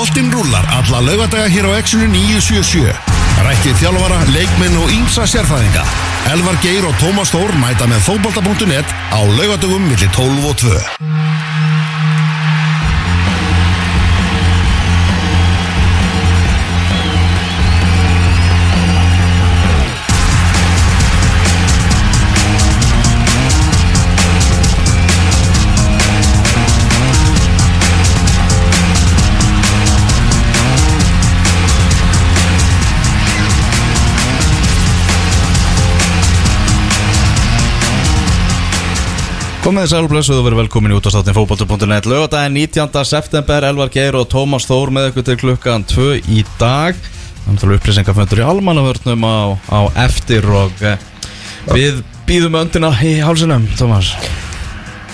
Boltinn rúlar alla laugadaga hér á Exxonu 977. Rættið þjálfara, leikminn og ímsa sérfæðinga. Elvar Geir og Tómas Þór mæta með fótbolta.net á laugadagum millir 12 og 2. Komið þið sælblessuð og verið velkomin í útastáttin fókbaltur.net Lögadaginn 19. september Elvar Geir og Tómas Þór með ykkur til klukkan 2 í dag Þannig að upplýsingaföndur í almannavörnum á, á eftir og eh, við býðum öndina í hálsinum Tómas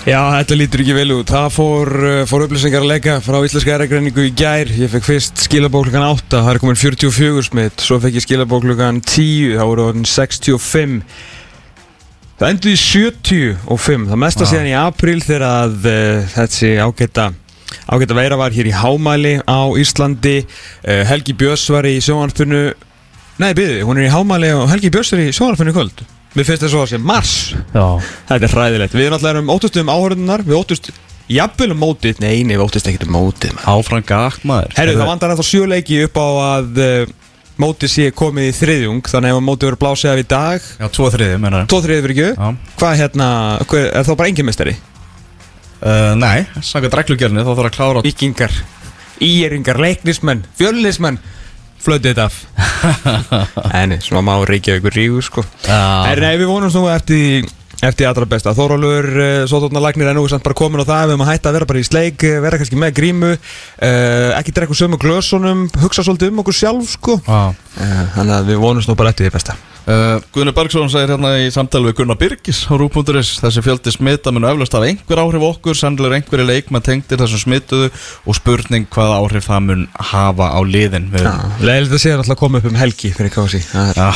Já, þetta lítur ekki vel út. Það fór, uh, fór upplýsingar að leika frá Íslenska eragreiningu í gær. Ég fekk fyrst skilabók klukkan 8, það er komin 44 smitt. Svo fekk ég skilabók klukkan 10, það voru orðin 65. Það endur í 75, það mesta Vá. síðan í apríl þegar að uh, þessi ágæta ágæta veira var hér í Hámæli á Íslandi. Uh, Helgi Björns var í sjónvarpinu, nei byrði, hún er í Hámæli og Helgi Björns er í sjónvarpinu í kvöld. Mér finnst það svo að sé mars. Já Þetta er hræðilegt Við erum alltaf um óttust um áhörðunar Við óttust jafnvel um mótið Nei, nei, við óttust ekkert um mótið maður. Áfram gakk maður Herru, það vandar ennþá sjöleiki upp á að uh, mótið sé komið í þriðjung Þannig ef mótið verður blásið af í dag Já, tvo þriði, mennar Tvo þriðið fyrir ekki Hvað hérna, hver, er þá bara engin mestari? uh, Nei, sanga dreglugjörni þá þarf að klára Víkingar, íeringar, leiknismenn, fjölunismenn Flötið þetta af. Enni, svona má reykja ykkur rígu sko. Já. En við vonum nú eftir Eftir allra besta, Þórólur, uh, Sótóttna Lagnir er nú samt bara komin á það, við erum að hætta að vera bara í sleik, eh, vera kannski með grímu, uh, ekki drekka sömu glösunum, hugsa svolítið um okkur sjálf sko. Uh, þannig að við vonum nú bara eftir því besta. Uh, Guðni Bergson segir hérna í samtali við Gunnar Birgis á Rúbúnduris þessi fjöldi smita mun eflaust hafa einhver áhrif á okkur sannlega einhverju leikma tengdir þessum smituðu og spurning hvaða áhrif það mun hafa á liðin. Við, Leðilegt að segja alltaf að koma upp um helgi fyrir kási. ja,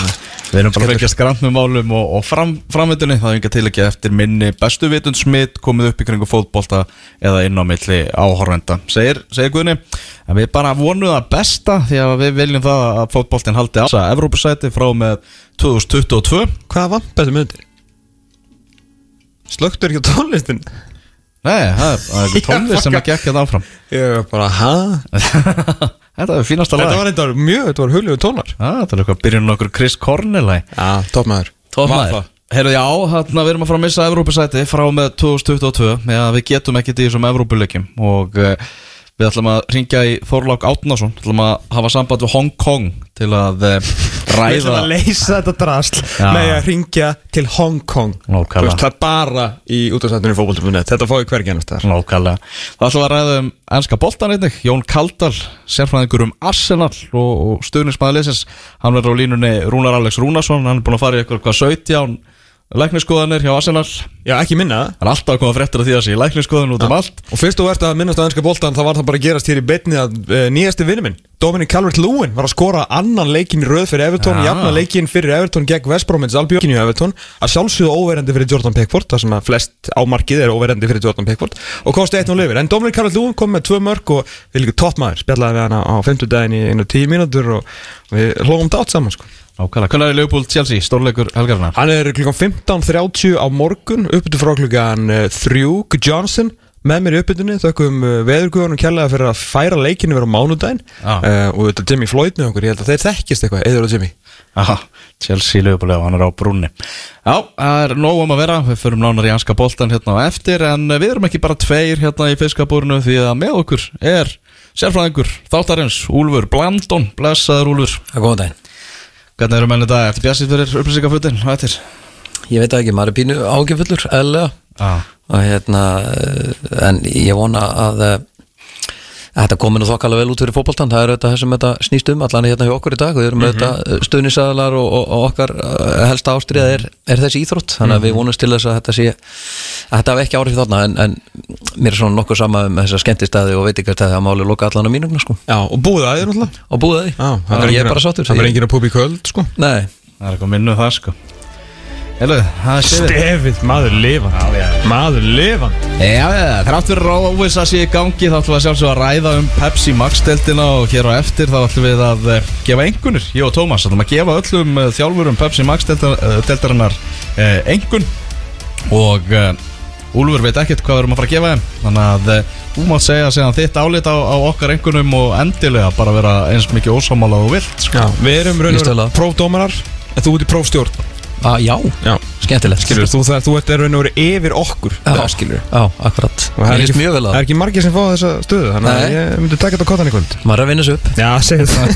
við erum bara að fylgjast grann með málum og, og fram, framvindunni það er enga til ekki eftir minni bestu vitund smitt komið upp í kringu fótbolta eða inn á milli áhorvenda segir, segir Guðni en við bara vonum það besta því að við viljum það að fótboltin haldi á þessa Evrópusæti frá með 2022 Hvað var betur myndir? Slögtur ekki á tónlistin? Nei, það er, það er tónlist sem fucka. að gekk hérna áfram Ég var bara, hæ? Þetta er fínasta lag Þetta var eitthvað mjög, þetta var huljuðu tónar. Já, Þetta er eitthvað byrjun okkur Chris Cornell lag Já, toppmaður. Tómaður Herru, já, þarna við erum að fara að missa Evrópusæti frá með 2022 með að við getum ekkert í þessum Evrópuleikjum og uh, við ætlum að ringja í Þorlák Átnason ætlum að hafa samband við Hong Kong til að uh, Við ætlum ræða að leysa þetta drasl Já. með að ringja til Hong Kong. Veist, Það er bara í útastættunni fókbóltum.net Þetta fóði hvergi ennast þar Nákvæmlega. Það ætlum að ræða um ennska boltan einnig. Jón Kaldal, sérfræðingur um Arsenal og, og stuðnismæði leysins Hann verður á línunni Rúnar Alex Rúnarsson. Hann er búin að fara í eitthvað hvað 17 lækniskoðanir hjá Arsenal. Já, ekki minna. Það er alltaf að koma fréttir af því að sé lækniskoðun út um allt. Og fyrst þú ert að minnast á ennska boltan þá var það bara að gerast hér í beinni að uh, nýjasti vinnu minn Dominic Calvert-Lewin var að skora annan leikin röð fyrir Everton Já. Jafna leikin fyrir Everton gegn Albion í Everton. Að sjálfsögðu óverandi fyrir Jordan Pickford Það sem að flest ámarkið er óverandi fyrir Jordan Pickford. Og kosti 1-0 yfir En Dominic Calvert-Lewin kom með tvö mörg og við líka toppmaður. Spjallaði við hana á 50 daginn í einu 10 mínútur Og við hlóðum dátt saman sko Nákvæmlega, hvernig er Leopold Chelsea, stórleikur helgarinnar? Hann er klukkan 15.30 á morgun uppbyttu frá klukkan 3 Johnson með mér í uppbyttunni þökkum uh, veðurguðunum kærlega fyrir að færa leikinu vera á mánudaginn. Já. uh, og þetta Jimmy Floyd með okkur, ég held að þeir þekkist eitthvað. Eður og Jimmy. Aha, Chelsea Leopold, hann er á brúnni. Já, það er nóg um að vera, við förum nánar í anska boltan hérna á eftir En við erum ekki bara tveir hérna í fiskabúrinu Því að með okkur er sérfræðingur Þáttarins, Úlfur Blandon, blessaður Úlfur Það er góðan daginn Hvernig eru menni dag, ertu bjassið fyrir upplýsingafutin? Hvað eftir? Ég veit það ekki, maður er pínu ágjöfullur eðlega Já, og hérna eh, en ég vona að eh, að þetta komi nú þokkalega vel út fyrir fótboltan það er þetta sem þetta snýst um allan hérna hjá okkur í dag. Við erum með þetta stöðnisæðalar og, og, og okkar eh, helsta ástriða er, er þessi íþrótt. Þannig að við vonumst til þess að þetta sé að þetta hafi ekki áhrif þarna en, en mér er svona nokkuð sama um þessa skemmtistæði og veitingarstæði að máli loka allan á mínugna sko. Já, og búið að þér náttúrulega? Og Já, þannig að ég er bara sáttur Það verður enginn að í köld, sko. Nei, það er eitthvað minnu það sko Er stefið maður lifan Já, já. Maður lifan Já, já, þrátt fyrir óvisa sé í gangi þá ætlum við að sjálfsög að ræða um Pepsi Max-deltina og hér á eftir þá ætlum við að uh, gefa engunir, ég og Tómas ætlum að gefa öllum uh, þjálfurum Pepsi Max-deltarinnar uh, engun og uh, Úlfur veit ekkert hvað við erum að fara að gefa þeim þannig að þú mátt segja segja þitt álit á, á okkar engunum og endilega bara vera eins mikið ósámála og vilt sko. Já, við erum raun og prófdómarar. Þú ert í prófstjórn ah, Já, Já, skemmtilegt. Skilur, þú, það, þú ert raun og veru yfir okkur Já. það, skilur Já, akkurat. Það er ekki, það að er ekki margir sem fá þessa stöðu Þannig að ég myndi taka þetta á kottan í kvöld. Maður er að vinna sig upp. Já, segðu það.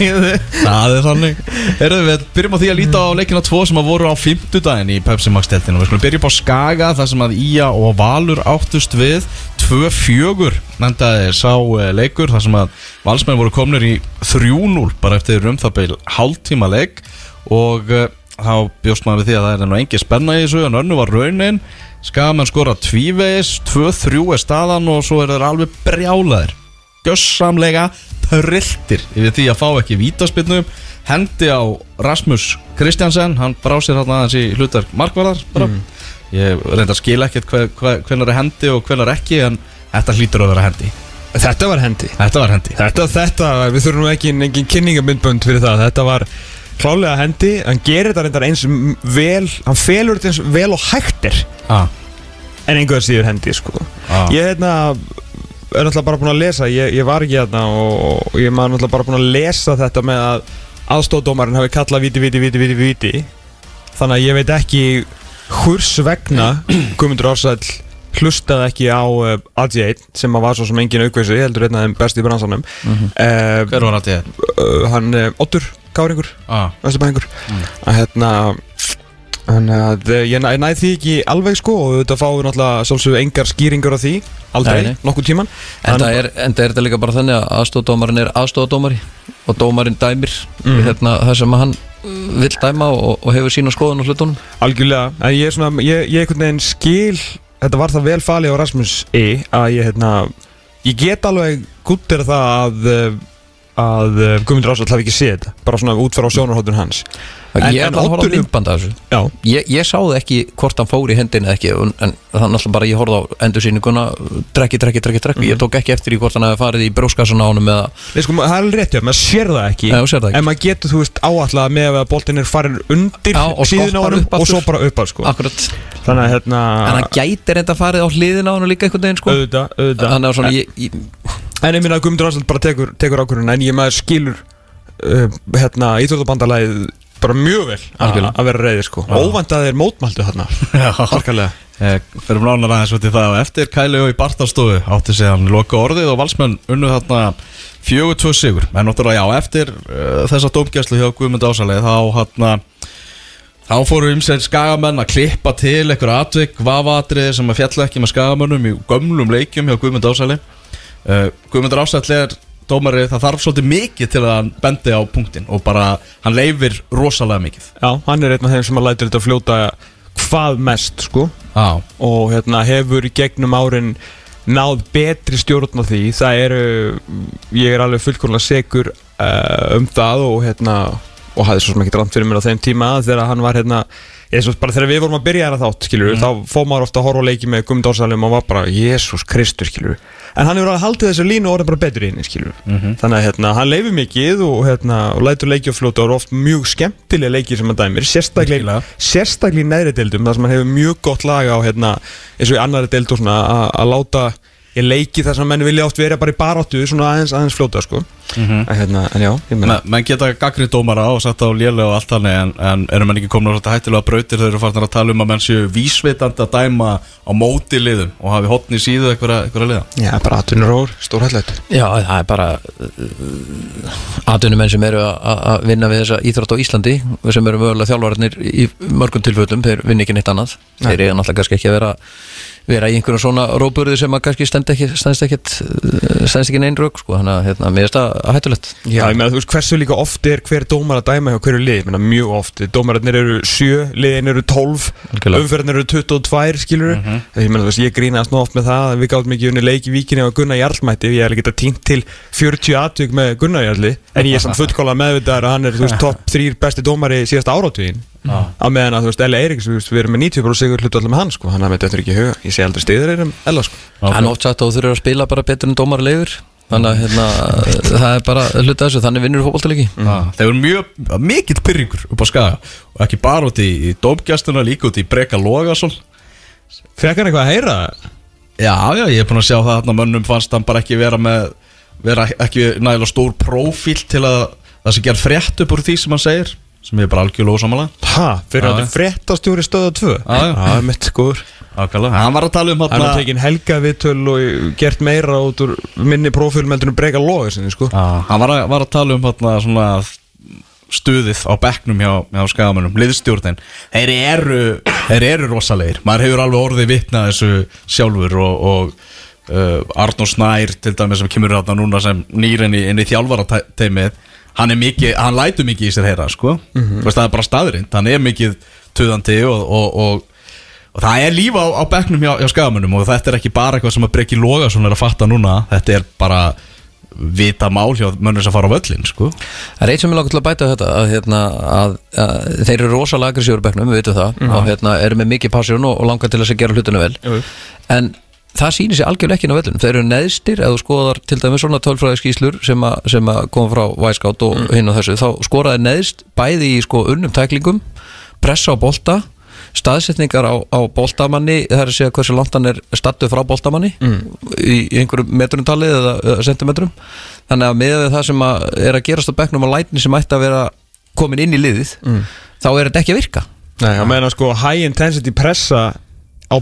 Það. Er þannig. Herðu, við byrjum á því að líta á leikina tvo sem að voru á fimmtudaginn í Pepsi Max deltinu Við skulum byrja upp á Skaga þar sem að Ía og Valur áttust við 2-4 nefndaði sá eh, leikur þar sem að valsmenn voru komnir í 3-0 bara eftir um það beil hálftíma leik. Og uh, þá bjóst maður við því að það er nú engi spenna í þessu en önnu var raunin. Skagamenn skora tvívegis 2-3 er staðan og svo er þeir alveg brjálaðir. Gjössamlega trilltir yfir því að fá ekki vítaspilnu hendi á Rasmus Kristjansen hann brá sér hann aðeins í hlutverk markvarðar bara. ég reynda að skila ekkert hve, hve, hvenar er hendi og hvenar ekki en þetta hlýtur að vera hendi. Þetta var hendi. Þetta var hendi. Þetta, þetta, við þurfum ekki engin kynningamindbönd fyrir það. Þetta var klálega hendi Hann gerir þetta reyndar eins vel Hann felur þetta eins vel og hægt er. Ah, En einhver síður hendi sko. Ah. Ég hérna er náttúrulega bara búin að lesa Ég, ég var ekki hérna og ég maður náttúrulega bara búin að lesa þetta með að aðstóðdómarinn hafi kallað viti, viti, viti, viti, viti Þannig að ég veit ekki hvers vegna Guðmundur Ársæll hlustaði ekki á uh, AJ1 sem að var svo sem engin aukveisi heldur einn af þeim besti í bransanum. Mm hver var þetta uh, hann uh, Ottur Káringur, ah, Vesturbæðingur að hérna Þannig að eh, ég næ, næ því ekki alveg sko og þetta fáum við náttúrulega sjálfsögðu engar skýringar á því. Aldrei, Nei, nei. nokkuð tíman En það er, en það er þetta líka bara þannig að aðstofdómarinn er aðstofdómari og dómarinn dæmir Mhm. hérna, það sem hann uh, vill dæma og, og hefur sína skoðun á hlutunum. Algjörlega, en ég er svona ég, ég einhvern veginn skil, þetta var það vel falið á Rasmus. E að ég hérna ég get alveg guttir það að eh, að eh, Guðmundur Ásvall hafi ekki séð þetta bara svona útfæra á sjónarhóttun hans. En- Ég er að horfa myndband af þessu. Já, Ég, ég sáði ekki hvort hann fór í hendin eða ekki en, en þannig alltaf bara ég horfði á endursýninguna drekki, drekki, drekki, drekki. Ég tók ekki eftir í hvort hann hefði farið í bróskassan á honum eða, Nei, sko, það er alveg rétt, já, maður sér það ekki. Nei, sér það ekki. En maður getur, þú veist, áallega með að boltin er farin undir Já, og síðuna á upp og svo bara upp að, sko. Akkurat Þannig að, hérna en hann gæti reynda farið á hliðina á honum líka einhvern veginn sko. Auðvitað, auðvitað. Þannig að svona ég, ég, En ég minna að Guðmundur Ársvall bara tekur, tekur ákvörðun En ég maður skilur, uh, hérna, íþjóðabandalagið bara mjög vel Algjörlega. að vera reyðir, sko. Óvænt að þeir mótmæltu þarna. Harkalega. Eh, fyrir nánar aðeins út í það. Og eftir Kæli og í Bartarstofu átti sig hann loka orðið og valsmenn unnu þarna fjögur tvö sigur. En náttúrulega já, eftir uh, þessa dómgæslu hjá Guðmund Ásalegi þá hann þá fóru um sér skagamenn að klippa til einhver atvik, vafatriði sem að fjalla ekki með skagamönnum í gömlum leikjum hjá Guðmund Ásali uh, Guðmund Ásali er dómari, það þarf svolítið mikið til að hann bendi á punktin og bara hann leifir rosalega mikið. Já, hann er einn af þeim sem að lætur þetta fljóta hvað mest, sko. Já, og hérna hefur í gegnum árin náð betri stjórn á því. Það eru, ég er alveg fullkomlega segur uh, um það og hérna, og hafði svo sem ekki drátt fyrir mér á þeim tíma þegar hann var hérna svo bara þegar við vorum að byrja hérna þátt skilur þá fóð maður ofta að horfa á leiki með Guðmund Ársalum og var bara, Jésús Kristur skilur en hann hefur alveg haldið þessu línu og orðið bara betur í henni skilur þannig að hérna, hann leifir mikið og hérna, og lætur leiki á fljóta og eru oft mjög skemmtilega leiki sem hann dæmir sérstaklega, sérstaklega í neðri deildum þar sem hann hefur mjög gott lag á hérna, eins og í annari deild og svona að- að láta ég leiki þar sem menn vilja oft vera bara í baráttu svona aðeins, aðeins fljóta sko. En, hérna, en já, ég meina Men, menn geta gagrið dómara og sett á lélega og allt þannig en, en eru menn ekki komin á þetta hættilega brautir þau eru farin að tala um að menn séu vísvitandi að dæma á móti liðum og hafi hotni síðu eitthvað, eitthvað liða? Já, bara atvinnuróður, stórhættilegt já það er bara uh, atvinnumenn sem eru að að vinna við þessa íþrótt á Íslandi sem eru mögulega þjálfarnir í mörgum tilföllum þeir vinna ekki neitt annað. Þeir ekki vera í einhverjum svona róburði sem að kannski stend ekki stendst ekki stendst ekki neinn rauk sko. Þannig að hérna, mér finnst það hættulegt. Já, ég meina, þú veist, hversu líka oft er hver dómar að dæma hjá hverju lið, ég meina, mjög oft. Dómararnir eru 7, liðin eru 12 Algjörlega. umferðin eru 22, skilur ég meina, þú veist, ég grínast nú oft með það að við gáðum ekki unni leik í víkinni á Gunnar Jarlmætti ég er ekki að týnt til 40 atvik með Gunnar Jarli. En ég er samt fullkóla meðvitaðar að hann er, þú veist, topp 3 besti dómari síðasta áratugin á meðan að þú veist, Ella Eiríks, við erum með 90% sigur hlutu allir með hann, sko, hann hafði þetta ekki í huga. Ég sé aldrei stiður erum Ella, sko. Hann er oft sagt að þú þurfir að spila bara betur en dómarlegur Þannig að hérna, það er bara hluta þessu, þannig vinnur fótboltalegi Ah, Það er mjög, mikill pyrringur upp á skaga. Og ekki bara út í, í dómgjastuna líka út í Breka Logason. Fekk hann eitthvað að heyra? Já, já, ég er búin að sjá það að mönnum fannst hann bara ekki vera með vera ekki nægilega stór prófíl til að það sé gerð frétt upp úr því sem hann segir sem ég er bara algjörlega ósamalega Ha, fyrir að já. þetta fréttastjóri stöða 2 Já, já. Það er mitt skoður Ákvæmlega, hann var að tala um Hann hann har tekin helga viðtöl og gert meira út úr minni prófílmeldunum breyka loga sinni, sko. Já, hann var að, var að tala um hérna, svona stuðið á bekknum hjá, hjá skagamönnum, liðstjórnin. Þeir eru, þeir eru rosalegir. Maður hefur alveg orðið vitna þessu sjálfur og, og uh, Arnór Snær til dæmis sem kemur hérna núna sem nýr inn í, inn í þjálfarateimið hann er mikið, hann lætur mikið í sér heyra sko, mm veist, það er bara staðrind hann er mikið tuðandi og, og, og Og það er líf á, á bekknum hjá, hjá skagamönnum og þetta er ekki bara eitthvað sem að Breki Logason er að fatta núna, þetta er bara vita mál hjá mönnum sem fara á völlin sko. Það er eitt sem ég langar til að bæta við þetta að, hérna, að, að þeir eru rosalega aggressíður bekknum, við veitum það. Og hérna, eru með mikið passjón og, og langar til að gera hlutinu vel. Jú. en það sýnir sér algjörlega ekki inn á vellunum þeir eru neðstir, ef þú skoðar til dæmis svona tölfræði skýslur sem, a, sem að koma frá Væskátt og hinn og þessu þá skoraði neðst bæði í sko unnum tæklingum pressa á bolta staðsetningar á, á boltamanni það er að segja hversu langt hann er stattu frá boltamanni í, í einhverjum metrumtali eða, eða sentimetrum. Þannig að með það sem að er að gerast á bekknum og lætni sem ætti að vera komin inn í liðið þá er þetta ekki að virka. Nei, á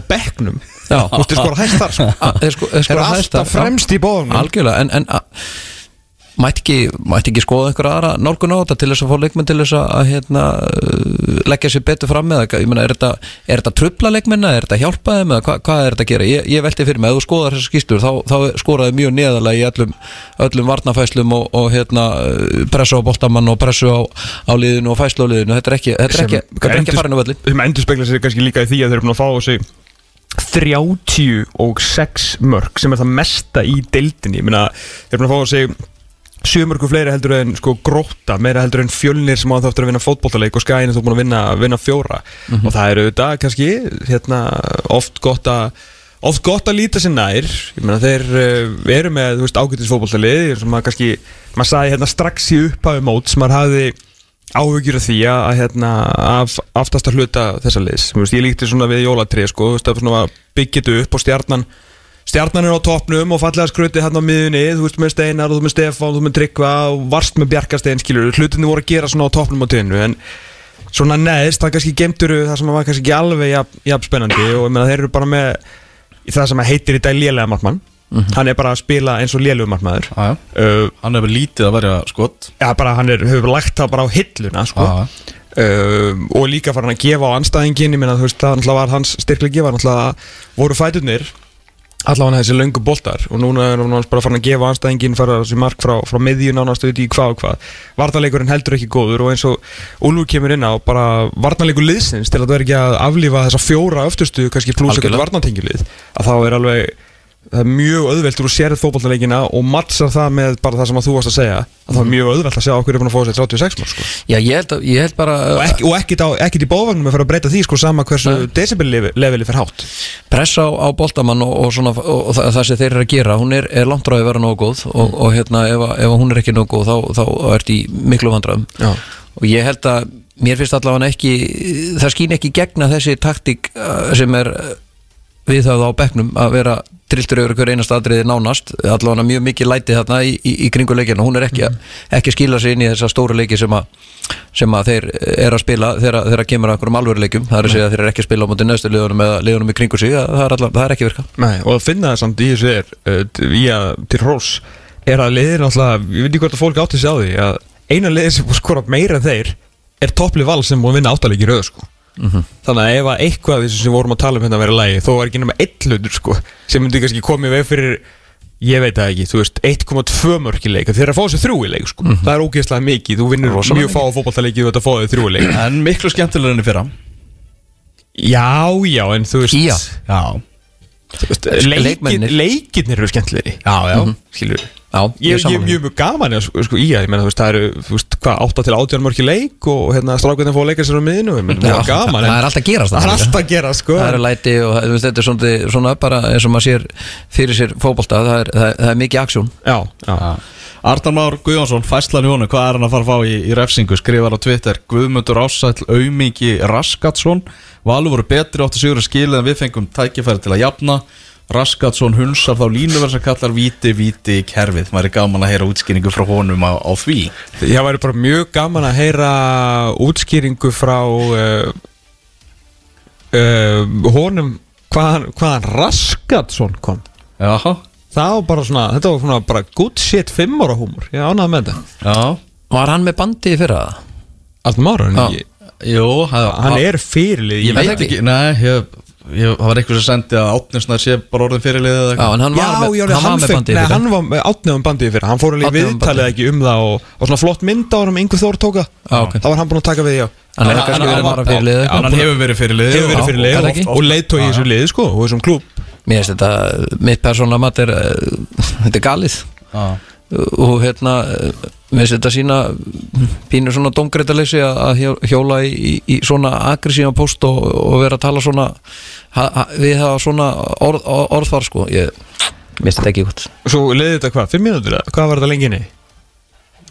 Já. Þú veist, skora hægt þar, sko. A- þeir sko, Er alltaf fremst í bóðunum algjörlega en, en a, mætti, ekki, mætti ekki skoða einhverja aðra nálgun á þetta til þess að fá leikmenn til þess að, hérna, uh, leggja sér betur fram með það, ég meina, er þetta, þetta trubla leikmenna, er þetta hjálpa þeim eða hva, hvað er þetta að gera, ég, ég velti fyrir mig ef þú skoðar þessar skýstur, þá, þá skoraði mjög neðalega í öllum, öllum varnafæslum og, og hérna, uh, pressu á boltamann og pressu á, á liðinu og fæslu á liðinu. Þetta er ekki, þetta er ekki, þetta er ekki að fara inn á völlin 36 mörg sem er það mesta í deildinni. Ég meina, þeir eru að fá á sig sjö mörgu fleiri heldur en sko gróta meira heldur en fjölnir sem á þáttur að vinna fótboltaleik og skæðin þú búin að vinna, vinna fjóra. Og það eru auðvitað kannski hérna, oft gott að oft gott að líta sér nær. Ég meina þeir uh, eru með fótboltalið sem maður kannski maður sagði hérna strax í upphafi mót sem maður hafði áhugjur af því að, að hérna, af aftasta hluta þessa veist, ég líkti svona við jólatrið sko, að þetta upp og stjarnan stjarnan er á toppnum og fallega skrutið hérna á miðunni, þú veist með Steinar og þú með Stefán, þú með Tryggva og varst með Bjarkastein skilur, hlutinni voru að gera svona á toppnum á tíðinu en svona neðst, það kannski gemtur það sem var kannski ekki alveg jafn, jafn spennandi og ég meina þeir eru bara með það sem heitir í dag lélega markmann hann er bara að spila eins og Já, já. uh, Hann hefur lítið að verja skott Já, bara hann er, hefur lagt það bara á hilluna sko. Já. uh, og líka farin að gefa á anstæðingin þú veist, það var hans styrklega gefa náttúrulega voru fæturnir allavega þessi löngu boltar og núna er hann bara farin að gefa anstæðingin fara þessi mark frá, frá miðjun ánast auðvitað í hvað og hvað varnarleikurinn heldur ekki góður og eins og Úlfur kemur inn á bara varnarleikur liðsins til að það er ekki að aflífa þessa fjóra öftustu kannski pluss Algjörlega. varnartengilið að þá er alveg það er mjög auðvelt úr að sérð fótballtaleikina og mattsar það með bara það sem að þú varst að segja. Að það er mjög auðvelt að sjá okkur er búin að fá sér 36 mörg sko. Já, ég held, að, ég held bara og, ekki, og ekkit, á, ekkit í bóðvagnum að fara að breyta því sko, sama hversu decibel-leveli fyrir hátt. Pressa á, á boltamann og, og, svona, og, og það, það sem þeir eru að gera hún er, er langt ráði að vera nógu góð og, og hérna, ef, ef hún er ekki nógu góð þá, þá ert í miklu vandræðum. Já. og ég held að mér finnst allavega ekki það skýn ekki gegna þessi taktík uh, sem er uh, við það á bekknum að vera trilltur yfir hver einast atriði nánast. Allavega mjög mikið læti þarna í, í, í kringu leikina hún er ekki, ekki að skila sig inn í þessa stóru leiki sem að, sem að þeir er að spila þegar, þegar kemur að einhverjum alvöru leikum það er að segja að þeir eru ekki að spila á móti neðstu liðunum eða liðunum í kringu sig, það er, allavega, það er ekki virka Nei, og að finna það samt í þessu er í að til hrós er að liðir náttúrulega, ég veit ekki hvort að fólk átti sig á því að eina liðir sem skora meira en þeir er toppli val sem búið að vinna áttalegi röð sko. Þannig að ef að eitthvað þessu sem við vorum að tala um hérna að vera lægi þó er ekki nema eitt hlutur sko, sem myndi kannski komið veð fyrir ég veit það ekki, þú veist 1,2 mörk í leik þeir að fá sér þrjú í leik sko. það er ógeðslega mikið, þú vinnur mjög fá fótballtaleiki þú ert að fá þau þrjú í leik. En miklu skemmtilegur enn í fyrra. Já, já, en þú veist. Já, Þú veist, leikir, leikmennirnir. leikirnir eru skemmtilegri já, já. Skilur Já, Ég, ég, ég er mjög gaman ég, sko, í að, ég meina, þú veist, það eru, veist, hvað, 8 til 18 mörki leik og hérna strákvæðin fóða leika sér á miðinu, ég meina, það er gaman það er alltaf að gerast Það er þarna líka. alltaf að gera, sko það eru læti og veist, þetta er svona, svona bara eins og maður sér fyrir sér fótbolta það er, það, það er mikið aksjón. Já, já, Arnar Már Guðjónsson, fæslan í honum, hvað er hann að fara að fá í, í refsingu? Skrifar á Twitter, Guðmundur Ásæll Aumingi Raskatsson. Valur voru betri áttu sigur að skilja en við fengum tækifæri til að jafna Raskatsson hunsar þá línuverð sem kallar víti, víti í kerfið. Maður er gaman að heyra útskýringu frá honum á, á því. Ég væri bara mjög gaman að heyra útskýringu frá uh, uh, honum hvaðan, hvaðan Raskatsson kom. Jaha, Það var bara svona, þetta var svona bara good shit fimm ára húmor, ég ánaði með þetta. Já. Var hann með bandi í fyrra? Allt mára, en Já. ég, Jú, hann, hann er fyrirlið Ég veit ekki, nei, ég, ég, það var einhver sem sendi að Átnisnar sé bara orðin fyrirlið eða Já, eitthvað en hann Já, var með, já, hann var hann, með fekk, bandi í nei, fyrra hann var með átnefum bandið fyrir Hann fór alveg Átnefum viðtalið bandið. ekki um það og, og svona flott mynd á hann um Ingu Þór tóka Já, ok. Það var hann búinn að taka við, já hann fyrir hann hefur verið fyrirlið Hefur verið Já, fyrir er það lið ekki? og, leiðtói í þessu lið, sko, og þessum klúb mér finnst þetta, mitt persónulega mat er eh, þetta er galið Já. Og hérna finnst þetta sína pínur svona domgreitaleysi að að hjó- hjóla í, í, í svona aggressíma post og, og vera að tala svona ha, ha, við hafa svona orð, orð, orðfar sko ég minnst þetta ekki gott Svo leiði þetta hvað, fimm mínútur? eða? Hvað var þetta lengi inni?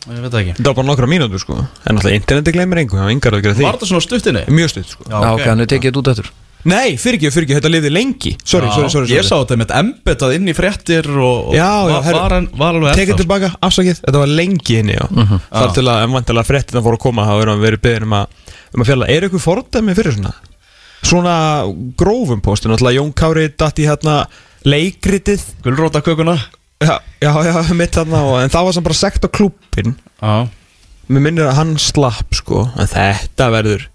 Ég veit það ekki Þetta var bara nokkra mínútur, sko En alltaf interneti gleymir engu, það var yngar að gera því Var þetta svona stuttinni? Mjög stutt, sko Já, Já, ok, hann er tekið þetta út eftir Nei, fyrir ekki, fyrir ekki, þetta liði lengi. Sorry, Já, sorry, sorry, Ég sá sorry. þetta með embetað inn í fréttir og, og Já, já, var, herru, var, hann- var alveg Tekið ennþá, tilbaka, afsakið, þetta var lengi inni, já. Þar til að, ef vantilega fréttina fóru að koma þá erum við verið beðin um að, um að fjalla. Er ykkur fordæmi fyrir svona? Svona grófum póstin, alltaf Jón Kári datt í hérna leikritið. Sko. Gulrótakökuna Já, já, já, mitt þarna og, En það var sem bara sekt á klúppin Já. Mér minnir að hann slapp, sko En þetta verður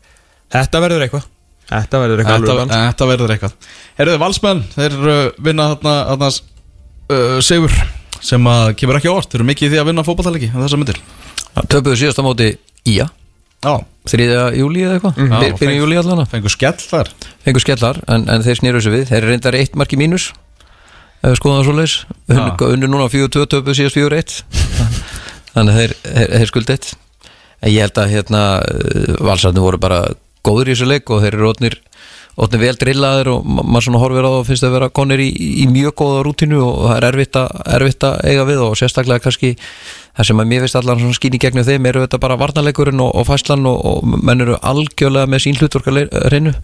Þetta verður eitthvað Þetta verður eitthvað Þetta, þetta verður eitthvað. Herruðu, valsmenn, þeir uh, vinna þarna, uh, Sigur sem að kemur ekki á orð Þeir eru mikið í því að vinna fótballtæliki þessar myndir töpuðu síðasta móti Ía Já, 3. júli eða eitthvað? Mm. fyrir júli allan fengur skell þar. Fengur skellar en, en þeir snýru þessu við. Þeir eru reyndar eitt marki mínus ef við skoðum það svo leis unnu, núna 4-2 töpuðu síðast 4-1 þannig þeir, þeir, þeir skuldi eitt. En ég held að hérna valsarnir voru bara góður í þessu leik og þeir eru ótnir ótnir vel drillaðir og ma maður svona horfir á það og finnst að vera konir í, í mjög góða rútínu og það er erfitt að, erfitt að eiga við og sérstaklega kannski það sem að mér finnst allan svona skýn í gegnum þeim eru þetta bara varnarleikurinn og, og fæslan og, og menn eru algjörlega með sín hlutvork að reynu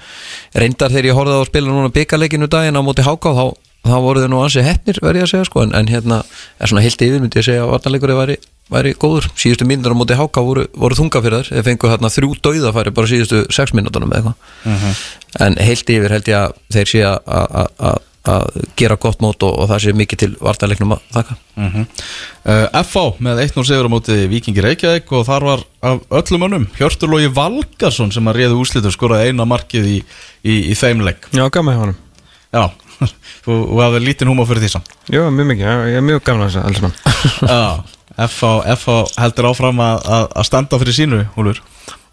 reyndar þegar ég horfði á að spila núna byggarleikinu daginn á móti háká þá, þá voru þau nú ansið hefnir verði ég að segja sko en, en hérna er svona heilt yfir myndi ég segja að varnarleikurinn væri, væri góður. Síðustu mínútur á móti háká voru, voru þunga fyrir þær þeir fengu hérna þrjú dauðafæri bara síðustu sex mínúturinn með eitthvað. En heilt yfir held ég að þeir sé að- að að- að gera gott mót og, og það sé mikið til varnarleiknum að þakka. Uh, FH með 1-0 sigur á móti Víkingi Reykjavík og þar var af öllum önnum Hjörturlógi Valgarsson sem að réðu úslitur skoraði eina markið í, í, í þeimleik Já, þú hafði lítinn húma fyrir því samt. Já, mjög mikið, já, ég er mjög gaman að þessu alls mann Já, FH, FH heldur áfram að, að að standa fyrir sínu, Úlfur.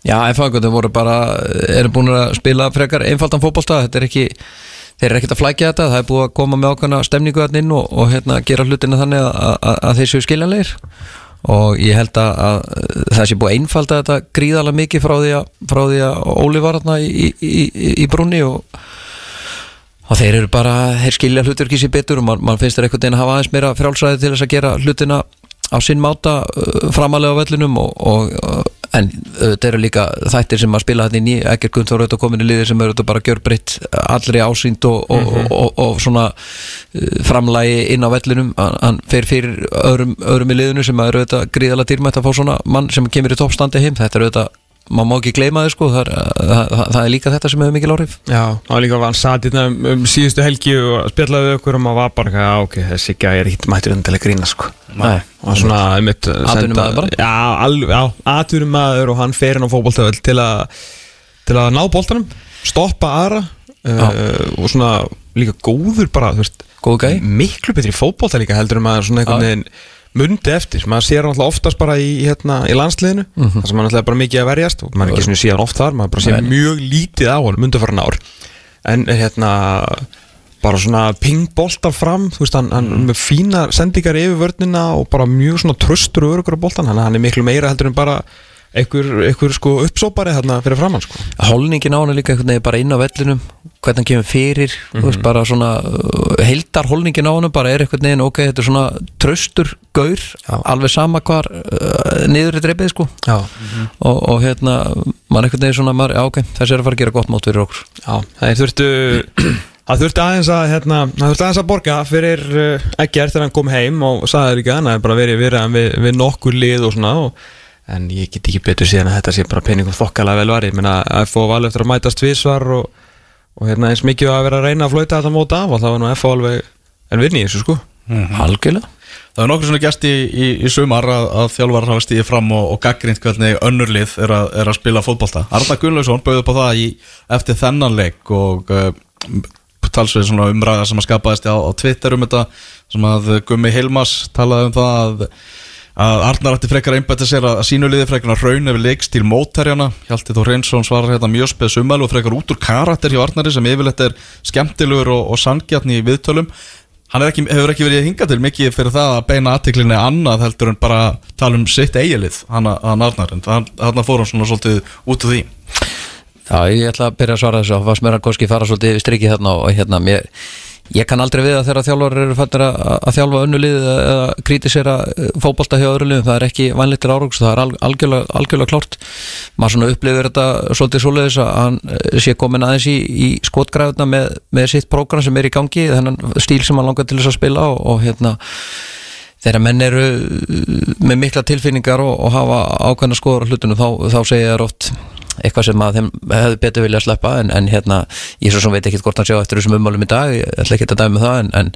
Já, FH voru bara, eru búin að spila frekar einfaldan fótbolta, þetta er ekki þeir eru ekkert að flækja þetta, það er búið að koma með ákvæmna stemningu þarna inn og, og hérna, gera hlutina þannig að, að, að þeir séu skiljanlegir. Og ég held að, að það sé búið að einfalda þetta gríðalega mikið frá því að, frá því að Óli var þarna í, í, í, í brunni og, og þeir eru bara, þeir skilja hlutur ekki sér betur og man, man finnst þeir einhvern veginn að hafa aðeins meira frjálsræði til þess að gera hlutina á sinn máta uh, framalega á vellinum og, og, uh, en þetta eru líka þættir sem að spila þetta í. Ekkert Gunnþór auðvitað komin í liði sem eru þetta bara gjör breytt allri ásýnd og, og, og, og svona uh, framlægi inn á vellinum. Hann hann fer fyrir öðrum, öðrum í liðinu sem eru auðvitað gríðalega dýrmætt að fá svona mann sem kemur í toppstandi heim. Þetta eru auðvitað maður má ekki gleyma þið sko það það, það, er líka þetta sem hefur mikil áhrif Já, það var líka að hann satt hérna um, um síðustu helgi og spjallaði okkur og maður var bara já, ok, þessi gæði er ekkert mættur til að grína, sko Nei. og svona, einmitt Atvinnumaður senda- bara? Já, alveg, já, atvinnumæður og hann fer inn á fótboltavöld til að til að ná boltanum, stoppa aðra uh, og svona líka góður bara, þú veist Góðu gæi. miklu betri í fótbolta líka heldur en maður svona einhvern veginn mundi eftir, maður sér hann oftast bara í, hérna, í landsliðinu, Mhm. þar sem hann alltaf bara mikið að verjast og maður er ekki svona síðan oft þar, maður bara sér mjög lítið á hann, mundi að fara nár en hérna bara svona pingboltar fram þú veist, hann, hann Mhm. með fína sendingar yfir vörnina og bara mjög svona tröstur og örugur á boltan, hann, hann er miklu meira heldur en bara einhver, sko uppsópari þarna fyrir framann sko. Holningin á hann er líka einhvern veginn bara inn á vellinum hvernig hann kemur fyrir þú veist, bara svona uh, heildar holningin á hann bara er einhvern veginn, ok, þetta er svona tröstur gaur, Já. alveg sama hvar uh, niður er dreipið sko. Já, og, og hérna, mann einhvern veginn svona maður, ok, þessi er að fara að gera gott mót fyrir okkur. Já, það þurftu það þurfti aðeins að hérna, það þurfti aðeins að borga fyrir uh, Eggert þegar hann kom heim og sagði það líka, hann hefði bara verið verið við, við nokkur lið og svona og, en ég get ekki betur síðan að þetta sé bara peningum þokkalega vel varið, ég meina FO var eftir að mætast tvísvar og, og hérna eins mikið að vera að reyna að flauta þetta mót af og það var nú FO alveg en vinni í þessu sko. Algjörlega. Það er nokkur svona gæst í, í, í sumar að, að þjálfar hafa stíðið fram og, og gaggrind hvernig önnurlið er, að- er að spila fótbolta. Arna Gunnlaugsson bauði upp á það í, eftir þennan leik og uh, talsveit svona umræða sem að skapaðist á, á Twitter um þetta sem að Gummi Hilmas talaði um það að, að Arnar ætti frekar að einbæta sér að, að sínuliði frekar að raun yfir leikstíl mótherjana Hjalti Þór Reynsson svarar hérna mjög speð sumælu og frekar út úr karakter hjá Arnari sem yfirleitt er skemmtilegur og, og sangjarn í viðtölum. Hann ekki, hefur ekki verið hingað til mikið fyrir það að beina aðtiklinni annað heldur en bara tala um sitt eigilið hann, Arnar, en hann fór hann svona svolítið út úr því. Já, ég ætla að byrja að svara þessu. Mér að kannski fara svolítið yfir strikið þarna og hérna, mér, ég kann aldrei við að þegar þjálfar eru fættir að, að þjálfa önnulið eða kritisera fótbolta hjá öðru liðum, það er ekki vænlíktir árangs, það er al, algjörlega, algjörlega klárt. Maður svona upplifir þetta svolítið svoleiðis að hann eh, sé komin aðeins í, í skotgræðuna með, með sitt prógram sem er í gangi, þennan stíl sem hann langar til þess að spila og, og hérna þegar menn eru uh, með mikla tilfinningar og, og hafa ákveðna skoður á hlutunum þá, þá segja þér oft eitthvað sem að þeim hefði betur vilja að sleppa en, en hérna, ég svo sem veit ekki hvort hann sjá eftir þessum ummálum í dag, ég ætla ekki að dæma það en, en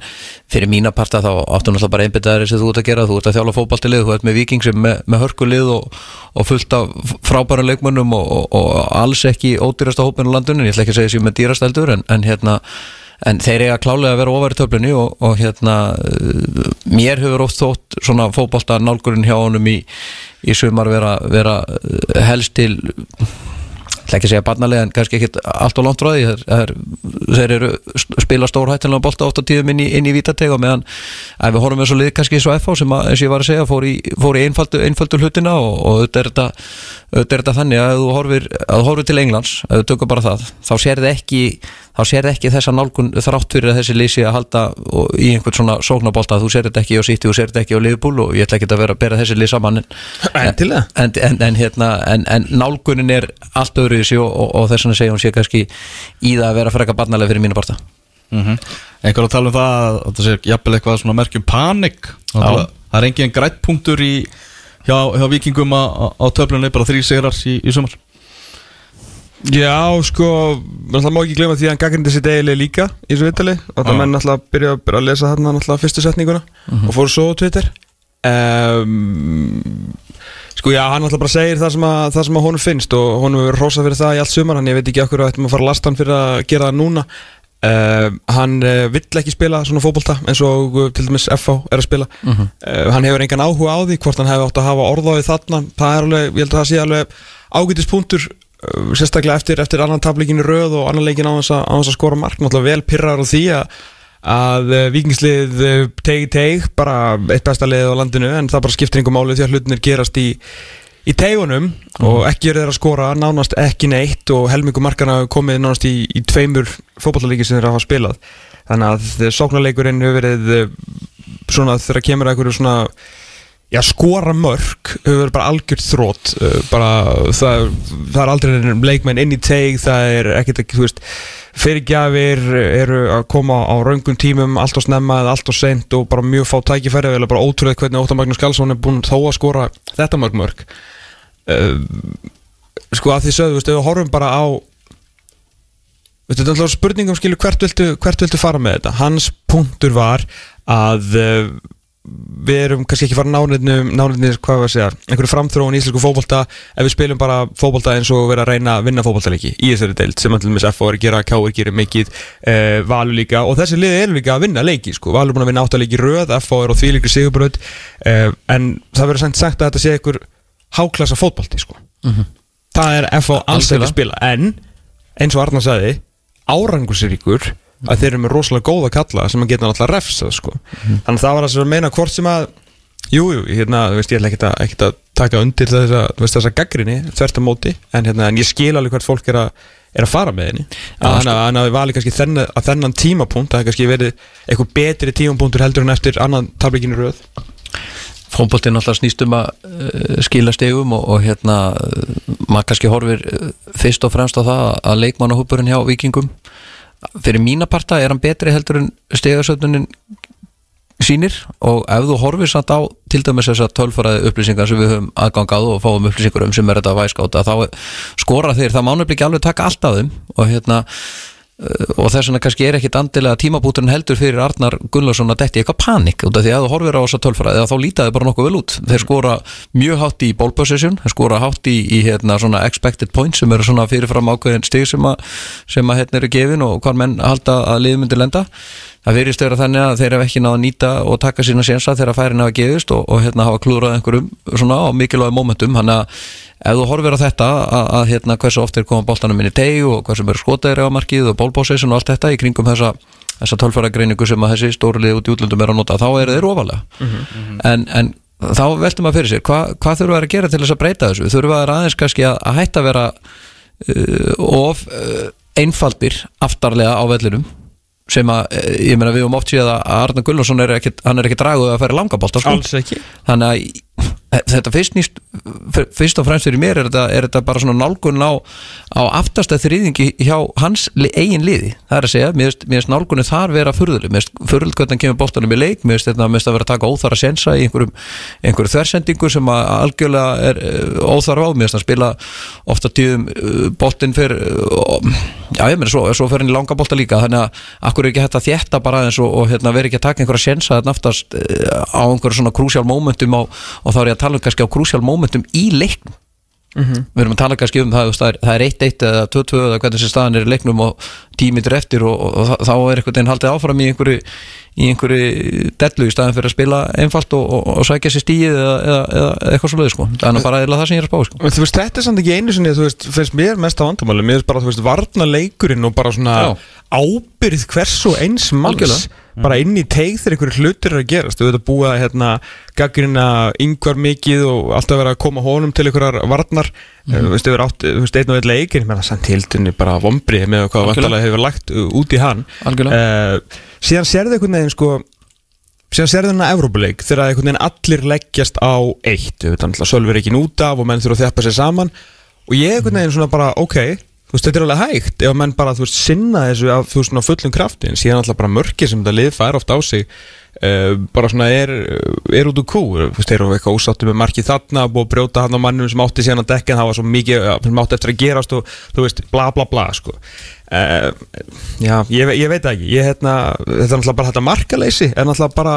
fyrir mína parta þá áttu náttúrulega bara einbyttaðir sem þú ert að gera, þú ert að þjála fótballtilið þú ert með viking sem með, með hörkulið og, og fullt af frábæra leikmönnum og, og, og alls ekki ódýrasta hópin á landunum, ég ætla ekki að segja sem með dýrasta eldur en, en hérna en þeir eiga klálega að vera ofar í töflunni og, og hérna mér hefur oft þótt svona fótbolta nálgurinn hjá honum í, í sumar vera, vera helst til ætla ekki að segja barnalega en kannski ekki allt og langt frá því. Þeir, eru spila stórhættilega á tíðum inn í, í vítateg og meðan ef við horfum eins og lið kannski svo FH sem að, eins og ég var að segja fór í, fór í einfaldu, einfaldu hlutina og, og auðvitað er þetta, auðvitað er þetta þannig að þú horfir, að horfir til Englands ef þú tökur bara það, þá sér þið ekki þá sér þið ekki þessa nálgun þrátt fyrir að þessi lýsi að halda og, í einhvern svona sóknabólta, þú sér þetta ekki á City og sér þetta ekki á Liverpool og ég ætla ekki að vera að bera þessi lýs saman. En, en, en, en, hérna, en, en nálgunin er allt öðru í sig og, og, og þess vegna segja hún sé kannski í það að vera freka barnalega fyrir mínu parta mm Einhver að tala um það að það sé jafnvel eitthvað svona merkjum panik. Það er engin grættpunktur í hjá, hjá vikingum á, á töflunni bara þrý sigrar í, í sumar Já, sko, það má ekki glemja því að hann gaggrindi sitt eiginlega líka í þessu vittali og það Já. menn að byrja að að lesa þarna alltaf fyrstu setninguna og fóru svo á Twitter. Um, Sko já, hann alltaf bara segir það sem að, það sem að honum finnst og honum hefur rosa fyrir það í allt sumar. Hann ég veit ekki okkur að ættum að fara að lasta hann fyrir að gera það núna. Uh, hann uh, vill ekki spila svona fótbolta eins og uh, til dæmis FH er að spila. Uh, hann hefur engan áhuga á því hvort hann hefur átt að hafa orðáði þarna. Það er alveg, ég held að það sé alveg ágætispunktur uh, sérstaklega eftir, eftir annan tapleikin í röð og annan leikin á þess að, á þess að skora mark náttúrulega vel pyrrar á því að að uh, vikingslið uh, tegi teg bara eitt besta lið á landinu en það bara skiptir einhver máli því að hlutinir gerast í í tegunum og ekki er þeir að skora nánast ekki neitt og helmingu markana komið nánast í, í tveimur fótballalíki sem þeir hafa spilað. Þannig að sóknarleikurinn hefur verið svona þegar kemur að einhverju svona já, skora mörg hefur verið bara algjört þrótt eh, bara það, það er aldrei leikmenn inn í teig það er ekkert ekki, þú veist fyrirgjafir eru að koma á raungum tímum allt og snemma eða allt og seint og bara mjög fá tækifæri eða bara ótrúlega hvernig Óttar Magnús Karlsson er búinn þó að skora þetta mörg mörg uh, sko að því sögðu, veist, ef við horfum bara á þetta er alltaf spurningum skilu hvert viltu, hvert viltu fara með þetta? Hans punktur var að uh, við erum kannski ekki fara náliðnum, hvað að segja, einhverju framþróun í íslensku fótbolta ef við spilum bara fótbolta eins og vera að reyna að vinna fótboltaleiki í þessari deild sem allir með FO er að gera, K.R. gerir mikið uh, Valur líka og þessi liði er líka að vinna leiki sko, Valur er búin að vinna áttaleiki röð FO er á því líka sigurbröð uh, en það verður sagt, sagt að þetta sé einhver háklassa fótbolti sko. Það er FO alls ekki að spila en eins og Arnar sagði árangursiríkur að þeir eru með rosalega góða kalla sem að geta náttúrulega refsað sko. þannig að það var að að meina hvort sem að Jú, jú, hérna, þú veist, ég ætla ekkert að, ekkert að taka undir þessa, þú veist, þessa gaggrinni þvert á móti, en, hérna, en ég skil alveg hvert fólk er að, er að fara með henni. Að hann að hann hafi valið kannski þennan, að þennan tímapunkt, það hefði kannski verið eitthvað betri tímapunktur heldur en eftir annan tablikinu röð. Fónboltinn alltaf snýst um að uh, skila stegum og, og hérna uh, maður kannski horfir uh, fyrst og fremst á það að leikmannahúpurinn hjá vikingum fyrir mína parta er hann betri heldur en stegasöfnunin sýnir og ef þú horfir samt á til dæmis þess að tölfaraði upplýsingar sem við höfum aðgangað og fáum upplýsingar um sem er þetta væskáta þá skora þeir, það mánum ekki alveg taka allt af þeim og hérna og þess vegna kannski er ekkit andilega tímabúturinn heldur fyrir Arnar Gunnlaugsson að detti eitthvað panik út af því að þú horfir á þessa tölfræði þá lítaði bara nokkuð vel út. Þeir skora mjög hátt í ball possession þeir skora hátt í, í hérna, expected points sem eru fyrirfram ákveðin stig sem að, sem að hérna eru gefin og hvar menn halda að liðmyndi lenda það verist vera þannig að þeir hafa ekki náða að nýta og taka sína sénsa þegar færin hafa gefist og, og hérna hafa klúrað einhverjum svona á mikilvæg momentum. Þannig að ef þú horfir á þetta að, að hérna hversu oft er koma boltanum inn í teg og hversu mörg skotæri á markið og bólbósessin og allt þetta í kringum þessa, þessa tölfæragreiningu sem að þessi stórlið út í útlöndum er að nota þá eru þeir ofalega. En, en þá veltum að fyrir sér hva, hvað þurfa að gera til þess að breyta þessu? Þurfa að aðeins kannski að, að hætta að vera uh, of uh, einfaldir aftarlega á vellinum sem að, eh, ég meina við höfum oft séð að Arna Gullarsson er ekki, hann er ekki draguð að færa langabált á sko. Alls ekki. Þannig að þetta fyrst, nýst, fyrst og fremst fyrir mér er þetta, er þetta bara svona nálgun á, á aftasta þrýðingi hjá hans eigin liði, það er að segja mér finnst nálgunni þar vera furðuleg. Mér finnst furðuleg hvernig hann kemur bóltanum í leik mér finnst þetta finnst að vera að taka óþara sensa í einhverjum, einhverjum þversendingu sem algjörlega er uh, óþara á. Mér finnst að spila ofta tíðum bóltin fyrir uh, já ég meina svo, svo fer hann í langa bólta líka. Þannig að akkur er ekki hægt að þjætta bara aðeins og, og hérna, veri ekki að taka einhverja sensa þarna aftast á einhverju svona krúsjál momentum á, og þá er ég að tala um kannski á krúsjál momentum í leiknum. Við erum að tala kannski um það, það er- það er 1-1 eða 2-2 eða hvernig þessi staðan er í leiknum og tímitur eftir og, og, og þá er einhvern veginn haldið áfram í einhverju í einhverju dellu í staðin fyrir að spila einfalt og, og, og sækja sér stíið eða, eða, eða eitthvað svo leiði sko þannig bara eða það sem ég er að spá sko. Þú veist, þetta er samt ekki einu sinni, þú veist, finnst mér mest á vandamáli, mér finnst bara, þú veist, varna leikurinn og bara svona Já. ábyrð hvers og eins manns bara inn í teig þegar einhverju hlutir eru að gerast, þú veit að búa hérna gaggrina yngvar mikið og alltaf vera að koma honum til einhverjar varnar, mm. þú veist, þú veist, einn og einn leikir, menn að samt hildinni bara vombrið með hvað vandalega hefur lagt uh, út í hann. Algjörlega. Eh, síðan sérðu einhvern veginn sko síðan sérðu hennar Evrópuleik þegar einhvern veginn allir leggjast á eitt. Þú veit, þannig að Sölvi er ekki út af og menn þurfa að þjappa sér saman. Og ég einhvern veginn svona bara, ok þú veist, þetta er alveg hægt ef menn bara, þú veist, sinna þessu af, þú veist, svona fullum krafti. En síðan alltaf bara mörkið sem þetta lið fær oft á sig uh, bara svona er er út úr kú, þú veist, þeir eru eitthvað ósáttu með markið þarna, að brjóta hann á mannum sem átti síðan að dekka, en það var svo mikið uh, sem átti eftir að gerast og, þú veist, bla bla bla sko. Uh, já, ég, ég veit það ekki. Ég, hérna, þetta er náttúrulega bara þetta markaleysi er náttúrulega bara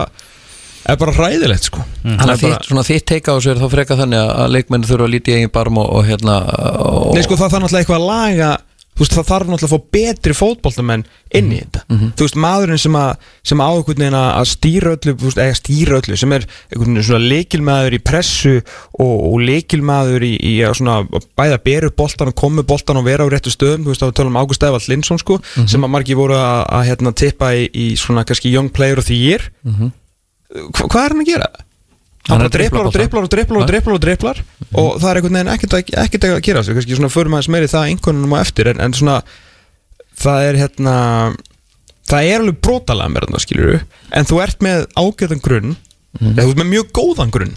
er bara ræðilegt sko. Þannig Það að er bara- þitt, teika á sér þá freka þannig að- að leikmenn þurfa að líti eigin barm og, og hérna og, Nei sko það þarf náttúrulega eitthvað að laga Þú veist það þarf náttúrulega að fá betri fótboltamenn inn í þetta. Þú veist maðurinn sem að sem á einhvern veginn að að stýra öllu þú veist, eða stýra öllu sem er einhvern veginn svona leikilmaður í pressu og, og leikilmaður í, í að svona bæða beru boltan og komu boltan og vera á réttu stöðum þú veist þá tölum um Ágúst Eðvald Lindsson sko sem að margir voru að, að hérna tippa í, í svona kannski young player of the year. Hva, hvað er hann að gera? Hann hann bara dripplar og dripplar og dripplar og dripplar og dripplar og það er einhvern veginn ekkert að, ekkert að gera þessu kannski svona förum aðeins meiri það einhvernum á eftir en, en svona það er hérna það er alveg brotalega með þetta skilur en þú ert með ágæðan grunn eða þú ert með mjög góðan grunn.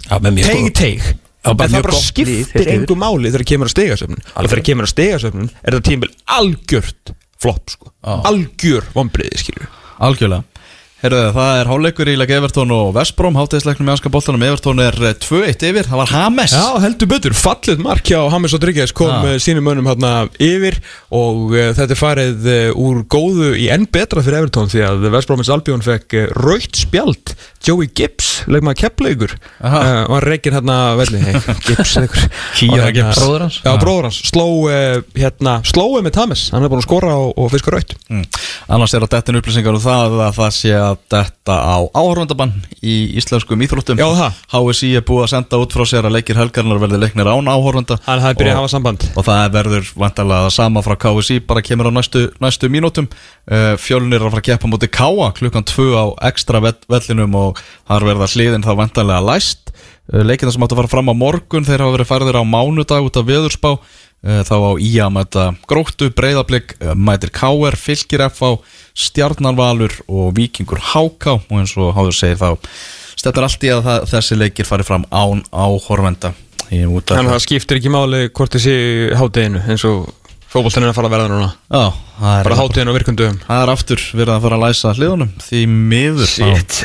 Góðan. teig Já, en það bara skiptir engu máli þegar kemur að stegasöfnun og þegar kemur að stegasöfnun er þetta tímbil algjört flopp sko. Algjör vombriði skilur Algjörlega Herðu, það er háleikur í leg Evertón og Vestbróm Hátteisleiknum í anska boltanum. Evertón er eh, 2-1 yfir, það var Hames. Já, heldur betur, fallið mark hjá Hamis Rodríguez kom Já. uh, sínum mönnum hérna yfir og uh, þetta er farið uh, úr góðu í enn betra fyrir Evertón því að Vestbrómins Albjón fekk uh, raukt spjald Joey Gibbs, leikmaður keppleikur Aha. uh, var reygin hérna velli hey, Gibbs eða ykkur Kía Og hérna- Gibbs. Bróðir hans? Já, bróður hans, sló uh, hérna, slói með Tamis, hann er búin að skora og, og fiska raut Mm. Annars er að dettin upplýsingar um það að það sé að detta á áhörfundabann í íslenskum íþróttum Já, það. HSI er búið að senda út frá sér að leikir helgarnar verði leiknir án áhörfunda Hann hafði byrjað að hafa samband og það verður vantarlega það sama frá KSI bara kemur á næstu, næstu mínútum uh, fjölunir að fara að keppa mútið Káa klukkan 2 á ekstra vell, vellinum og þar verða hliðin þá vantarlega læst. Uh, leikina sem átt að fara fram á morgun þeir hafa verið færðir á mánudag út af veðurspá. Uh, þá á Ía mæta gróttu, breyðablик, uh, mætir Káer fylgir FH, stjarnarvalur og vikingur Háká og eins og háður segir þá stefnir allt í að það, þessi leikir fari fram án út af Þannig að það skiptir ekki máli hvort þið sé hátteginu eins og fótboltan er að fara að verða núna. Já, það er Bara hátteginu og virkundum Það er aftur verið að fara að læsa hliðunum Því miður Shit,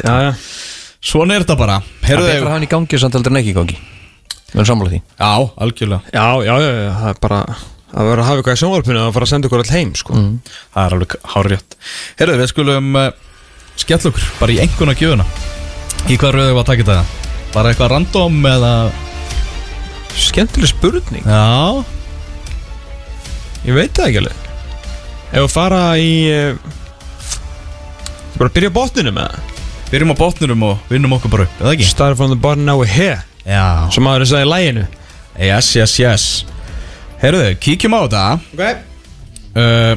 Svona er þetta bara. Það Herðu er betra að hafa hann í gangi samt heldur en ekki í gangi Við erum sammála því. Já, algjörlega. Já, já, já, já, það er bara að vera að hafa eitthvað í sjónvarpinu að fara að senda ykkur all heim, sko. Það er alveg hárrétt. Herðu, við skulum uh, skella okkur Bara í enguna gjöfuna. Í hvað röðu var að taka þetta? Bara eitthvað random eða Skemmtileg spurning. Já Ég veit það ekki alveg. Ef við fara í uh, Bara að byrja á botninu með það Byrjum á botnurum og vinnum okkur bara upp Eða ekki? Start from the bottom now we're here. Já. Sem maður er sagði í læginu Yes, yes, yes. Herðu, kíkjum á þetta. Ok. Uh,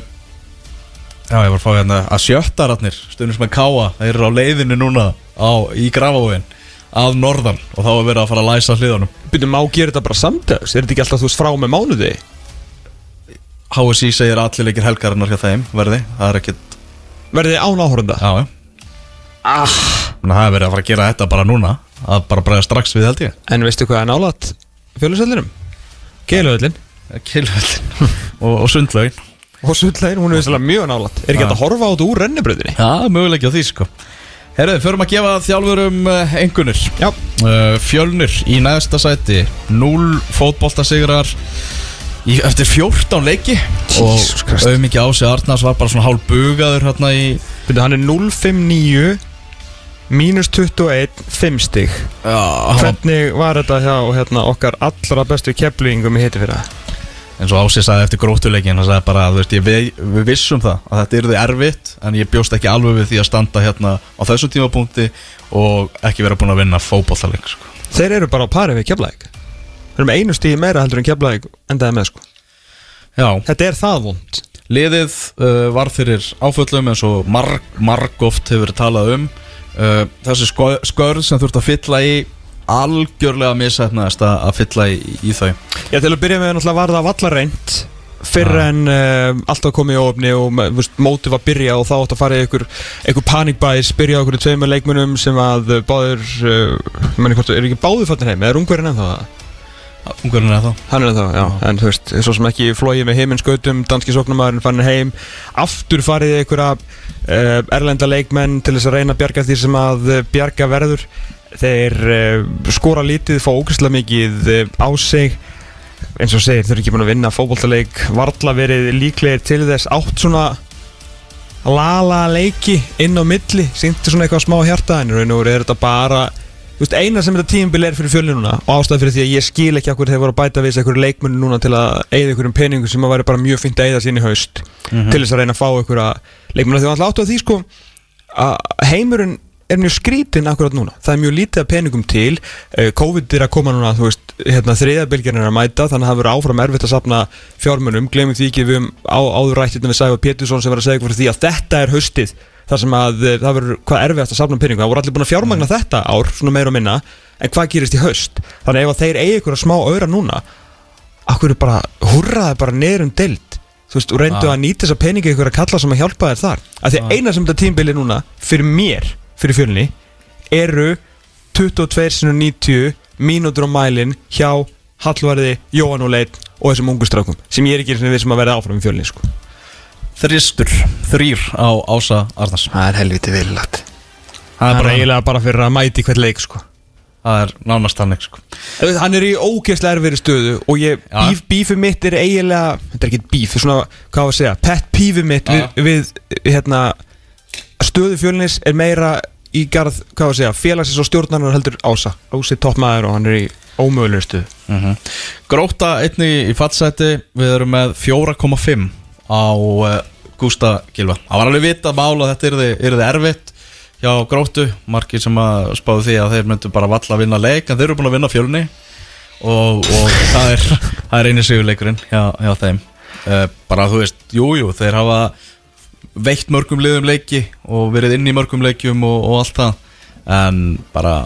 Já, ég var að fá hérna að sjöttaratnir stundum sem er káa, þeir eru á leiðinu núna á, í grafavóin að norðan og þá er verið að fara að læsa hliðunum. Byrjum má gera þetta bara samdags Er þetta ekki alltaf þú veist frá með mánuði? HSI segir að allir leikir helgarinnar hjá þeim verði, það er ekkit Verðið án áhórunda? Já, já. Ah. Það er verið að fara að gera þetta bara núna að bara bregða strax við held ég. En veistu hvað er nálat fjölusöllinum? Keiluöllin Kilvöldin og, og sundlaugin. Og sundlegin, hún er vissilega mjög nálat Er ekki hægt að horfa á þetta úr rennibröðinni? Já, möguleiki á því sko. Herðu, förum að gefa þjálfurum engunir Já. Uh, Fjölnir í neðsta sæti 0 fótboltasigrar í, eftir 14 leiki Jesus og Christ. auðmikið ási Arnars var bara svona hálf bugaður hérna í Byrju, hann er 059 Mínus 21, 5 stig já, hann Hvernig var þetta hjá hérna, okkar allra bestu keflingum í hitti fyrir það? eins og ási sagði eftir gróttuleikin hann sagði bara þú veist, ég, við, við vissum það að þetta yrði erfitt en ég bjóst ekki alveg við því að standa hérna á þessum tímapunkti og ekki vera búin að vinna fótbollaleik sko. Þeir eru bara á pari við keflæk Þeir eru með einu stíði meira heldur en keflæk endaði með sko. Já, Þetta er það vond Liðið uh, var fyrir áföllum eins og marg, marg oft hefur talað um. Uh, Þessi sko- skörð sem þurft að fylla í Algjörlega misætnaðist að, fylla í, í þau. Já, til að byrja með náttúrulega var það vallarreint Fyrr en uh, alltaf komið í ofni og mótið var að byrja og þá átt að fara í ykkur panikbæs byrja á ykkur tveimur leikmunum sem að uh, báður, uh, manni hvort, er ekki báður fattin heim, eða er ungverinn ennþá það? Ungurinn er það Hann er ennþá, já, en þú veist, svo sem ekki flóið með heiminskautum, danski sóknumæðurinn fann heim, aftur farið ykkur uh, erlenda leikmenn til þess að reyna að bjarga því sem að uh, bjarga verður. Þeir uh, skora lítið, fá ógæslega mikið uh, á sig. Eins og segir, þeir eru ekki búin að vinna fótboltaleik. Varla verið líklegir til þess. Átt svona lala leiki inn á milli sýnti svona eitthvað smá hjarta en veru er þetta bara þú veist, eina sem þetta tímabil er fyrir fjölni núna og ástæð fyrir því að ég skil ekki okkur þeir voru að bæta við þessu einhverju leikmunni núna til að eigða einhverjum peningum sem að væri bara mjög fint að eigða sín í haust til þess að reyna að fá einhverja leikmunni því að alltaf áttu að því sko að heimurinn er mjög skrítinn akkurat núna. Það er mjög lítið af peningum til. Eh, COVID er að koma núna, þú veist, hérna þriðabilgjarnir er að mæta, þannig að það verður áfram erfitt að sapna fjármunum, glemum því ekki við um á, áður rætt hérna við Sæfa Pétursson sem var að segja fyrir því að þetta er haustið þar sem að eh, það verður hvað erfitt að sapna peningum, það voru allir búin að fjármagna þetta ár, svona meira og minna, en hvað gerist í haust? Þannig að ef að þeir eigi ykkur smá auðra núna akkur er bara, hurraði bara niður um deild? Þú veist, og reyndu Ah. að nýta þessa peningi ykkur að kalla sem að hjálpa þér þar. Að því eina sem þetta tímbili núna fyrir mér, fyrir fjölni eru 22 sinur 90 mínútur á mælin hjá Hallvarði, Jóhann og Leit og þessum ungu strákum sem ég er ekki einu sinni viss um að verða áfram í fjölni sko. Þristur, þrýr á Ása Arnars það er helviti viljulegt Það það er bara, eiginlega bara fyrir að mæti hvert leik sko. það er nánast þannig sko. Hann er í ógeðslega erfiðri stöðu og ég, bíf, bífið mitt er eiginlega þetta er ekki bíf, þetta er svona, hvað á að segja pet pífið mitt Já. við, við hérna, stöðu fjölnis er meira í garð, hvað var að segja, félagsins og stjórnarinnar heldur Ása Ási toppmaður og hann er í ómögulegur stuð Mhm. Gróta einni í fallseti Við erum með 4,5 á uh, Gústa Gilva Það var alveg vitað mál að þetta yrði erfitt hjá Grótu margir sem að spáðu því að þeir myndu bara valla að vinna leik en þeir eru búin að vinna fjölni og, og það er, er eini sigurleikurinn hjá, hjá þeim. Uh, bara þú veist, jújú, jú, þeir hafa veitt mörgum liðum leiki og verið inn í mörgum leikjum og, og allt það en bara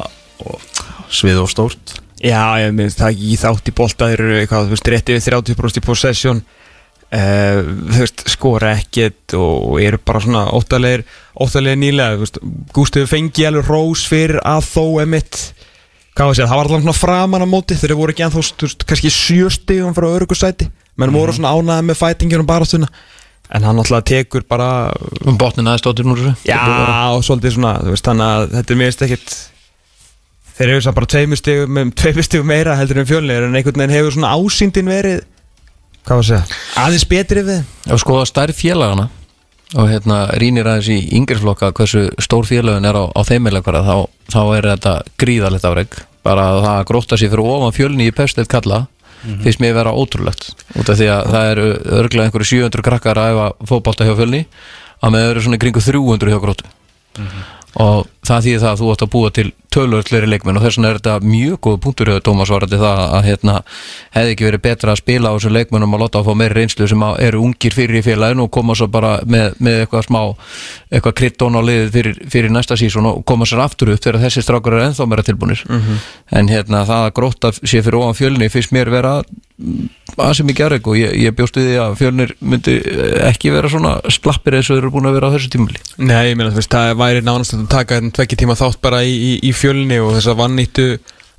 og, svið og stórt. Já, ég minnst það ekki í þátt í eru eitthvað, þú veist, rétt yfir 30% í possession uh, veist, skora ekkert og eru bara svona óttalegir óttalegir nýlega, Gústið fengi alveg rós fyrir að þó emitt, hvað var að segja, það var alltaf svona framan á móti, þeir voru ekki ennþá kannski sjöstigum frá örugusæti menn voru svona ánaði með fætingin og barastuna en hann alltaf tekur bara um botnin aðeins stóttir núr Já, og svolítið svona, veist, þannig að þetta er minnst ekkit Þeir eru samt bara tveimur um, stigum meira heldur en fjölnir en einhvern veginn hefur svona ásýndin verið Hvað var að segja? Aðeins betri við og skoða stærð félagana og hérna rínir aðeins í yngirflokka hversu stór félagin er á, á þeimilegara þá, þá er þetta gríðalegt afreg bara að það gróta sér fyrir ofan fjölni í pestið kalla finnst mér vera ótrúlegt. Út af því að það eru örglega einhverju 700 krakkar að æfa fótbolta hjá fjölni að með eru svona kringu 300 hjá grótu og það þýðir það að þú ætti að búa til tölvöldleri leikmenn og þess vegna er þetta mjög góð punktur hjá Tómas varandi það að hérna, hefði ekki verið betra að spila á þessum leikmennum og láta að fá meiri reynslu sem að eru ungir fyrir í félaginu og koma svo bara með, með eitthvað smá eitthvað kryddón á liðið fyrir, fyrir næsta sísón og koma sér aftur upp þegar þessi strákar eru ennþá meira tilbúnir. En hérna það að gróta sé fyrir ofan fjölni finnst mér vera aðeins mikið aðreg og ég, ég bjóst við því að fjölnir myndi eh, ekki vera svona slappir eins og þeir eru búin að vera á þessu tímuli Nei, ég meina, þú veist, það væri nánast að taka þetta tvekki tíma þátt bara í, í, í fjölni og þess að vannýttu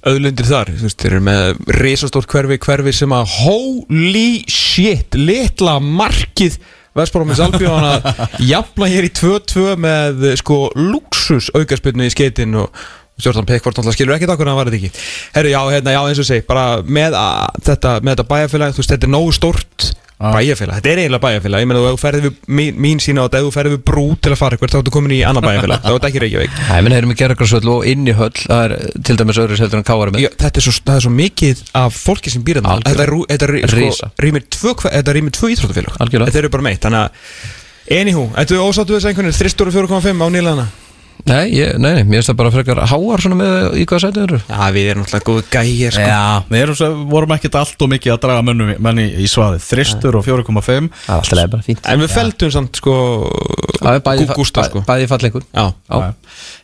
auðlundir þar, þú veist, þeir eru með risastórt hverfi, hverfi sem að holy shit, litla markið Vestbrómis Albjörn að jafna hér í 2-2 með sko luxus aukarspilnu í skeitin og Stjórnarn Pickford náttúrulega skilur ekkert okkur en það var þetta ekki. Herru, já, hérna, já, eins og segi, bara með að, þetta, með þetta bæjarfélag, þú veist, þetta er nógu stórt bæjarfélag, þetta er eiginlega bæjarfélag. Ég meina, þú ferði við, mín, mín sína á þetta þú ferði við brú til að fara eitthvað, þá ertu komin í annar bæjarfélag. Þá er þetta ekki Reykjavík. Er minn erum við gerðargræsvöld og inn í höll það er til dæmis öðru heldur en Já, þetta er svo, er svo mikið af fólki sem býr þetta, sko, rýmir tvö, hve- þetta rýmir tvö að Anywho, ættu ósáttu þess einhvern veginn? 3.4.5 á nýlaðana Nei, ég, nei, nei, mér finnst það bara frekar háar svona með í hvað sætið eru. Já, við erum náttúrulega góðu gægir sko. Já, við erum svo, vorum ekkert allt og mikið að draga mönnum, menni í svaðið Þristur og 4,5 Það er alltaf leið bara fínt. En við feldum samt sko Það bæði, Gústa sko. bæði falleikur Já, Já.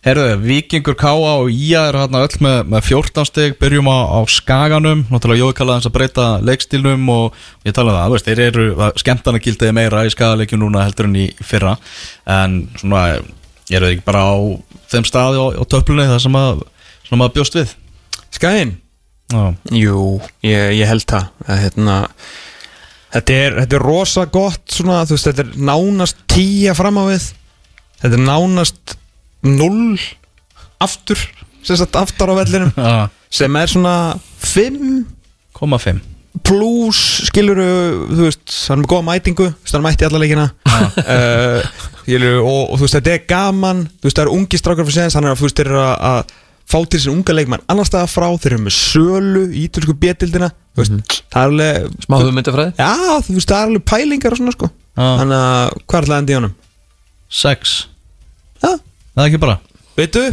Herðu, Víkingur Káa og Ía eru hérna öll með, með 14 stig. Byrjum á, á Skaganum. Náttúrulega Jói kallaði hans að breyta leikstílnum Og ég talaði það, þú veist, þeir eru Skemtanagildiði meira í skagaleikjum núna heldur en í fyrra. En svona, eru þeir ekki bara á þeim staði á, á töflunni Það sem að, svona maður bjóst við? Skæðin Jú, ég, ég held það að, hérna, þetta, er, þetta er rosa gott svona, veist, þetta er nánast tíja fram á við. Þetta er nánast null aftur sem sagt aftar á vellinum. Sem er svona 5 koma 5 plus skiluru, þú veist, hann er með góða mætingu hann mætti alla leikina. Uh, skiluru, og, og þú veist, þetta er gaman þú veist, það eru ungi strákar fyrir séðans hann er að, þú veist, þeir eru að, að fá til þessi unga leikmann annar staða frá, þeir eru með sölu í ítalsku bétildina, þú veist, það er alveg Smá hugmyndafræði? Já, þú veist, það er alveg pælingar og svona, sko. Þannig að, hvað er það endi í honum? 6 Já, Það er ekki bara veitu,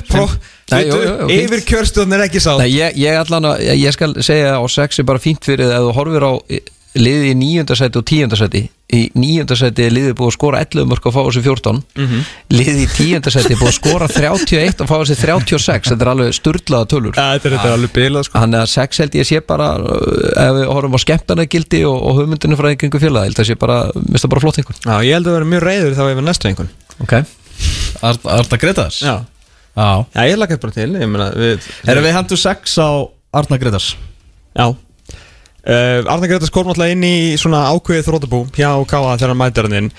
yfir kjörstjórn er ekki sá Nei, ég, ég allan að, ég skal segja á sex er bara fínt fyrir að þú horfir á liðið í níundasæti og tíundasæti í níundasæti er liðið búið að skora 11 mörg og fá þessi 14 liðið í tíundasæti er búið að skora 31 og fá þessi 36 þetta er alveg sturlaða tölur. Ja, þetta er, þetta er alveg bilað, sko. Þannig að sex held ég sé bara uh, ef við horfum á skemmtana gildi og, og hugmyndinu frá einhverjum félag, held að sé bara mista bara flott einhvern. Já, ég held að vera mjög reyður þá yfir næstu einhvern. Ok. Arna Gretars Já, Já. Ég lakast bara til, Erum við hendur 6 á Arna Gretars Já. Uh, Arna Gretas kom náttúrulega inn í svona ákveðið þrótabú hjá Káa þegar hann mætir hann inn.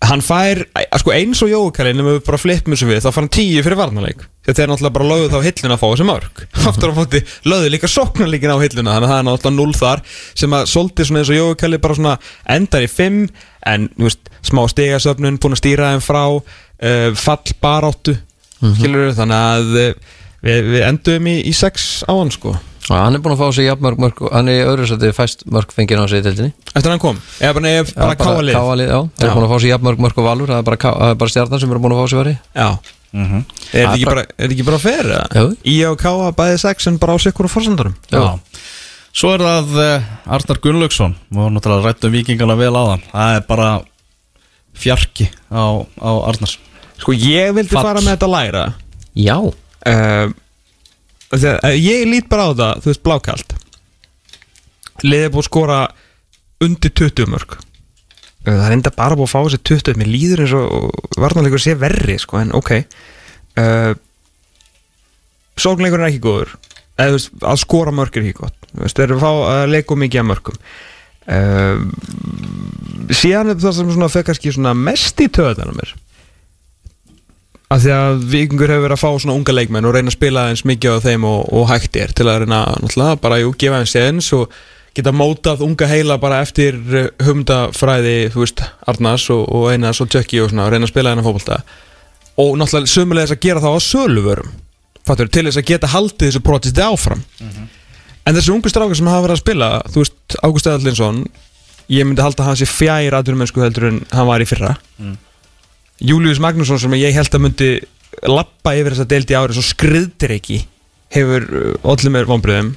Hann fær, sko eins og Jókalinn ef við bara flippum þessu við, þá fær hann tíu fyrir varnarleik. Þegar þeir náttúrulega bara lögðu þá hilluna að fá þessi mörg Aftur á fóti lögðu líka sóknarleikin á hilluna Þannig að það er náttúrulega null þar Sem að solti svona eins og Jókalli bara svona endar í fimm En, þú veist, smá stegasöfnun, búin að stýra þeim frá uh, Fall baráttu skilur þannig að eh, við, við endum í, í sex á hann sko. Og hann er búin að fá sig jafn mörg Hann er í öðru sætti fæst mörg fengið á sig í deildinni. Eftir hann kom, eða bara, nei, bara káalið Káalið, já. Þeir eru búin að fá sig jafn mörg og valur Það er bara, það er bara stjarnan sem eru búin að fá sig vari já. Er þetta ekki bara, er þetta ekki bara fair eða? Jú. í og káa bæði sex en bara á sikkur og forsendarum Já. Svo er það uh, Arnar Gunnlaugsson. Við varum náttúrulega rætt um vikingana vel áðan. Það er bara fjarki á, á Arnars sko ég vildi Fall. fara með þetta læra. Já. Uh, þegar, uh, ég lít bara á það þú veist blákalt. Liðið búið að skora undir 20 mörg uh, það er enda bara búið að fá þessi 20 mér líður eins og varnarleikur sé verri sko, en ok. Uh, sóknleikur er ekki góður. Eða veist, að skora mörg er ekki gott. Þeir eru að fá að leika of mikið að mörgum uh, síðan er það sem fekk kannski mest í töðan á mér að því að vikingur hefur verið að fá svona unga leikmenn og reyna að spila eins mikið á þeim og, og hægt er til að reyna náttúrulega bara jú, gefa þeim séðins og geta mótað unga heila bara eftir eh, hugmyndafræði, þú veist, Arnars og, og Einars og Tjökki og svona og reyna að spila hennar fótbolta. Og náttúrulega sömulegis að gera það á söluvörum fattur, til þess að geta haldið þessu projekti áfram. En þessi ungu strákar sem hafa verið að spila þú veist, Ágúst Eðalinsson ég myndi halda að hann sé fjær aðurumennsku heldur en hann var í fyrra Július Magnússon sem ég held að myndi lappa yfir þessa deildi ári svo skriðtir ekki hefur allir með vonbröðum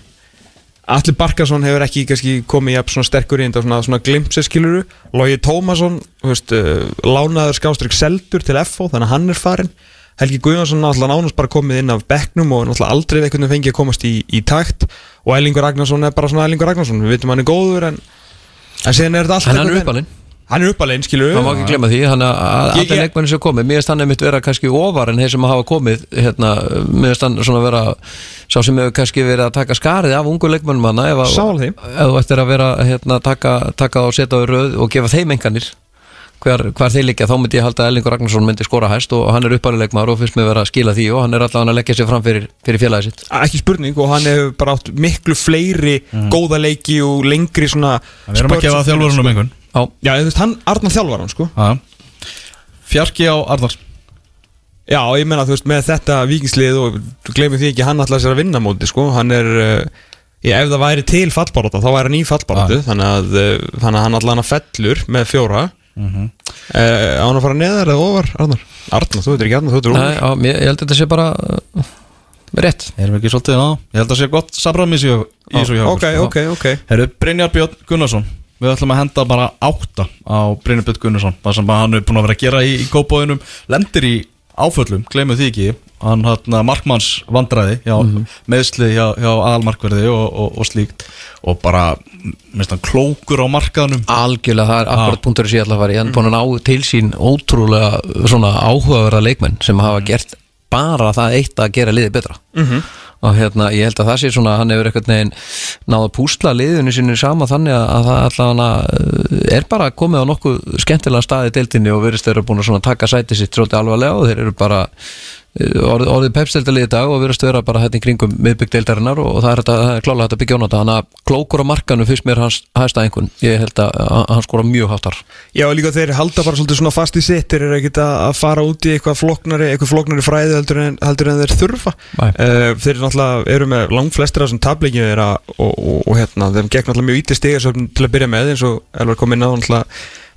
Allir Barkarsson hefur ekki kannski komið jafn svona sterkur í enda svona, svona glimpsi skiluru Logi Tómasson, veist, uh, lánaður skástrík seldur til FO þannig að hann er farin Helgi Guðjónsson náttúrulega nánast bara komið inn af bekknum og náttúrulega aldrei veginn fengið að komast í, í takt. Og Ellingur Ragnarsson er bara svona Ellingur Ragnarsson. Við vitum hann er góður en, en síðan er þetta allt En hann er Hann uppalinn, skilur Það má ekki glemma því, hann að að Ég- allir ég- leikmenni sem komið Mér finnst hann einmitt vera kannski ofar en þeir sem hafa komið hérna, Mér finnst hann svona vera Sá sem hefur kannski verið að taka skarið af ungu leikmennum hana Ef, þú ættir að vera hérna, taka, taka og setja á röð og gefa þeim enganir hver, hver þeir liggja, þá myndi ég halda að Ellingur Ragnarsson myndi skora hæst og hann er uppalinn og finnst mér vera að skila því og hann er allavega að leggja sér fram fyrir, fyrir félagið sitt. Ekki spurning og hann hefur bara átt miklu fleiri góða leiki og lengri svona Já, Já, þú veist, hann, Arnar þjálfar hann sko. Já. Fjarki á Arnars. Já, ég meina, þú veist, með þetta vikingslið og glemir því ekki, hann ætlaði sér að vinna móti sko, hann er Já, ef það væri til fallbaróta, þá væri hann í fallbarótu þannig, að, uh, þannig að hann allan að fellur með fjóra. Mm -hmm. Á hann að fara neðar eða ofar, Arnar? Arnar, þú veitir ekki Arnar, þú veitir Nei, já, mér, ég held að þetta sé bara uh, rétt. Erum við ekki svolítið á Ég held að sé gott samræmis í í þessu hjá Við ætlum að henda bara átta á Brynjar Björn Gunnarsson. Það sem hann er búin að vera að gera í, í kópáðunum Lendir í áföllum, glemur því ekki. Hann hann markmanns vandræði hjá, Meðsli hjá, hjá aðalmarkverði og, og, og slíkt. Og bara, minnst hann klókur á markaðunum Algjörlega, það er akkurat punktur sem ég ætla að fara í. Hann búin að ná til sín ótrúlega svona áhugaverða leikmenn sem hafa gert bara það eitt að gera liðið betra og hérna, ég held að það sé svona hann hefur eitthvað neginn náða púsla liðinu sinni sama þannig að, að það allavega er bara komið á nokkuð skemmtilega staði deildinni og verist þeir eru búin að taka sæti sitt svolítið alvarlega og þeir eru bara eh, orðið, orðið pepsdeildalið í dag og verist vera bara hérna í kringum miðbyggdeildarinnar og það er, þetta, það er klálega að byggja á þetta þannig að klókur á markanu fyrst mér hans hæsta einhvern, ég held að, að hann skora mjög háttar. Já, og líka þeir halda bara svolítið svona fast í sitt. Þeir eru ekkert að að fara út í eitthvað floknari eitthvað floknari fræði heldur en, heldur en þeir þurfa. Nei. uh, Þeir eru náttúrulega eru með langflestir af þessum tableikinu þeirra og, og, og hérna, þeim gekk náttúrulega mjög ítið stigarsöfn til að byrja með eins og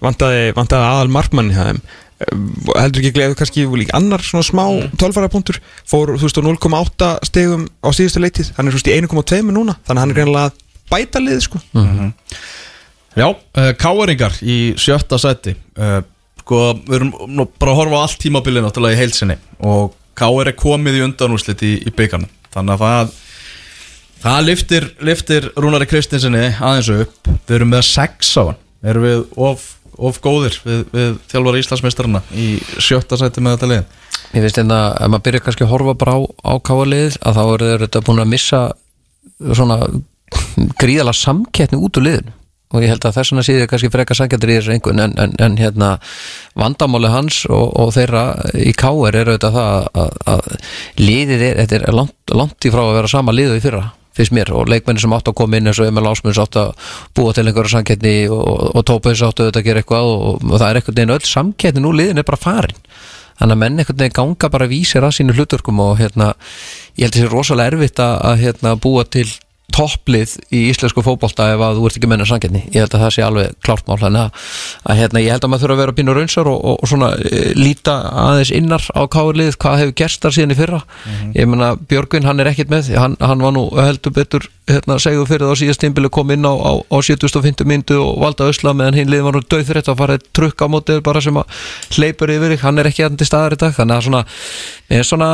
vantaði, vantaði aðal markmann í uh, heldur ekki gleðu kannski líka annar svona smá mm. tölfærapunktur fór þú veist á 0,8 stegum á síðustu leitið hann er þú veist í 1,2 núna. Þannig að hann er greinlega að bæta lið sko. Já, uh, káeringar í sjötta sæti. Uh, Sko, við erum nú bara að horfa á allt tímabilið náttúrulega í heilsinni og káer er komið í undanúslit í, í byggarnum þannig að það það liftir, liftir Rúnari Kristinsinni aðeins upp. Við erum með sex á hann. Erum við of, of góðir við, við þjálfari Íslandsmeistarana í sjötta sæti með þetta lið. Ég finnst einna, ef maður byrja kannski að horfa bara á, á káalið að þá eru þetta búin að missa svona gríðala samkettni út úr liðinu. Og ég held að þess vegna síður kannski frekar samkettir í þessu einhvern en, en, en hérna vandamáli hans og, og þeirra í káer eru þetta það að, að liðið er, þetta er langt, langt í frá að vera sama liðu í fyrra fyrst mér. Og leikmenni sem átt að koma inn eins og Emil Ásmunds átt að búa til einhverja samkettni og, og Tópaðis auðvitað að gera eitthvað og, og það er einhvern veginn öll samkettni nú liðin er bara farin. Þannig að menn einhvern veginn ganga bara vísir að sínu hlutverkum og hérna, ég held þessi rosalega erfitt að, að hérna, búa til topplið í íslensku fótbolta ef að þú ert ekki menna sanginni, ég held að það sé alveg klárt mál að, að hérna, ég held að maður þurfa að vera pínu raunsar og, og, og svona e, líta aðeins innar á káurlið hvað hefur gerst þar síðan í fyrra. Ég menna Björgvin hann er ekkit með hann, hann var nú heldur betur hérna, segðu fyrir það á síðast tímbili kom inn á, á, á 750 myndu og valda ösla meðan hinn liðið var nú döðrætt að fara trukk á mótið bara sem að hleypur yfir hann er ekki hann til staðar í dag þannig að svona, svona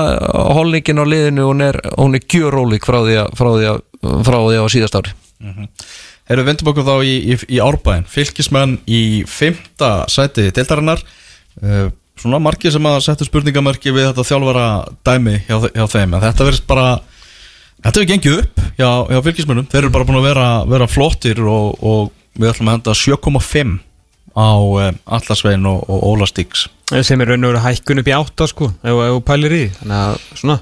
holningin á liðinu, hún er, hún er frá því að síðast ári. Erum við vendum okkur þá í, í, í árbæðin Fylkismenn í fymta sæti deildarinnar. Uh, Svona margir sem að setja spurningamörki við þetta þjálfara dæmi hjá, hjá þeim. En þetta verðist bara Þetta hefur gengið upp hjá, hjá fylgismönnum Þeir eru bara búin að vera, vera flottir og, og við ætlum að henda 7,5 á um, Allarsvein og, og Óla Stíks sem er raun og veru hækkun upp í átta sko ef þú pælir í. Þannig að svona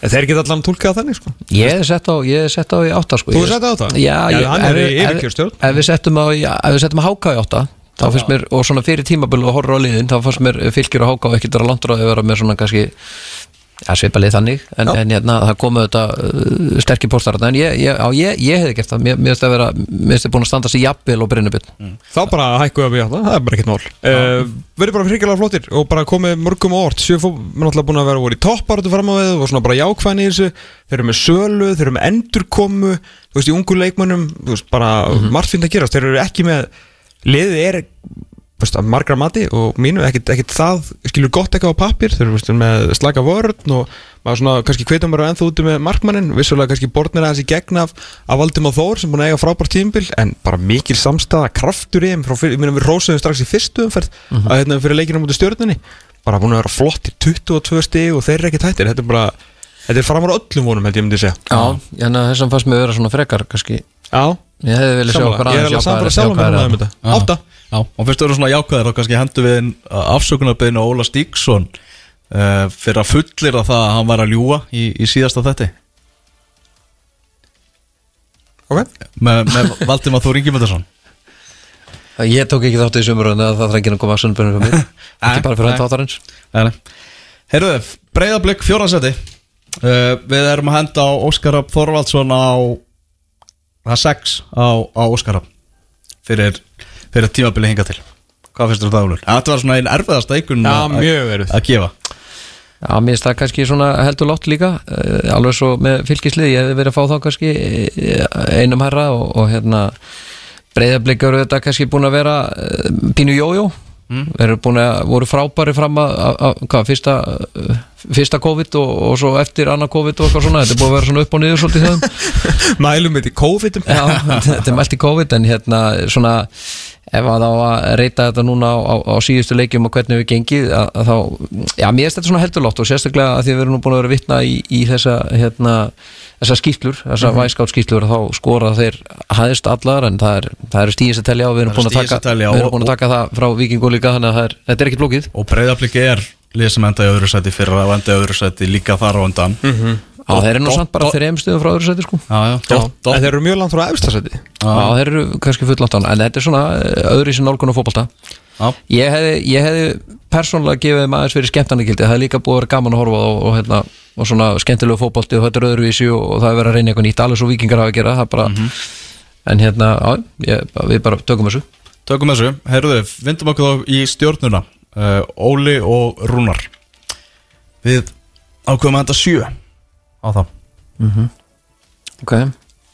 en þeir geta allan tólkað þannig sko Ég hef sett á, ég hef sett á í átta sko Þú hefur sett á átta? Já, Já, ég, hann ef er ef-. Ef við settum á, já, ef við settum á háka í átta þá finnst mér, og svona fyrir tímabil og horfur á liðin þá fannst mér fylgjur og háka og ekkert frá því að vera með svona kannski ja, svipalið þannig, en, en hérna það komu þetta uh, sterkir póstar en ég, ég, á, ég, ég hefði gert það, mér finnst það búin að standa sig jafnvel og brinnubit þá bara hækkuðu upp í átta, það er bara ekkert mál. Uh, verður bara frikilega flottir og bara komið mörgum á orð, sjö fó, mér náttúrulega búin að vera voru í topparötu fram á við og svona bara jákvæðin í þessu. Þeir eru með sölu, þeir eru með endurkomu. Þú veist, í ungu leikmönnum þú veist, bara margt finn að gerast, þeir eru ekki með liðið er margra mati og mínu, ekkit, ekkit það skilur gott eitthvað á pappir, þeir eru með slaka vörn og maður svona kannski hvetum bara ennþá úti með markmannin, vissulega kannski borðnir aðeins í gegn af, af Valdimar Þór sem búin að eiga frábært tímbil, en bara mikil samstæða kraftur í þeim, ég meina við rósuðum strax í fyrstu umferð, að hérna fyrir leikinu mútið stjórnunni, bara búin að vera flott í 22 stig og þeir eru ekki tættir þetta er bara, þetta er framar öllum vonum held ég myndi segja. Já, en þess að fannst mér vera svona frekar kannski, Já, ég hefði viljað sjá ég er um þetta Já. Og fyrst eru svona jákvæðir og kannski hendur við inn afsökunarbeðinu Óla Stíksson uh, fyrir að fullir að það að hann var að ljúa í, í síðasta þetti Ok. Með, með Valdimar Þór Ingimundarsson Ég tók ekki þátt í sumur en það þarf ekki að koma að sunnbjörnum fyrir mig ekki bara fyrir hann þáttarins. Herruðu, breyðablик fjóraðsæti uh, Við erum að henda á Óskar Rapp Þorvaldsson á það er sex á, á Óskar Rapp fyrir, fyrir tímabili hinga til Hvað finnst þú um það, Úlur? Þetta var svona einn erfiðasta einhvern Já, mjög erfið. að gefa Já, mér finnst það kannski svona heldur látt líka uh, alveg svo með fylgislið ég hefði verið að fá þá kannski eh, einum herra og, og hérna breyðablík eru þetta kannski búin að vera uh, pínu jójó mm. eru búin að voru frábæri fram að, að, að hvað, fyrsta, fyrsta COVID og, og svo eftir annað COVID og eitthvað svona, þetta er búin að vera svona upp og niður svolítið þeim. Mælum þetta í COVID-um Já, þetta er mælt í COVID en hérna svona ef að þá að reyta þetta núna á, á, á síðustu leikjum og hvernig við gengið að, að þá, já mér finnst þetta svona heldurlótt og sérstaklega að því að við erum nú búin að vera vitna í, í þessa hérna þessa skýtlur, þessa mm -hmm. skýtlur þá skora þeir hæðist allar en það er, það eru stíðis að telja og við erum búin að taka, við og- að taka það frá vikingu líka þannig að er, þetta er ekki blókið Og breyðablík er lið sem enda í öðru sæti fyrir að enda í öðru sæti líka þar á undan. Mm. Já, þeir eru nú samt bara þreim stuðum frá öðru sæti sko. Já, já, dot, dot, en þeir eru mjög langt frá efstasæti Já, þeir eru kannski fullant án en þetta er svona eh, öðru í sin nálgun á fótbolta. Já, Ég hefði, ég hefði persónulega gefið þeim aðeins fyrir skemmtarnagildi það er líka búið að vera gaman að horfa á og, og, hérna, og svona skemmtilegu fótbolti og þetta er öðruvísi og, og það er verið að reyna eitthvað nýtt. Alveg svo vikingar hafa að gera það er bara, en hérna, já, ég, við bara tökum þessu. Tökum þessu. Herruðu, vindum okkur þá í stjórnuna uh, Óli og Rúnar. Við ákveðum að enda sjö. Á þá. Ok,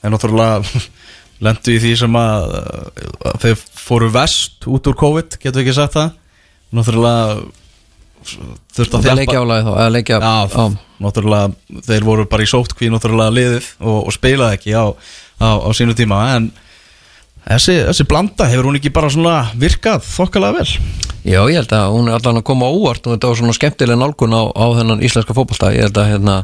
En náttúrulega lendu í því sem að, að þeir fóru vest út úr COVID, getur við ekki sagt það? Náttúrulega þurfti að leikja, Já, náttúrulega þeir voru bara í sótkví náttúrulega liðið og, og spilaði ekki á, á, á sínu tíma en þessi, þessi blanda hefur hún ekki bara svona virkað þokkalega vel? Já, ég held að hún er allan að koma óvart og þetta var svona skemmtileg nálgun á, á þennan íslenska fótbolta, ég held að hérna,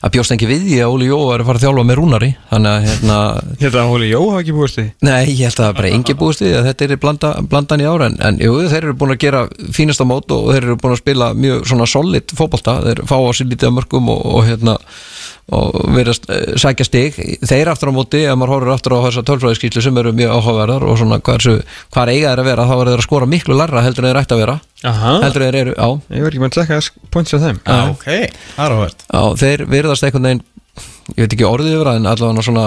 að bjóst ekki við því að Óli Jó er að fara að þjálfa með Rúnari, þannig að hérna Ég held að Hóli Jó hafa ekki búist því. Nei, ég held að bara engi búist við að þetta er blanda, blandan í ára en, en jú, þeir eru búin að gera fínasta mót og þeir eru búin að spila mjög svona solid fótbolta. Þeir fá á sér lítið af mörgum og, og hérna og verðast uh, sækja stig. Þeir aftur á móti, ef maður horfir aftur á þessa tölfræðiskýslu sem eru mjög áhugaverðar og svona hversu, hvar eiga þeir að vera þá verður þeir að skora miklu larra heldur en þeir ætti að vera. Aha. heldur en þeir eru, á, Ég verð ekki með að tjekka points af þeim. Já, ok, það er áhvert á þeir verðast einhvern veginn ég veit ekki orðið yfir það en allavega svona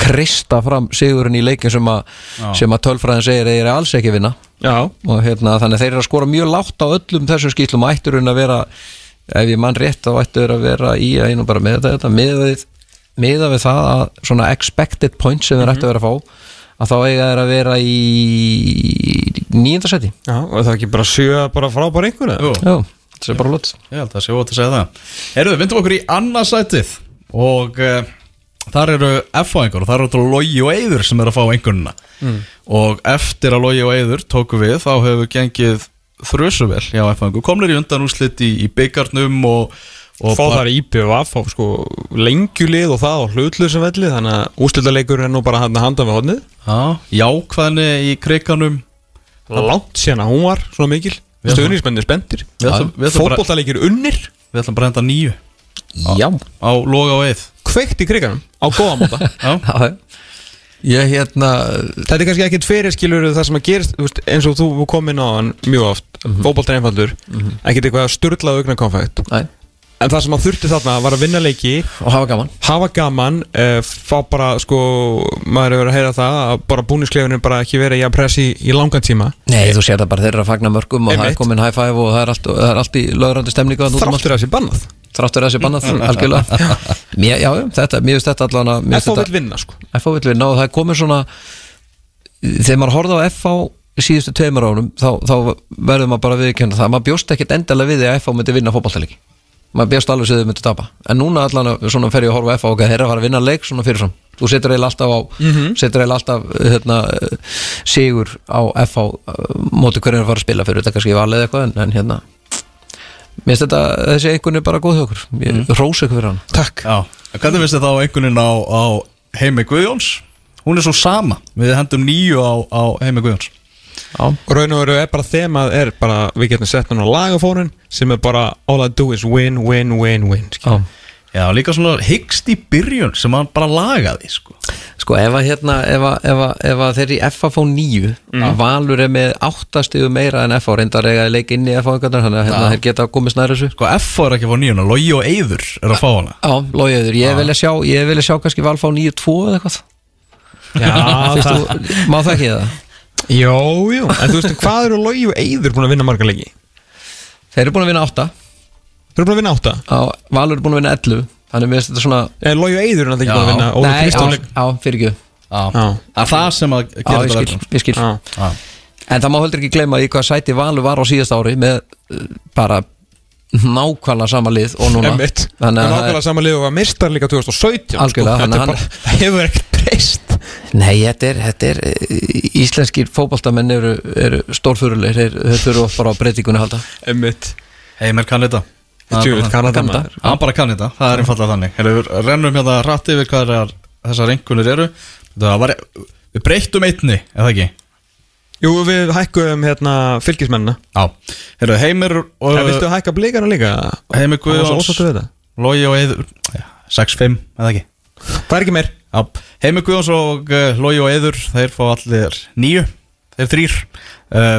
krista fram sigurinn í leikin sem að, Já. sem að tölfræðin segir að þeir eru alls ekki vinna. Já, og hérna, þannig að þeir eru að skora mjög látt á öllum þessum skýslum ef ég mann rétt þá ættur að vera í að einu bara með þetta miða við, miða við það að svona expected points sem þeir ættu að vera að fá að þá eiga þeir að vera í nýjöndarsæti já, og það er ekki bara sjö bara frábær einhver eða? Jú, já, það er bara lott ég held að sé ótt að segja það. Herðu, vindum okkur í annarsætið og uh, þar eru F-fáingar og þar eru þetta Logi og Eyður sem eru að fá einhvernuna mm. og eftir að Logi og Eyður tóku við þá hefur gengið þrjusuvel hjá F-fáingu komnir í undan úrslit í, í byggarnum og, og Fá þar IPVF á sko lengjulið og það á hlutlusum velli þannig að ústildarleikur er nú bara hann að handa við hodnið Já, jákvæðni í kriganum Langt síðan að hún var svona mikil. Já. Stöðnismenni spendir Við ætlum- við ætlum bara- Fótbollaleikir unnir. Við ætlum bara að enda nýju já, á Loga og Eyð Kveikt í kriganum á góða móta Já, já ég hérna Þetta er kannski ekkit fyrir skilur það sem að gerist veist, eins og þú kom inn á hann mjög oft mm -hmm. fótboltan einfaldur ekkit eitthvað sturlað augna konfætt næ, en það sem að þurfti þarna var að vinna leiki og hafa gaman. Hafa gaman uh, fá bara sko maður hefur að heyra það að bara búniskleifinu bara ekki verið í að pressi í langan tíma. Nei, þú sér það bara þeir eru að fagna mörgum og það er komin high five og það er allt, það er allt í lögrandi stemningu þarna út um allt. Þráttur að þessi bannað þráttur þessi bannað algjörlega. Mér, já, þetta, mér finnst þetta allan að mér FH vil vinna sko. FH vill vinna og það er komin svona þegar maður horfði á FH síðustu tveimur ánum þá, þá verður maður bara viðkjönda það maður bjóst ekkert endalega við því að FH myndi vinna fótballtæleiki maður bjóst alveg sem þau myndi tapa. En núna allan að svona fer ég að horfa á FH og þeir eru að fara að vinna leik svona fyrirfram. Þú setur eiginlega alltaf á setur eiginlega alltaf hérna, sigur á FH eh, móti hverju er að fara að spila fyrir. Þetta kannski valið eitthvað en, en hérna mér finnst þetta þessi einhvern er bara góð hjá okkur. Ég mm. rós ykkur fyrir hann Takk. Já, en hvernig finnst þið þá einhvern á, á Heimi Guðjóns? Hún er svo sama, við hendum nýju á, á Heimi Guðjóns. Já, Raun og veru er bara þemað er bara við getum sett hann á lagafórun sem er bara all I do is win, win, win, win. Já líka svona hyggst í byrjun sem hann bara lagaði sko. Sko ef að hérna ef að, ef að, ef að þeir í FA fá nýju að Valur er með áttastiðu meira en FA reyndar eiga að leika inn í FA einhvern þannig að hérna, þeir geta komið snæður þessu. Sko, F er ekki að fá nýjuna, Logi og Eyður er að fá hana. Já, logiður, ég vilja sjá ég vilja sjá kannski Val fá nýju tvo eða eitthvað. Já, það, þú, má það ekki það? Jó, jú, en þú veist hvað eru Logi og Eyður búin að vinna marga leiki? Þeir eru búin að vinna átta Þeir eru búin að vinna átta? Á, Valur er búin að vinna 11 þannig mér finnst þetta svona En Logi og Eyður er náttúrulega ekki Já. búin að vinna? Óli Nei, Kristján á, á, fyrir ekki. Já, Já. það er það sem að Já, gera ég þetta skil, verkum ég skil. Já. Já, En það má heldur ekki gleyma í hvað sæti Valur var á síðast ári með uh, bara nákvæmlega sama lið og núna. Emmitt Þannig að að það er- nákvæmlega sama lið og var mistar líka 2017 Algjörlega, sko. þannig Þetta að er bara, það hefur ekkert breyst. Nei, þetta er, þetta er eh, íslenskir fótboltamenn eru, eru stórfyrulegir, þeir, þeir þurfa bara á breytingunni að halda. Emmitt Heimir kann þetta Hann bara kann þetta, það er einfallega þannig. Rennum hérna rætt yfir hvað er, þessar einhvernir eru. Það var, Við breyttum einni, eða ekki? Jú, við hækkuðum hérna fylgismennina. Heimir og Það viltu hækka blíkana líka? Heimir Guðjóns. Logi og Eyður já, 6-5, eða ekki? Það er ekki meir. Já, Heimir Guðjóns og uh, Logi og Eyður Þeir fá allir nýju Þeir þrýr uh,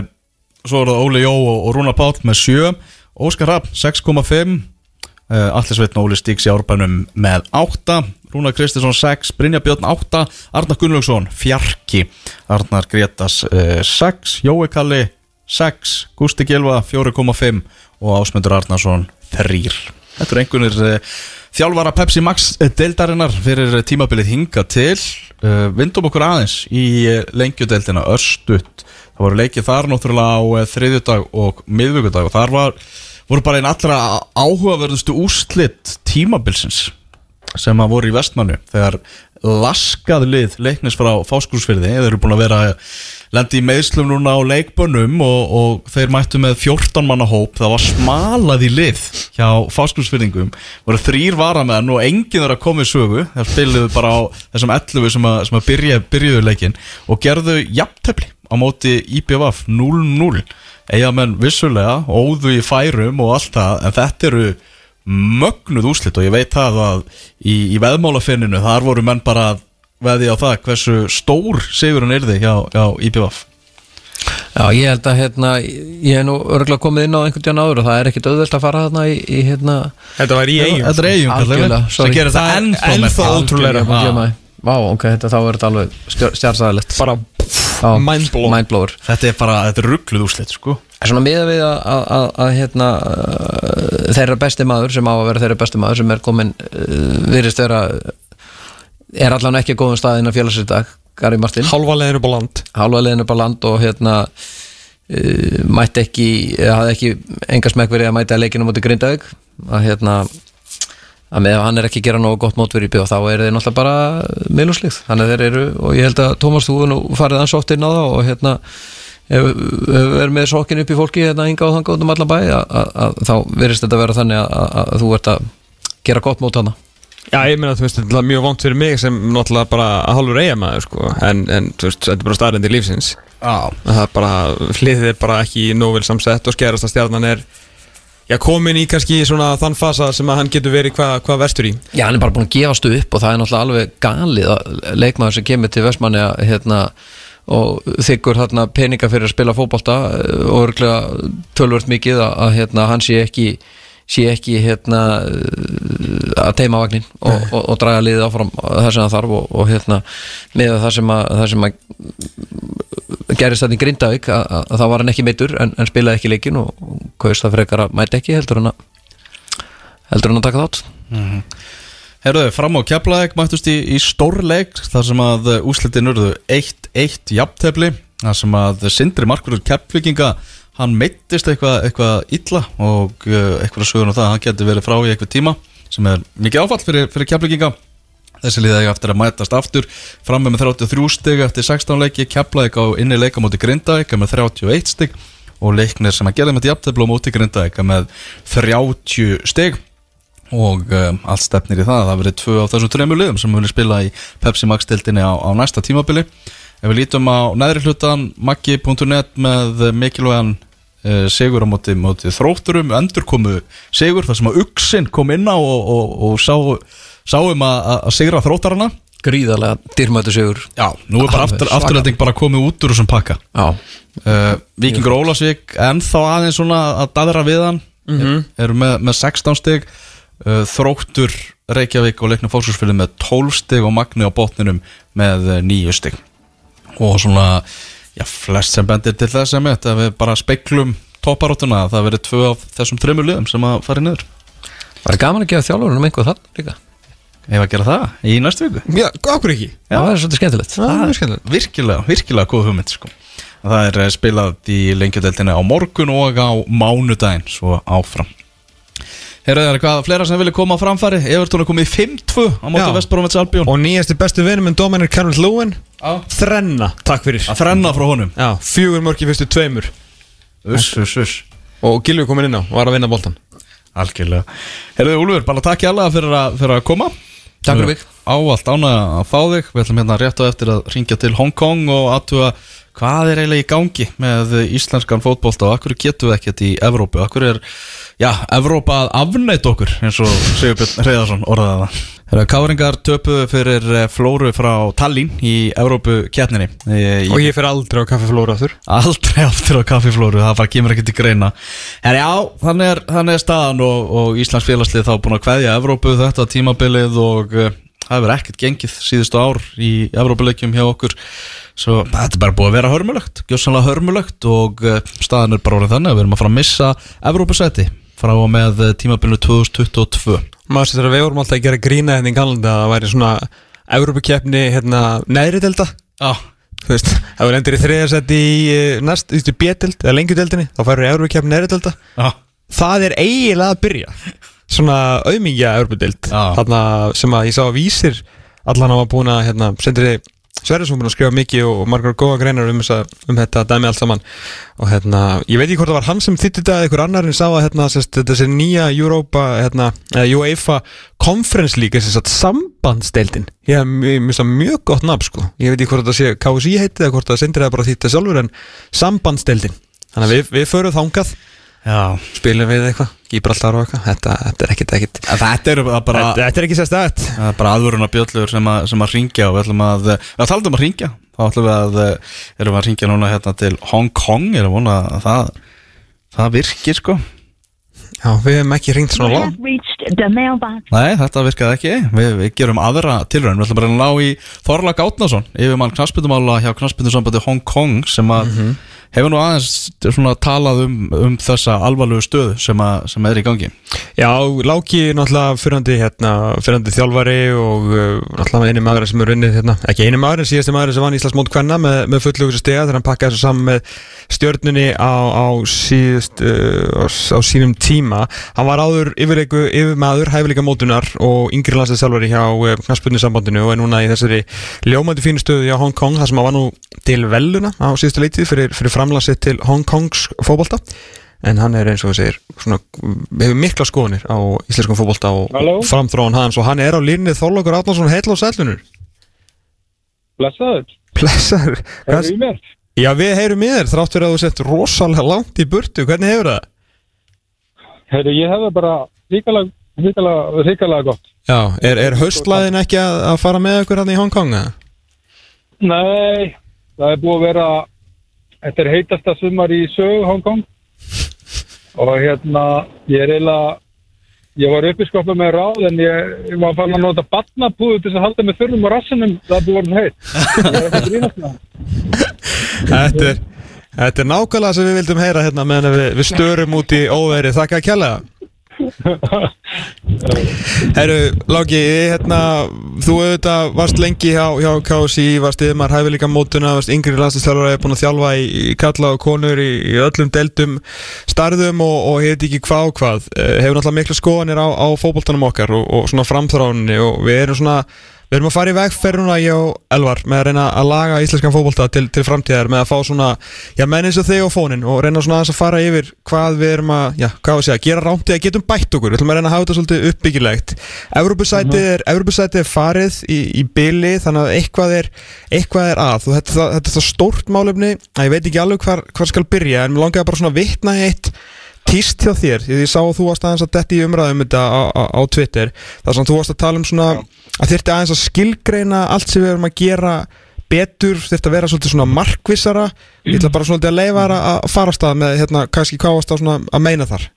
Svo er það Óli Jó og, og Rúnar Páll með 7 Óskar Rapp 6,5 uh, Allir Sveitn og Óli Stíks í árbænum með 8 Rúnar Kristinsson 6 Brynja Björn 8 Arnar Gunnlaugsson Fjarki. Arnar Gretas uh, 6 Jói Kalli 6 Gústi Gjelva 4,5 og Ásmundur Arnarsson 3 Þetta er einhvernir uh, þjálfara Pepsi Max eh, deildarinnar fyrir tímabilið hinga til. Vindum okkur aðeins í lengjudeildina Örstutt það voru leikið þar náttúrulega á uh, þriðjudag og miðvíkudag og þar var, voru bara einn allra áhugaverðustu úrslit tímabilsins sem að voru í vestmannu þegar laskað lið leiknis frá fáskursfyrði þeir eru búin að vera lendi í meðslum núna á leikbönnum og, og þeir mættu með 14 manna hóp. Það var smalað í lið hjá fáskursfyrðingum voru þrýr varamenn og enginn þeirra komið sögu. Þeir spiluðu bara á þessum 11 sem að, sem að byrja, byrjuðu leikin og gerðu jafntefli á móti IPVF 0-0 eigamenn vissulega óðu í færum og allt það en þetta eru mögnuð úslit og ég veit það að í, í veðmálafinninu þar voru menn bara að veði á það hversu stór sigurinn er þið hjá, hjá IPVF Já, ég held að hérna, ég hef nú örgulega komið inn á einhvern tíðan áður og það er ekkit auðvelt að fara þarna í, í hérna Þetta var í eigum Þetta er eigum sem gerir Það ennþá því. Vá, ok, þetta þá er þetta alveg stjárnsæðilegt Bara Mindblower. Þetta er bara, þetta er ruggluð úslit sko. Svona miða við að, að, að, að hérna, uh, þeirra besti maður sem á að vera þeirra besti maður sem er komin uh, virðist vera er allan ekki að góðum staðinn að félagsins dag Gary Martin. Halva leiðinu upp á land. Halva leiðinu bara land og hérna uh, mætti ekki eða hafði ekki enga smekk verið að mæta leikinu mútið Grindavík. Að hérna að með ef hann er ekki að gera nógu gott mótverið í bygg þá er þeir náttúrulega bara miðlúslíð þannig að þeir eru og ég held að Tómas þú nú farið hans oft inn á það og hérna ef ef við erum með sokkin upp í fólki hérna hinga og þanga út um allan bæ að, að, að, þá verðist þetta vera þannig að, að, að þú ert að gera gott mót hana Já, ég meina, þú veist, þetta er mjög vont fyrir mig sem náttúrulega bara að hálfur eigamæður, sko. En, en, þú veist, þetta er bara staðrendi lífsins. Já, það er bara, hliðið er bara ekki nóg vel samsett og skerast að stjarnan er já, komin í kannski svona þann fasa sem að hann getur verið hvað hva verstur í. Já, hann er bara búin að gefast upp og það er náttúrulega alveg galið að leikmaður sem kemur til Vestmanni hérna, og þykkur þarna peninga fyrir að spila fótbolta eh, og örglega tölvört mikið að, að hérna, hann sé ekki sé ekki hérna eh, að teima vagnin og, og, og draga liðið áfram það sem það þarf og, og hérna með það sem að, það sem að gerist í Grindavík að, að, að það var hann ekki meittur en, en spilaði ekki leikin og, kaust það frekar að mæta ekki heldur hann að heldur hann að taka þátt. Herruðu, fram á Keflavík mættust í, í stórleik þar sem að úslitin urðu 1-1 jafntefli þar sem að Sindri Markurur Keflvíkinga hann meittist eitthvað eitthva illa og uh, eitthvað sögur um það að hann getur verið frá í eitthvað tíma sem er mikið áfall fyrir, fyrir Keflvíkinga. Þessi liða eiga eftir að mætast aftur fram með 33 stig eftir 16 leiki Keflavík á inni leika móti Grindavík með 31 stig og leiknir sem að gera með jafntefli á móti Grindavík með 30 stig. Og um, allt stefnir í það það verið tvö af þessum tremur liðum sem munir spila í Pepsi Max dildinni á, á næsta tímabili. Ef við lítum á neðri hlutan maggi.net með mikilvægan uh, sigur á móti, móti þrótturum endurkomu sigur þar sem að Uxin kom inn á og, og, og sá, sáum að, að sigra þróttarana. Gríðarlega dýrmættu sigur. Já, nú er bara aftur, afturlæting bara komið út úr þessum pakka. Já, uh, Víkingur Ólasvík ennþá aðeins svona að daðra við hann. Mhm. eru með, með 16 stig. Uh, þróttur Reykjavík og leikna fólksfjöld með 12 stig og Magni á botninum með uh, 9 stig. Og svona já, flest sem bendir til þess að mitt að við bara speklum topparóttuna það verið tvö af þessum þreymur liðum sem að fara niður. Það er gaman að gefa þjálfurinn um einhvað þann líka ef að gera það í næstu viku? Já, okkur ekki. Já, það er svolítið skemmtilegt. Það er skemmtilegt. virkilega, virkilega góð hugmynd sko. það er eh, spilað í lengjudeldinni á morgun og á mánudaginn svo áfram Herra, það er eitthvað fleira sem vilja koma á framfæri? Evertón er komið í 5-2 á móti Já. Vestbrómets Albjón Og nýjasti bestu vinum en Dominic Carroll Lewin. Já. Þrenna, takk fyrir. Að þrenna frá honum. Já, fjögur mörk í fyrstu tveimur. Uss, uss, uss. Og Gilvi komin inn á, var að vinna boltan Algjörlega. Herðu, Úlfur, bara takk ég alla fyrir, að- fyrir að koma. Takk fyrir mig. Ávallt ána að fá þig. Við ætlum hérna rétt á eftir að ringja til Hong Kong og aðtuga hvað er eiginlega í gangi með íslenskan fótbolta og akkur getum við ekkert í Evrópu? Akkur er, já, Evrópa að afnætt okkur eins og Sigurbjörn Reyðarsson orðaði það? Káringar töpuðu fyrir eh, Flóru frá Tallinn í Evrópu keppninni Og ég fer aldrei á kaffi flóra aftur. Aldrei aftur á kaffiflóru, það bara kemur ekki til greina. Herra já, þannig er, þannig er staðan og, og Íslands félagslið þá búin að kveðja Evrópu þetta tímabilið og uh, það hefur ekkert gengið síðustu ár í Evrópuleikjum hjá okkur Svo þetta er bara búið að vera hörmulegt, gjósanlega hörmulegt og uh, staðan er bara orðin þannig að við erum að fara að missa Evrópusæti frá og með uh, tímabilinu 2022 Maður sér að við vorum alltaf að gera grína hérna í Galanda að það væri svona Evrópukeppni hérna neðri delta Já, Þú veist, ef við lendir í þriðarsætti í eh, næst, þú veist, í B-delt eða lengjudeldinni þá færur við Evrópukeppni neðri delta já, Það er eiginlega að byrja. Svona auðmingja Evrópudeld Já. Þarna sem að ég sá að vísir Allan búin að hérna, Sendri Sverrisson búin að skrifa mikið og margar góða greinar um, þessa, um þetta dæmi allt saman. Og hérna, ég veit ekki hvort það var hann sem þýtti þetta eða einhver annar en sá að hérna, sérst, þetta sé nýja Europa, hérna, UEFA Conference League, þess að sambandsdeildin, ég hef mjög, mjög, gott nafn sko, ég veit ekki hvort þetta sé KSI heitið eða hvort það sendir það bara þýtta sjálfur en sambandsdeildin, þannig að við, við förum þangað Já, spilum við eitthvað, Gibraltar og eitthvað? Þetta, þetta er ekkit, ekkit þetta eru bara, þetta, þetta er ekki sérstætt það er bara aðvöruna bjöllur sem, að- sem að ringja og við ætlum að, við ætlum að ringja þá ætlum við að, eh, erum við að ringja núna hérna til Hong Kong, erum vona að það, það virkir sko. Já, við hefum ekki ringt svona mailbox. Nei, þetta virkaði ekki, við, við gerum aðra tilraun, við ætlum bara að ná í Þorla Gátnason, yfirmann knassbytumála hjá knassbytusambandi Hong Kong sem að hefur nú aðeins talað um, um þessa alvarlegu stöðu sem, að, sem er í gangi? Já, Láki er náttúrulega fyrrandi hérna, þjálfari og uh, náttúrulega eini maður sem er unnið hérna, ekki eini maður en síðasti maður sem vann Íslandsmót kvenna með, með fullugur stega þegar hann pakkaði þessu saman með stjörnunni á, á, síðust, uh, á, sínum tíma. Hann var áður yfirleiku yfirmaður hæfileika mótunar og yngri landslega þjálfari hjá uh, knaspunni sambandinu og er núna í þessari ljómandi fínu stöðu hjá Hong Kong þar sem hann var nú til veluna á síðustu leitið fyrir, fyrir framlansið til Hong Kongs fótbolta en hann er eins og svona, hefur mikla skoðunir á íslenskum fótbolta og Halló? framþróun hans og hann er á línni Þorlókur Átnarsson heil og sælunur Blessaður, Blessaður Hvers- í mér? Já við heyrum í þér þrátt fyrir að þú sett rosalega langt í burtu hvernig hefur það? Herru, ég hefði bara ríkalega, ríkalega gott. Já, er, er haustlæðin ekki að, að fara með ykkur hann í Hong Kong? eða? Nei, það er búið að vera, þetta er heitasta sumar í sögu Hong Kong. Og hérna, ég er eiginlega, ég var uppi skoppa með ráð en ég, var fann að nota batnapúðu til að halda mig þurrum á rassinum, það búið með það. Þetta er, þetta er nákvæmlega sem við vildum heyra hérna meðan við, við störum út í óveri þakka að kjalla Herru, Láki, hérna, þú auðvitað varst lengi hjá, hjá KSI, varst yfirmar hæfileika mótuna, varst yngri landslýsþjálfur er búin að þjálfa í, í kalla og konur í, í öllum deildum starðum og, og hefði ekki hvað og hvað. Eh, hefur náttúrulega miklu skoðanir á, á fótboltanum okkar og, og svona framþráninni og við erum svona Við erum að fara í vegferð núna ég og Elvar með að reyna að laga íslenskan fótbolta til, til framtíðar með að fá svona, já menn eins og þig og fónin og reyna svona að fara yfir hvað við erum að, já, hvað að segja, gera rámt eða getum bætt okkur, við ætlum að reyna að hafa þetta svolítið uppbyggilegt. Evropasætið er, Evropasætið er farið í, í byli þannig að eitthvað er, eitthvað er að. Þetta, þetta, er það stórt málefni að ég veit ekki alveg hvar skal byrja en mér langaði bara svona að vitna í eitt tíst hjá þér, ég sá að þú varst aðeins að detti í umræðum þetta á, á, á Twitter þar sem þú varst að tala um svona að þyrfti aðeins að skilgreina allt sem við erum að gera betur, þyrfti að vera svolítið svona markvissara. Ég ætla bara svolítið að leifa að fara af stað með hérna, kannski hvað varst að, svona, að meina þar?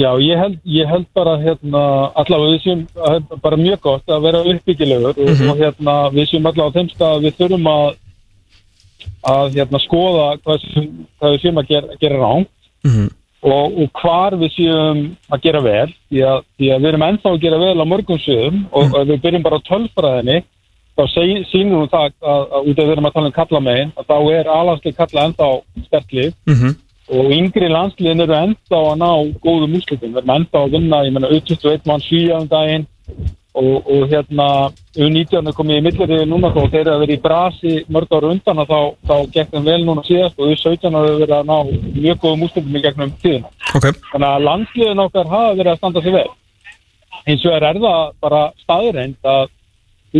Já, ég held, ég held bara hérna, allavega við séum bara mjög gott að vera uppbyggilegur og, og hérna, við séum allavega á þeim stað að við þurfum að að hérna, skoða hvað, hvað við séum að gera, gera rán Mhm. og, og hvar við séum að gera vel því að, því að við erum ennþá að gera vel á mörgum sviðum og ef við byrjum bara á tölfræðinni þá sýnum við það að, að út af við erum að tala um kalla megin að þá er alansli kalla ennþá sterklið mm og yngri landsliðin eru enda á að ná góðum úrslitum, við erum enda á að vinna ég menna U21 mann svíja um daginn og, og hérna U19 er komið í millirriði núna þó þeir eru að vera í brasi mörg ára undan og þá, þá þeim vel núna síðast og U17 hafa verið að ná mjög góðum úrslitum í gegnum tíðina. Ok, þannig að landsliðin okkar hafa verið að standa sig vel. Hins vegar er það bara staðreind að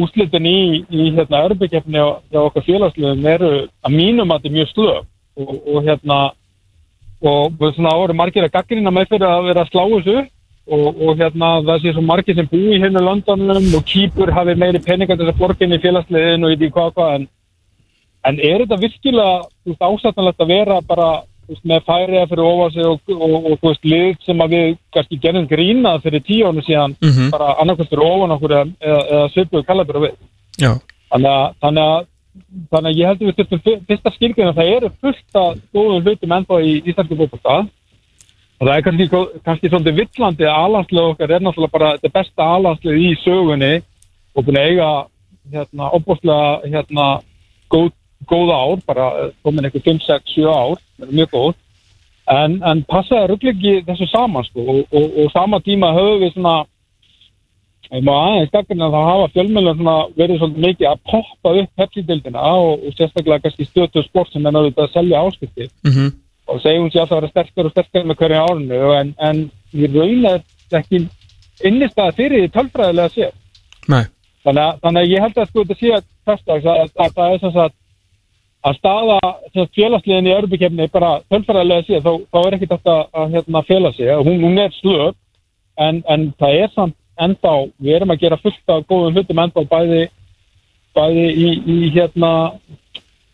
úrslitin í, í hérna örbyggjefni hjá okkar félagsliðum eru að mínum að þetta er mjög slög og, og hérna og svona voru margir að gaggrina með fyrir að vera að slá þessu og, og hérna það sé svo margir sem búi hérna í Londonum og kýpur hafi meiri peningar til þess að borginni í félagsliðin og í því hvað hvað en, en er þetta virkilega ásættanlegt að vera bara veist, með færiða fyrir sig og, og, og, veist, lið sem að við kannski gerðum grínað fyrir tíu ánu síðan Mhm. bara annarkvæmst fyrir ofan okkur eða, eða, eða svipuðu kallabur við. Þannig að, þannig að þannig að ég heldur við þurfum fyr- fyrsta skilgjörn að það eru fullt að góðum hlutum ennþá í íslensku fótbolta og það er kannski, kannski svolítið villandi að alanslega okkar er náttúrulega bara þetta besta alanslega í sögunni og búin að eiga hérna opbóðslega hérna góð, góða ár, bara eh, komin eitthvað 5, 6, 7 ár, það mjög góð. En, en passaði rugglegi þessu saman sko og, og, og sama tíma höfum við svona ég má aðeins gaggrinna að það hafa fjölmjölun svona verið svolítið mikið að poppa upp Pepsi-dildina og, og sérstaklega kannski stötu sport sem er náttúrulega að selja áskipti mm og segjum sér alltaf að vera sterkar og sterkar með hverju árinu. En, en í raun þetta ekki innistæða fyrir því tölfræðilega Nei, þannig að, þannig að ég held að sko þetta sé að, að, að, að það er sem sagt að staða félagsliðin í Örbykefni bara tölfæraðilega séð. Þá, þá er ekkert þetta að hérna, félag sig. Hún, hún er slöp en, en það er samt ennþá við erum að gera fullt af góðum hlutum ennþá bæði, bæði í, í hérna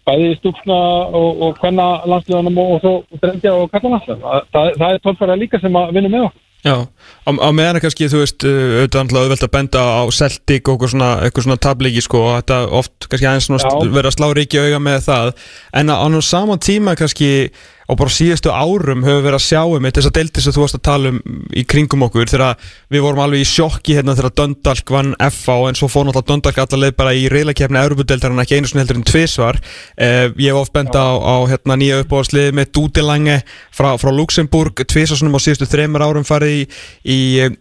bæði í stúkna og, og hvenna landsliðanum og, og svo drengja og kalla landsliðanum það, það, er tölfæraðilega líka sem að vinna með okkur. Já, á, á meðan kannski, þú veist, uh, auðvitað auðvelt að benda á Celtic og eitthvað svona, eitthvað svona tabliki sko og þetta oft kannski aðeins verið að slá ríki auga með það. En á nú saman tíma kannski og bara síðustu árum höfum við verið að sjá um þess að deildi sem þú varst að tala um í kringum okkur þegar við vorum alveg í sjokki hérna þegar Döndalk vann FA en svo fór náttúrulega Döndalk allaveg bara í reyðlakefni Európa-deildarinn ekki einu svona heldur en tvisvar. Eh, ég hef oft benda á, á hérna, nýja uppáhaldsliði með Dúdilange frá, frá Luxemburg tvisvar svona á síðustu þreymur árum farið í, í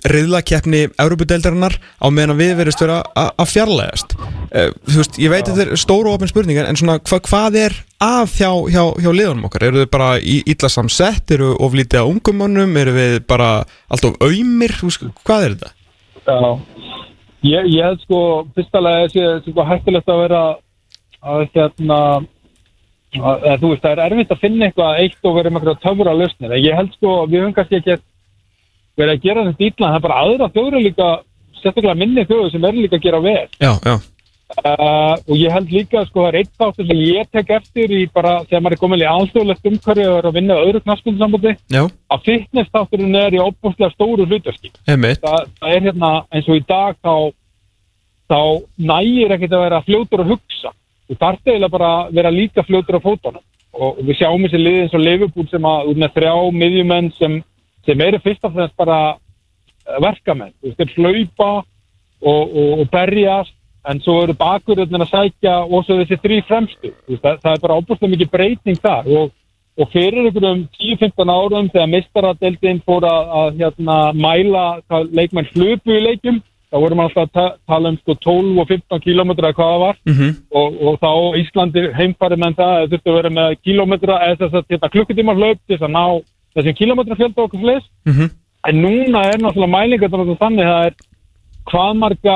reyðlakefni Európa-deildarinnar á meðan við verðist vera a- að fjarlægast eh, ég veit að þetta er stóru að hjá, hjá, hjá liðunum okkar? Eru þið bara í, illa samsett? Eru oflítið á ungum mönnum? Eru við bara alltaf auðmir? Hvað er þetta? Já, ég, ég held sko fyrstalega sé sko hættilegt að vera að hérna að, að, þú veist, það er erfitt að finna eitthvað eitt og vera með eitthvað töfra lausnir ég held sko, við höfum kannski ekki verið að gera þetta ítla, það er bara aðra þjóður líka, sérstaklega minni þjóður sem er líka að gera vel Já, já, Uh, og ég held líka sko það er eitt þáttur sem ég tek eftir í bara þegar maður er komin í alþjóðlegt umhverju og er að vinna öðru knaspunnsambandi já, að fitness þátturinn er í óbúslega stóru hlutarski einmitt. Það, er hérna eins og í dag þá, þá nægir ekkert að vera fljótur að hugsa. Þú þarft eiginlega bara að vera líka fljótur á fótunum. Og við sjáum þessi lið eins og Liverpool sem að út með þrjá miðjumenn sem, sem eru fyrst af þess bara eh, verkamenn, þú veist, þeir hlaupa og, og, og berjast en svo eru bakuröðin að sækja og svo þessi þrý fremstu. Það, það er bara óbúslega mikið breyting þar og, og fyrir einhverjum 10-15 árum þegar mistaradeldin fór að, að hérna, mæla leikmenn hlupu í leikjum þá vorum við alltaf að ta tala um sko, 12 og 15 kilometra eða hvað það var. Mm og, og þá Íslandi heimfæri menn það að þurftu að vera með kilometra eða þess að þetta klukkutíma hlaup til þess að ná þessum kilometra fjölda okkur fleist Mhm. en núna er náttúrulega mælingar þannig að það er hvað marga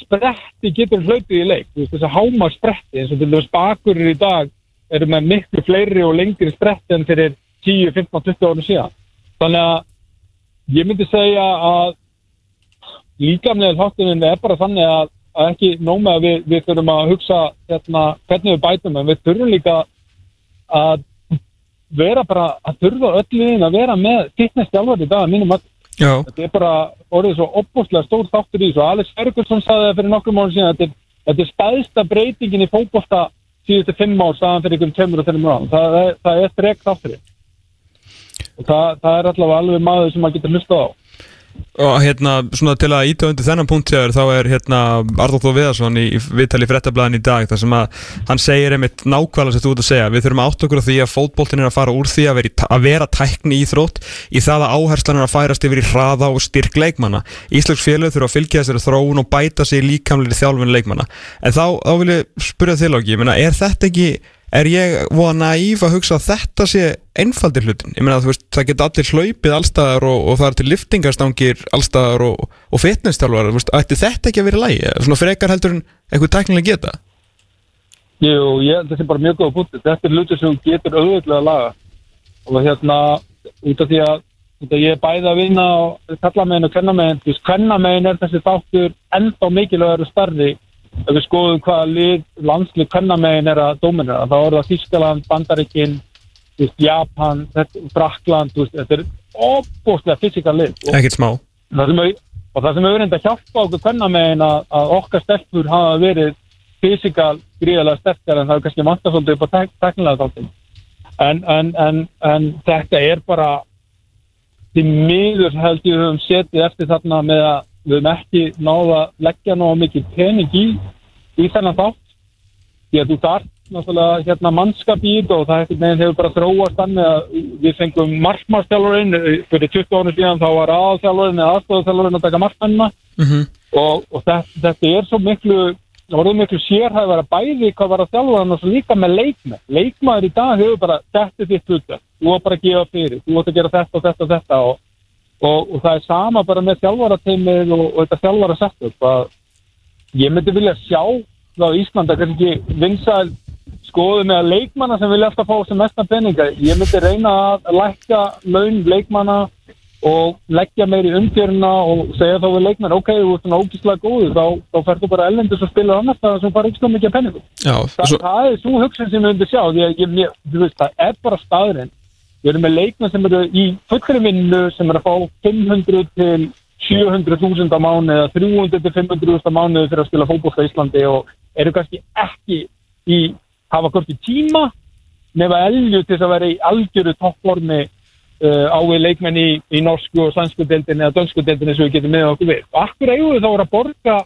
spretti getur hlaupið í leik. Þess að háma spretti eins og til dæmis bakurir í dag eru með miklu fleiri og lengri spretti en fyrir 10, 15, 20 árum síðan. Þannig að ég myndi segja að líkamlega þáttunin er bara þannig að, að ekki nóma að við, við þurfum að hugsa hérna, hvernig við bætum en við þurfum líka að vera bara að þurfa öll liðin að vera með fitness þjálfari í dag að mínum að Já, þetta er bara orðið svo opbúslega stór þáttur í þessu. Alex Ferguson sagði það fyrir nokkrum árum síðan er, þetta er stæðsta breytingin í fótbolta síðustu fimm ár staðan fyrir ykkur tveimur og tveimur árum. Það, er- það er strek þáttur og það, það er allavega alveg maður sem maður getur hlustað á og hérna, svona til að íta undir þennan punkt hér, þá er hérna Arður Þór Viðarsson í í viðtali fréttablaðin í dag, þar sem að hann segir einmitt nákvæmlega sem þú ert að segja, við þurfum átt okkur á því að fótboltin er að fara úr því að vera, í- að vera tækni íþrótt í það að áherslan er að færast yfir í hraða og styrk leikmanna. Íslands félög þurfa að fylgja þessari þróun og bæta sig í líkamlega þjálfun leikmanna. En þá, þá vil ég spyrja þig Lóki, ég meina, er þetta ekki er ég voða naíf að hugsa að þetta sé einfaldir hlutin, ég meina að veist það geta allir hlaupið allstaðar og, og það er til liftingastangir allstaðar og, og veist, ætti þetta ekki að vera lægi, svona frekar heldur en eitthvað tæknilega geta? Jú, ég að þetta er bara mjög góða punkti þetta er hlutur sem getur auðvitað að laga. Og hérna út af því að, af að ég er bæði að vinna á kallamegin og kvennamegin þú veist, kvennamegin er þessi þáttur enda mikilvægur og starri ef við skoðum hvaða lið, landslið kvennamegin er að dóminera, þá er það Þískaland, veist, Japan, veist, þetta er óbúslega fysikal lið. Og ekkert smá. það sem, og það sem hefur reynda að hjálpa okkur kvennamegin að, okkar stelpur hafa verið fysikal gríðarlega sterkar en það er kannski vantað svolítið upp á tek, teknilega þáttum en, en, en, en þetta er bara því miður held ég höfum setið eftir þarna með að við höfum ekki náða að leggja náða mikið pening í, í þennan þátt. Því að þú þarf náttúrulega hérna mannskap í þetta og það hefur bara þróast þannig að við fengum markmannstjálfurinn fyrir 20 árum síðan þá var aðalþjálfurinn eða aðstofþjálfurinn að taka markmannina mm og, og þetta, þetta er svo miklu það voruð miklu sérhæfara bæði hvað var að þjálfa og svo líka með leikmenn. Leikmaður í dag hefur bara þetta þitt hluta, þú var bara að gefa fyrir. Þú átt að gera þetta og þetta og þetta og, og, og það er sama bara með þjálfarateimið og, og þetta þjálfara settu ég myndi vilja sjá það á Íslanda kannski vinsæl skoðum með að leikmanna sem vilja alltaf fá sem mestan peninga. Ég myndi reyna að lækka laun leikmanna og leggja meir í umfjöruna og segja þá við leikmann ok, þú ert svona ógíslega góður þá, þá ferðu bara ellendis og spila annars það sem fara ekki svo mikið peningum. Já, Þa, svo, það er svo hugsun sem við myndum sjá því að ég, ég, þú veist, það er bara staðurinn við erum með leikmenn sem eru í fullri vinnu sem eru að fá 500 til 700.000 á mánu eða 300 til 500.000 á mánu fyrir að spila fótboll á Íslandi og eru kannski ekki í hafa hvort í tíma nefa elju til að vera í algjöru toppformi uh, á við leikmenn í, í norsku og sannsku deildinni eða dönsku deildinni sem við getum með okkur við. Akkur eigum við þá að borga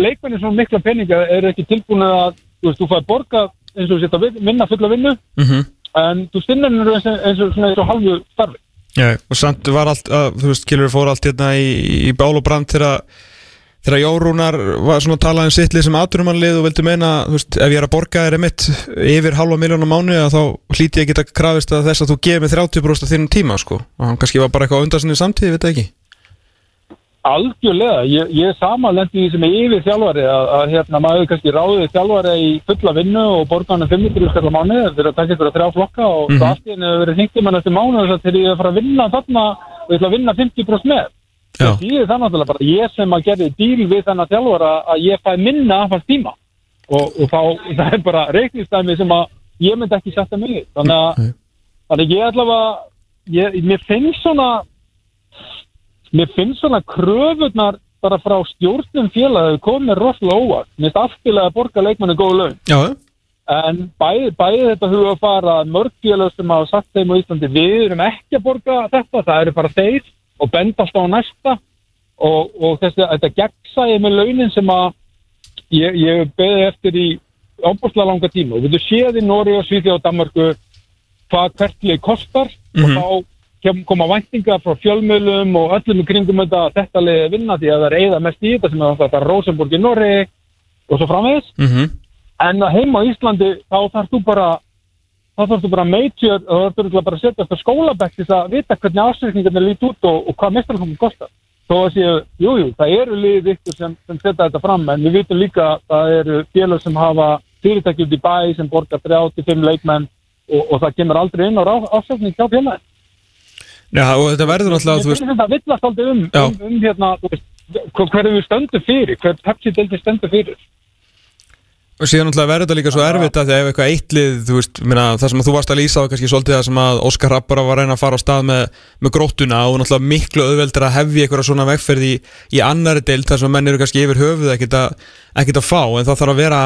leikmenni svona mikla peninga? Eru ekki tilbúin að þú veist, þú fæði borga eins og þú setja að vinna fulla vinnu? Mm en þú stinnir henni eins, eins, svona eins og halvu starfi. Já, og samt var allt, að, þú veist, Kilur fór allt hérna í, í bál og brand þegar Jórúnar var svona að tala um sitt lið sem aturumannlið og vildi meina, þú veist, ef ég er að borga þér mitt yfir halva miljón á mánu þá hlíti ég geta krafist að þess að þú gefið mig 30% af þínum tíma, sko. Og hann kannski var bara eitthvað undan sinni samtíði, veit það ekki algjörlega, ég, ég er samanlendi í sem er yfir þjálfari að, að hérna maður kannski ráðið þjálfari í fulla vinnu og borga hann 500 skall á mánu fyrir að taka ykkur að þrjá flokka og mm -hmm. henni hefur verið hringt um hann eftir mánu þess að þegar ég er að fara að vinna þarna og ég ætla að vinna 50% með Já. það þýðir það náttúrulega bara ég sem að gerði díl við þennan þjálfara að ég fæ minna af hans tíma og, og þá það er bara reiknistæmi sem að ég myndi ekki setja mig þannig að, þannig að ég allavega ég, mér finnst svona kröfurnar bara frá stjórnum félagi komið rosalega óvart. Mér finnst aftilega að borga leikmanni góð laun. Já, en bæði, bæði þetta huga að fara mörg félag sem hafa sagt þeim á Íslandi við erum ekki að borga þetta það eru bara þeir og bendast á næsta. Og, og þessi, þetta gegnsæði með launin sem að ég, ég beði eftir í ábúrslega langa tíma. Og við þú séð í Nóri og Svíþjóð og Danmarku hvað hvertlið kostar og þá kem- koma væntingar frá fjölmjölum og öllum í kringum þetta að þetta leiði vinna því að það eigða mest í þetta sem er þetta Rosenborg í Nóri og svo framvegis. Mhm. En að heima á Íslandi þá þarfst þú bara þá þarfst þú bara og þá þarfst þú bara að setja eftir skólabæk til að vita hvernig ásveikningarnir lít út og, og hvað mestarfangum kostar. Þó að séu, jú, jú, það eru liðið ykkur sem, sem setja þetta fram en við vitum líka að það eru félag sem hafa fyrirtæki út í bæ sem borgar 35 leikmenn og, og það kemur aldrei inn á ásveikning hjá félagin Já, og þetta verður náttúrulega, þú Ég veist þetta villast aldrei um, um, um hérna, þú veist, hver, hver við stöndum fyrir, hver Pepsi-delti stendur fyrir. Og síðan náttúrulega verður þetta líka svo erfitt að því að ef eitthvað eittlið, þú veist, minna, það sem að þú varst að lýsa á kannski svolítið það sem að Óskar Rappara var að reyna að fara á stað með, með gróttuna og náttúrulega miklu auðveldur að hefja eitthvað svona vegferð í, í annari deild þar sem að menn eru kannski yfir höfuð ekkert að, ekkert að fá. En það þarf að vera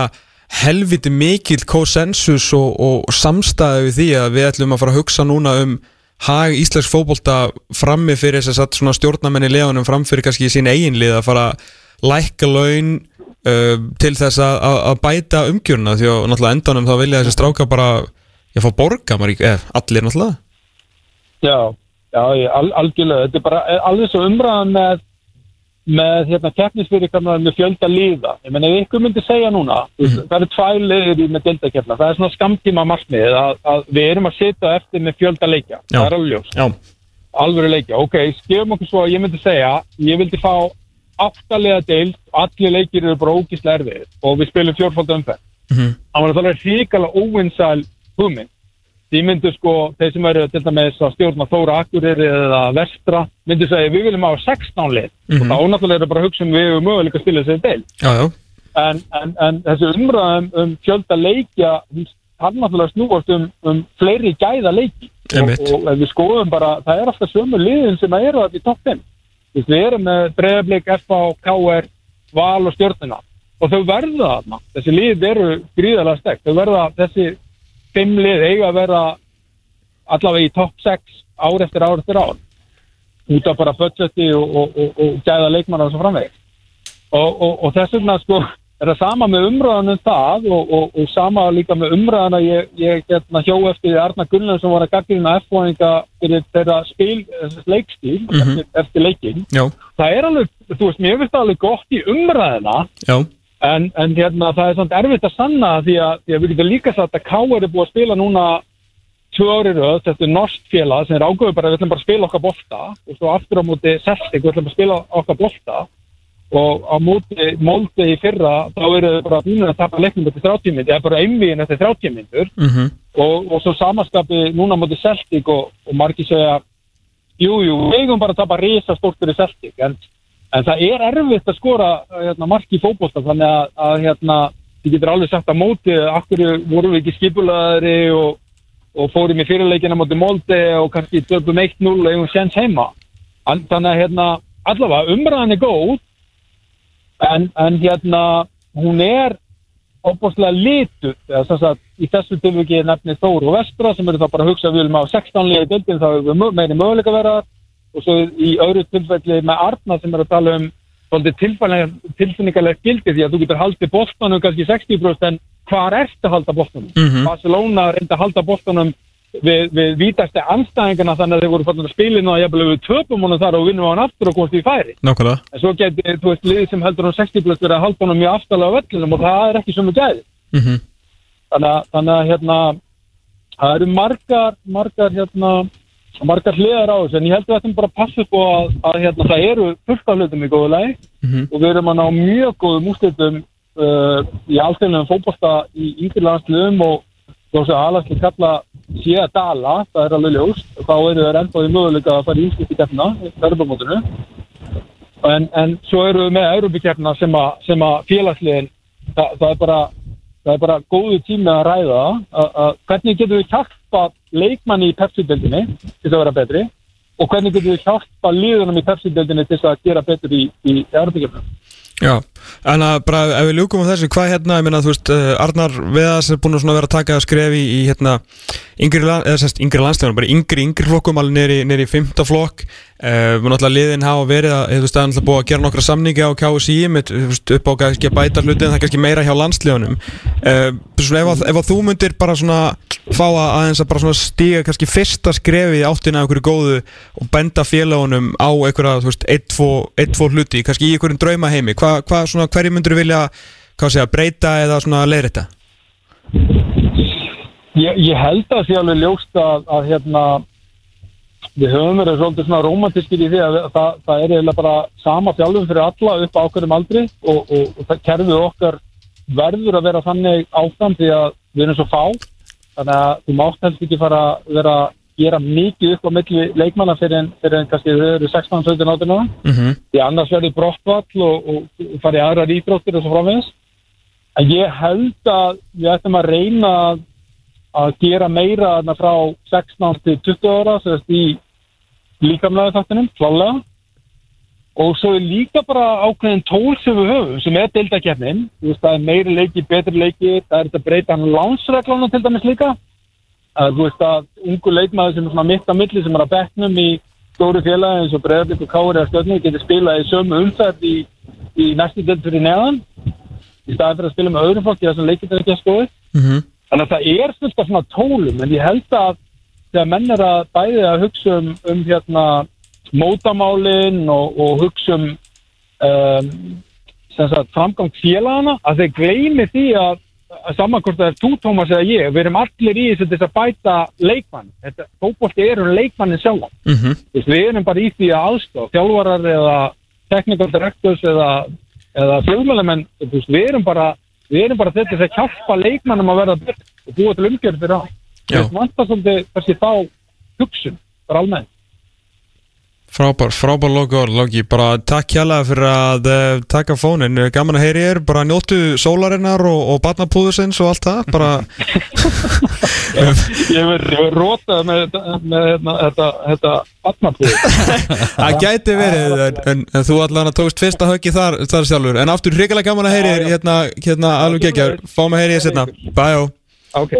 helviti mikill konsensus og, og samstæði við því að við ætlum að fara að hugsa núna um hag íslensk fótbolta frammi fyrir þess að svona stjórnamenn í leðunum framfyrir kannski í sín eigin lið að fara lækka laun uh, til þess að, að, bæta umgjörna því að náttúrulega endanum þá vilja þessi stráka bara ég fá borga maður ekki, eða allir náttúrulega. Já, já, algjörlega, þetta er bara eh, alveg svo umræðan með, með hérna keppnisfyrirkamnar með fjölda liða. Ég menn, ef ykkur myndi segja núna, mm það eru tvær liðir í með deltakeppna, það er svona skamtíma markmið að, að við erum að sitja eftir með fjölda leikja, Já. það er alveg ljós, alvöru leikja. Ok, skefum okkur svo að ég myndi segja, ég vildi fá áttalega deild, allir leikir eru bara ógislega erfið og við spilum fjórfald umferð. Mhm. Það var náttúrulega ríkala óvinnsæl hugmynd því myndu sko, þeir sem eru til dæmis að stjórna Þóra Akureyri eða Vestra myndu segja við viljum hafa 16 lið. Og þá náttúrulega er það bara að hugsa um við möguleika að spila þessi deil já, já, en, en, en þessi umræðum um fjölda leikja hann náttúrulega snúast um, um fleiri gæða leiki. Og, og við skoðum bara, það er alltaf sömu liðin sem eru þetta í topp 5 Þú veist, við erum með Breiðablík, FH, KR Val og Stjórnina og þau verða þarna, þessi lið eru gríðarlega stegt, þau verða þessi fimm lið eiga að vera allavega í topp 6 ár eftir ár eftir ár út af bara budgeti og, og, og, og gæða leikmanna og svo framvegis. Og, og, og þess vegna sko er það sama með umræðan um það og, og, og sama líka með umræðan að ég, ég hérna, hjó eftir Arna Gunnlaug sem var að gaggrina F-fóðinga fyrir þeirra spil, þessi leikstíl eftir, eftir leikin. já, Það er alveg, þú veist, mér finnst það alveg gott í umræðina já, en, en hérna, það er samt erfitt að sanna því að, því að við getum líka sagt að K.R. er búið að spila núna tvö ári röð, þetta er norsk félag sem er ágöðu bara, við ætlum bara að spila okkar bolta og svo aftur á móti Celtic, við ætlum að spila okkar bolta og á móti Molde í fyrra þá eru þau bara búin að tapa leiknum eftir 30 myndir, eða bara einvíin eftir 30 myndir Mhm. og, og svo samaskapi núna móti Celtic og, og margir segja jú, jú, við eigum bara að tapa en, það er erfitt að skora hérna, mark í fótbolta þannig að, að hérna, þið getur alveg sagt að móti akkur vorum við ekki skipulaðari og, og fórum í fyrirleikina móti Molde og kannski döpum 1-0 og eigum séns heima. En, þannig að hérna, allavega umræðan er góð en, en hérna hún er opbúrslega litur að í þessu tilviki nefni Þór og Vestra sem eru þá bara að hugsa við viljum á 16 liði dildin þá við meiri möguleika vera og svo í öðru tilfelli með Arna sem er að tala um tilfinningarlega gildi því að þú getur haldið bóttanum kannski 60% en hvað er þetta að halda bóttanum? Mhm. Barcelona reyndi að halda bóttanum við, við vítasti anstæðingana þannig að þeir voru fann að spilinu og jafnvel við töpum honum þar og vinnum hann aftur og komast í færi Nákvæmlega en svo geti, þú veist, liðið sem heldur hann 60 plus verið að halda honum mjög aftalega á vellinum og það er ekki sem við gæði Mhm. þannig, að- þannig að hérna það eru margar margar hérna margar hliðar á þessu en ég held að þetta bara að passa upp á að, að hérna, það eru fullt af hlutum í góðu lagi. Mhm. og við erum að ná mjög góðum úrslitum uh, í alltaf fótbolta í yngri landsliðum og þó sem aðalansli kalla sé að dala, það er alveg ljóst og þá eru ennþá í möguleika að fara í ískipt í keppna, verðbamótinu en, en svo eru við með Európa-keppna sem, að- sem að félagsliðin það, það er bara það er bara góðu tími að ræða. Að, að hvernig getum við hjálpa leikmanni í Pepsi-deldinni til að vera betri? Og hvernig getum við hjálpa liðunum í Pepsi-deldinni til að gera betur í, í Európa-keppna Já, en að bara ef við ljúkum á þessu, hvað hérna, ég meina, þú veist, uh, Arnar Veðas er búin að vera að taka að skrefi í, í hérna, yngri, land, yngri landslegunum, bara yngri, yngri flokkum, alveg í fymta flokk, uh, náttúrulega liðin hafa verið að, þú veist, það náttúrulega búið að gera nokkra samningi á KSI, með, þú veist, upp á kannski að bæta hlutin, það er kannski meira hjá landslegunum, uh, svona ef að, ef að þú myndir bara svona fá að aðeins að bara svona stíga kannski fyrsta skrefi áttina af einhverju góðu og benda félagunum á einhverja, þú veist, eitt, tvo, eitt, tvo hluti, svona, hverju myndir vilja, hvað segja, breyta eða svona leiðrita? Ég, ég held að sé alveg ljóst að, að hérna við höfum verið svolítið svona romantískir í því að það, það er eiginlega bara sama þjálfum fyrir alla upp á ákveðum aldri og, og, og kerfið okkar verður að vera þannig áfram því að við erum svo fá þannig að þú mátt helst ekki fara að vera gera mikið upp á milli leikmanna fyrir en, fyrir en kannski þau eru 16-17 átina Mm -hmm. því annars verður brottvall og, og, farið aðrar íþróttir og svo framvegis. En ég held að við ættum að reyna að, að gera meira frá 16 til 20 ára sérst í líkamlega þáttunum, klálega og svo er líka bara ákveðin tól sem við höfum, sem er deildakefnin það er meiri leiki, betri leiki það er þetta að breyta hann lánsreglana til dæmis líka að þú veist að ungu leikmaður sem er svona mitt á milli sem er að bekknum í stóru félagi eins og Breiðarblik og Kári að stjórnum getur spilað í sömu umferð í, í næstu deild fyrir neðan í staðin fyrir að spila með öðrum fólki þessum leikir þetta ekki að skoði Mm -hmm. þannig að það er fullt af svona tólum en ég held að þegar menn er að bæði að hugsa um, um hérna mótamálin og, og hugsa um, um sem sagt, framgang félagana að þeir gleymi því að, að samankort það er þú Tómas eða ég við erum allir í þess að bæta leikmann. Þetta fókbólti eru leikmannin sjálf Mm -hmm. Við erum bara í því að aðstof þjálfarar eða technical directors eða, eða fjölmjölamenn við erum bara við erum bara þetta að hjálpa leikmannum að verða betur og búa til umgjörð fyrir á. Við vantar svolítið kannski þá hugsun bara almennt Frábær, frábær logo, logi, bara takk hjálpa fyrir að uh, taka fónin, gaman að heyri ég bara njóttu sólarinnar og, og barnapúðusins og allt það, bara ég verður rótað með þetta með hérna, þetta, þetta atnaflið það gæti verið, en, en, en þú allan að tókst fyrsta höggi þar, þar sjálfur, en aftur hrigalega gaman að heyri þér, hérna, hérna alveg geggjar, fáum að heyri ég setna, bæjó. ok,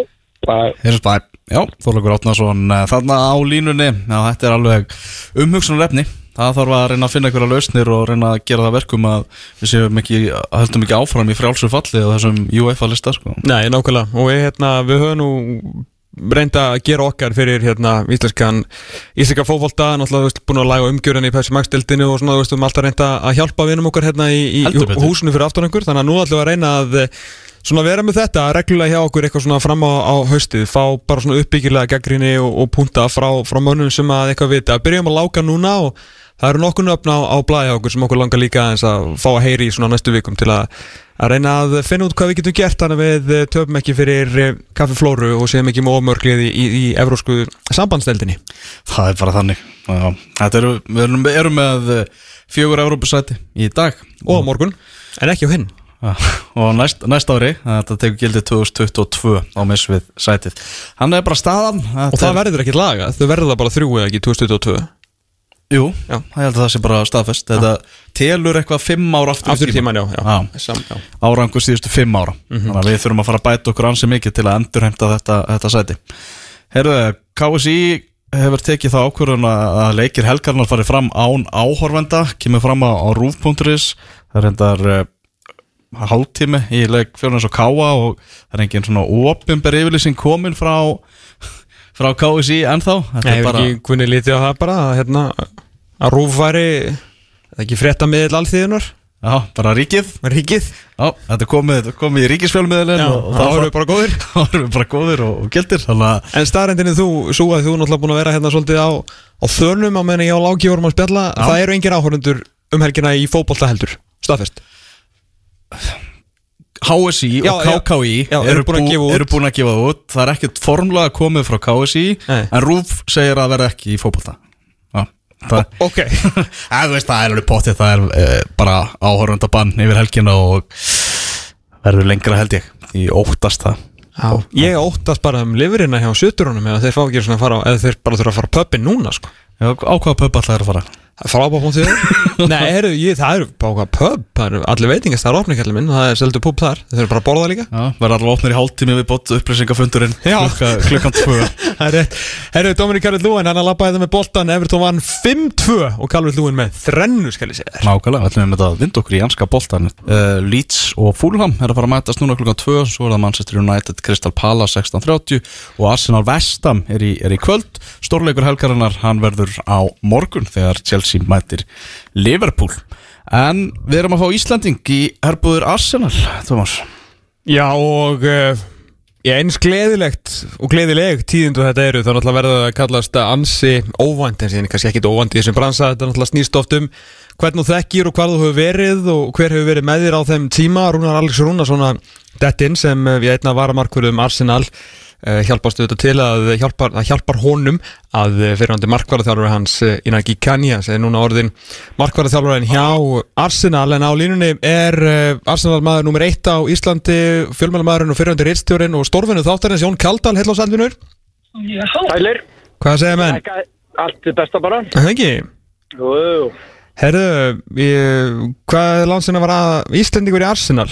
bye. Heyrðis bæ, já, Þorleikur Átnarsson eh, þarna á línunni, já, þetta er alveg umhugsunarefni, það þarf að reyna að finna einhverja lausnir og reyna að gera það verkum að við séum ekki, höldum ekki áfram í frjálsum falli og þessum UEFA lista, sko. Nei, nákvæmlega, og við, hérna, við höfum nú reynda að gera okkar fyrir hérna íslenskan íslenska fótbolta, náttúrulega veist, búin að laga umgjörðin í Pepsi Max dildinu og svona, þú veist, við höfum alltaf reynda að hjálpa vinum okkar hérna í, í húsinu fyrir aftan okkur, þannig að nú ætlum við að reyna að svona vera með þetta reglulega hjá okkur eitthvað svona fram á, á haustið fá bara svona uppbyggilega gaggrinni og, og punta frá, frá mönnum sem að eitthvað vita. Byrjum að láka núna og það eru nokkur nöfn á, á blæja okkur sem okkur langar líka eins að fá að heyri í svona næstu vikum til að, að reyna að finna út hvað við getum gert þannig að við töfum ekki fyrir eh, kaffiflóru og séum ekki með ómörglið í, í, í evrósku sambandsdeldinni Það er bara þannig. Já, eru, við erum, með eh, fjögur Európusæti í dag. Og morgun, en ekki á hinn og næst, næst ári þetta tekur gildið 2022 á misvið sætið. Hann er bara staðan og það verður ekkert laga, þau verður það bara þrjú eða ekki 2022 Jú, Já. það held að það sé bara staðfest. Þetta telur eitthvað fimm ára aftur, aftur í tíman, já, já. Sam, já. Árangur síðustu fimm ára. Þannig að við þurfum að fara að bæta okkur ansi mikið til að endurheimta þetta, þetta sæti. Herðu, KSI hefur tekið það ákvörðun að leikir helgarnar farið fram án áhorfenda kemur fram á, á rúf.is það er hendar uh, hálftími. Í leik fjörnins og káa og það er engin svona óopimber yfirlýsing komin frá frá KSI ennþá. Þetta Nei, er hefur ekki kunni lítið á það bara að, hérna, að rúf væri það ekki frétta miðl alþýðunar Já, bara ríkið. Ríkið. Já, þetta er komið, komið í ríkisfjölmiðlinn Já, og, og þá erum við bara góðir. við bara góðir og, og gildir þannig En starrendinni þú, svo að þú náttúrulega búin að vera hérna svolítið á, á þörnum á meðan ég á lági vorum að spjalla, það eru engin áhörundur um helgina í fótbolta heldur, staðfest HSI Já, og já, KKI já, eru búin út. eru búin að gefa út. Það er ekkert formlega komið frá KSI Nei. en RÚF segir að verða ekki í fótbolta. Já, það, Ok, að, þú veist, það er alveg pottið það er e, bara áhörundabann yfir helgina og verður lengra held ég. Í óttast það. Já, ég óttast bara um lifurina hjá suturunum eða þeir fá ekki svona að fara á, eða þeir bara þurfa að fara pöppin núna sko. Já, á hvaða pöp alltaf er að fara Frábá.þið Nei, heyrðu, ég, það eru hvað pub það eru allir veitingast, það er opningallin minn það er seldu pub þar, þeir eru bara að borða líka. Já, verður alveg opnir í hálftími við bótt upplýsingafundurinn klukkan tvö. Það er rétt. Herru, Dominik Karl Lúin, hann að labbaði það með boltan Evertón vann 5-2 og Karl Lúin með þrennu, skal ég segja þér. Nákvæmlega, við með að vinda okkur í anska boltan uh, Leeds og Fulham er að fara að mætast núna klukkan 2 svo er það Manchester United, Crystal Palace 16.30 og Arsenal Vestam er í, er í kvöld. Stórleikur helgarinnar, hann verður á morgun þegar Chelsea mætir Liverpool. En við erum að fá Íslanding í herbúður Arsenal, Thomas. Já, og uh, eins gleðilegt og gleðileg tíðindu þetta eru þá náttúrulega verður það að kallast ansi óvænt en síðan kannski ekkit óvænt í þessum bransa þetta náttúrulega snýst oft um hvern þú þekkir og hvað þú hefur verið og hver hefur verið með þér á þeim tíma. Rúnar Alex Rúnarsson dettinn sem eh, við einna varamarkverðum Arsenal uh, hjálpast auðvitað til að hjálpar, að hjálpar honum að uh, fyrirhandi markvarðarþjálfur hans uh, Inaki Kanja sem er núna orðin markvarðarþjálfurinn hjá Arsenal. En á línunni er Arsenal maður nummer eitt á Íslandi fjölmjölamæðurinn og fyrirhandi rittstjórin og stórfinu þáttarins Jón Kaldal, heil á sælvinur Sælir, Hvað segir menn? Allt besta bara. Er Það ekki? Herðu, ég, hvað er landsinn að vara Íslendingur í Arsenal?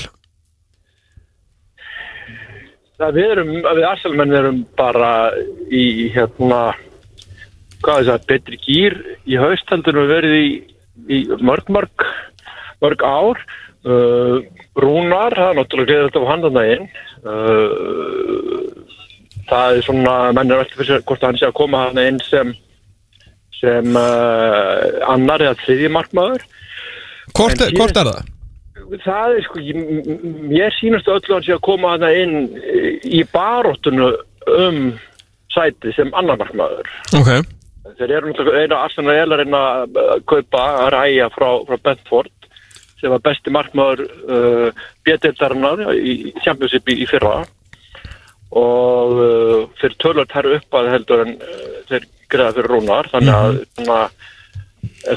Það við erum, við Arselmenn erum bara í hérna hvað er það, betri gýr í haust heldur við verið í, í mörg mörg mörg ár. Uh, Rúnar, það er náttúrulega gleðið þetta á handandaginn uh, það er svona menn er eftir fyrir sér hvort hann sé að koma hann inn sem sem uh, annar eða þriðji markmaður. Hvort, hvort er það? Það er sko, ég, mér sínast öllu að hann sé að koma hana inn í baróttunu um sæti sem annar markmaður. Ok, Þeir eru náttúrulega eina Arsenal er að reyna að kaupa að ræja frá, frá Bentford sem var besti markmaður uh, bjöðdeildarinnar í Championship í, í fyrra. Og uh, fyrir tölvöld herru upp að heldur en uh, þeir greiða fyrir rúnar þannig að svona, ef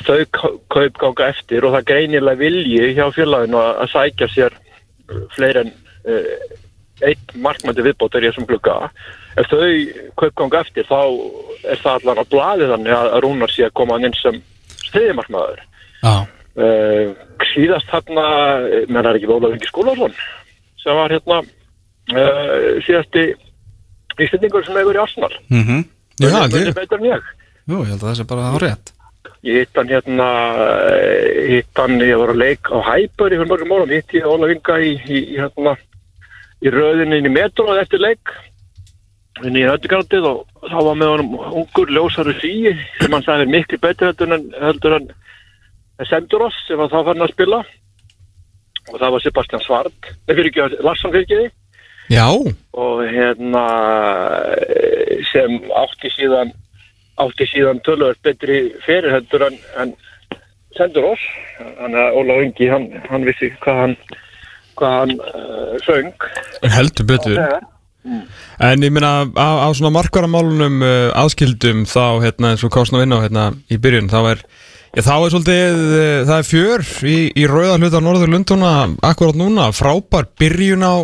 þau kau- kaup ganga eftir og það er greinilega vilji hjá félaginu að, sækja sér uh, fleiri en uh, einn markmændi viðbót er ég sem glugga. Ef þau kaup ganga eftir þá er það allan á blaði þannig að Rúnar sé að koma inn sem stiðimarkmaður Já, uh, síðast þarna menn er ekki Ólaf Ingi Skúlason sem var hérna uh, síðasti íslendingur sem hefur í Arsenal. Mhm. Já, Munið þið betur en ég. Jú, ég held að það sé bara á rétt Ég hitt hann hérna, eh, hitt hann, ég var að leik á Hæpur í fyrir mörgum árum, hitt ég Óla Vinga í, í, hérna, í röðinni inn í metróð eftir leik, inn í höndugrættið og þá var með honum ungur ljósaru síi sem hann sagði er miklu betur heldur en, heldur en Senduros sem var þá fann að spila. Og það var Sebastian Svart nei fyrir ekki, Larsson fyrir ekki Já, og hérna eh, sem átti síðan átti síðan tölvöld betri fyrirhendur en, en sendur oss. Þannig að Óla Ungi hann, hann vissi hvað hann hvað hann uh, söng. Heldur betur. Þegar. En ég meina á, á svona markvaramálunum uh, aðskildum þá hérna eins og kostna inn á hérna í byrjun þá er, já, þá er svolítið uh, það er fjör í, í rauða hluta Norður Lunduna akkurat núna. Frábær byrjun á,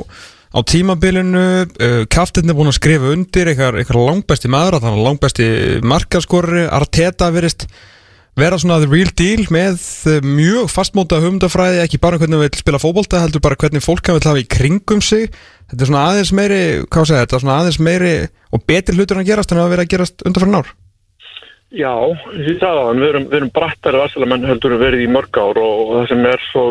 á tímabilinu uh, kaftin er búin að skrifa undir eitthvað, eitthvað langbæsti maður þannig að langbæsti markaskorri Arteta verist vera svona the real deal með uh, mjög fastmóta humdafræði ekki bara hvernig við spila fótbolta heldur bara hvernig fólk hann vil hafa í kringum sig. Þetta er svona aðeins meiri, hvað segja, þetta svona aðeins meiri og betri hlutur að gerast en að vera að gerast undanfærin ár. Já, ég sagði það, við erum, erum brattari vassalemenn heldur en verið í mörg ár og það sem er svo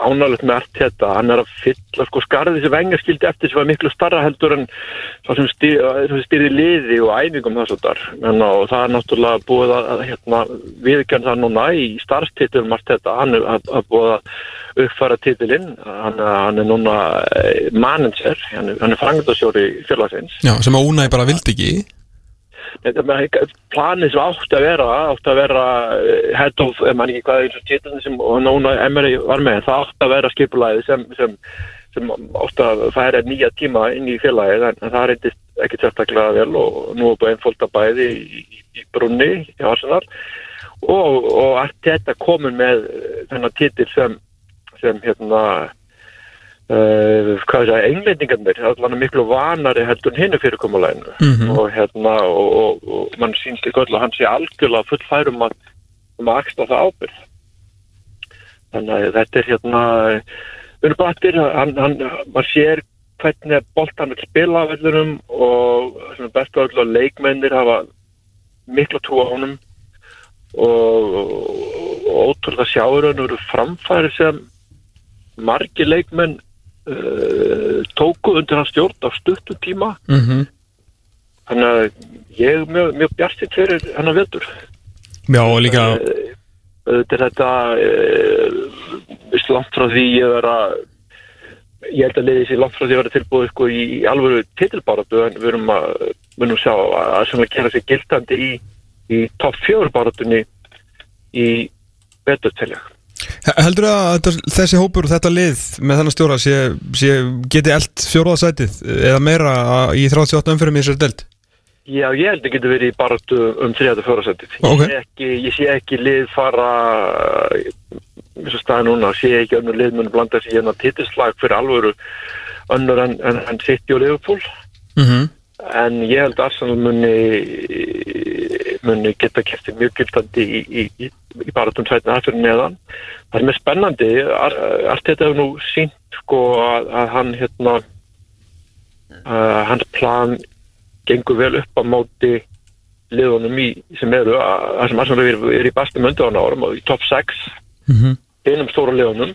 ánægilegt með allt þetta, hann er að fylla sko skarðið sem vengar skildi eftir sem var miklu starra heldur en það sem styr- styrði liði og æfingum þess að þar og það er náttúrulega búið að, hérna, viðkjörn það núna í starfstitlum allt þetta, hann er að, að búið að uppfæra titilinn. Hann, hann er núna eh, manager. Hann er, er frangöndasjóri félagsins. Já, sem að Únæ bara vildi ekki planið sem átti að vera átti að vera eh, head of, ef mann ekki hvað eins og títilin sem og núna Emery var með, það átti að vera skipulæði sem, sem, sem átti að færa nýja tíma inn í félagið en, það reyndist ekki sérstaklega vel og nú er búin einfalda bæði í, í, í brunni í Arsenal. Og, og allt þetta komin með eh, þennan títil sem, sem hérna Uh, hvað er það, englendingarnir allan miklu vanari heldur en hinnu fyrirkomuleginu Mhm. og hérna og, og, og mann sýnst ekki öll að hann sé algjörlega full færum að, um að axla það ábyrð þannig að þetta er hérna unnbættir, hann, hann maður sér hvernig boltan vil spila á vellurum og svona bestu öll að leikmennir hafa miklu trú á honum. Og, og, ótrúlega sjáur hann eru framfæri sem margir leikmenn uh, tóku undir hans stjórn á stuttum tíma. Mm -hmm. þannig að ég er mjög, mjög bjartinn fyrir hennar vetur. Já, og líka þetta er uh, langt frá því ég vera ég held að leiði sér langt frá því að vera tilbúið sko, í, í alvöru titilbáratu en við erum að við erum að sjá að, sem að gera sér gildandi í, í topp fjögur báratunni í veturtelja Heldur að þetta, þessi hópur og þetta lið með þennan stjóra sé, sé geti eld fjóraðasætið eða meira í 38 umfyrum í þessari delt? Já, ég held að getur verið baráttu um 34. setið. Ok. Ég, ég sé ekki lið fara eins og staði núna, sé ekki önnur lið mun blanda sér hérna titilslag fyrir alvöru önnur en, en, en City og Liverpool. Mm -hmm. En ég held að Arsenal muni, muni geta kæftið mjög gildandi í, í, í, í barátum sætna það fyrir neðan. Það er með spennandi, Ar- allt þetta hefur nú sínt sko að, að hann hérna, uh, hans plan gengur vel upp á móti liðunum í, sem eru, að sem Arsenal er, er í bastum undan árum og í top 6 Mhm. einum stóra liðunum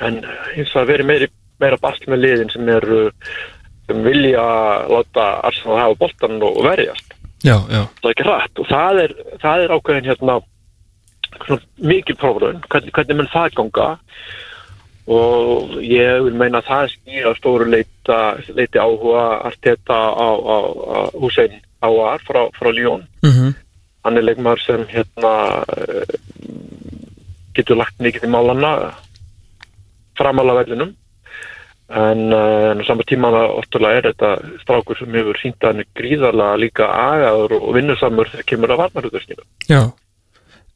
en eins og að veri meiri, meira bast með liðin sem eru sem vilja láta Arsenal hafa boltan og verjast. Já, já. Það er ekki hrætt og það er, það er ákveðin hérna mikil prófrun hvernig, hvernig mun það ganga? Og ég vil meina að það skýra stóru leita, leiti áhuga Arteta á, á, á Hussein Áar frá, frá Lyon. Mm -hmm. hann er leikmar sem hérna eh, getur lagt mikið í málana framála vellinum en, uh, en á sama tíma óttulega er þetta strákur sem hefur sínt að hann er gríðarlega líka agaður og vinnusamur þegar kemur að varnarhuturskinu Já.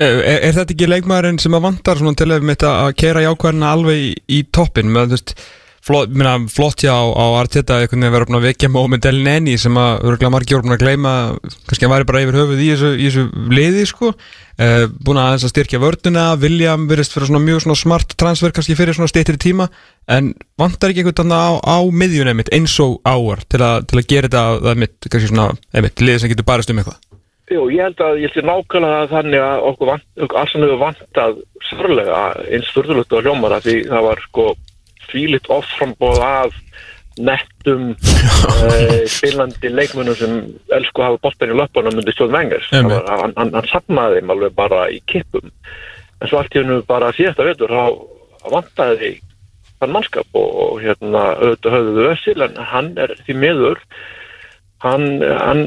Er, er þetta ekki leikmaðurinn sem að vantar til að mitt að keira jákvæðina alveg í, í toppin með þú veist flott, minna, flott hjá á Arteta veginn vera að vekja með Ómynd Elneni sem að örgulega margir voru búin að gleyma kannski að væri bara yfir höfuð í þessu, í þessu liði sko. Uh, búin að aðeins að styrkja vörduna William verist fyrir svona mjög svona smart transfer kannski fyrir svona stýttir tíma en vantar ekki einhvern veginn á, á miðjun einmitt eins og áar til, a, til að gera þetta einmitt, kannski svona einmitt liði sem getur barist um eitthvað? Jú, ég held að ég held að nákvæmlega þannig að okkur, okkur Arsenal hefur vantað sörlega eins fyrðulegt á hljómara því það var sko fílitt offrambóð af nettum uh, spilandi leikmönnum sem elsku hafa boltan í löpunum undir stjórn Einmitt. hann, hann, hann safnaði þeim alveg bara í kippum. En svo allt í hennu bara síðasta vetur þá vantaði þann mannskap og, og hérna auðvitað höfðu við össil en hann er því miður hann, hann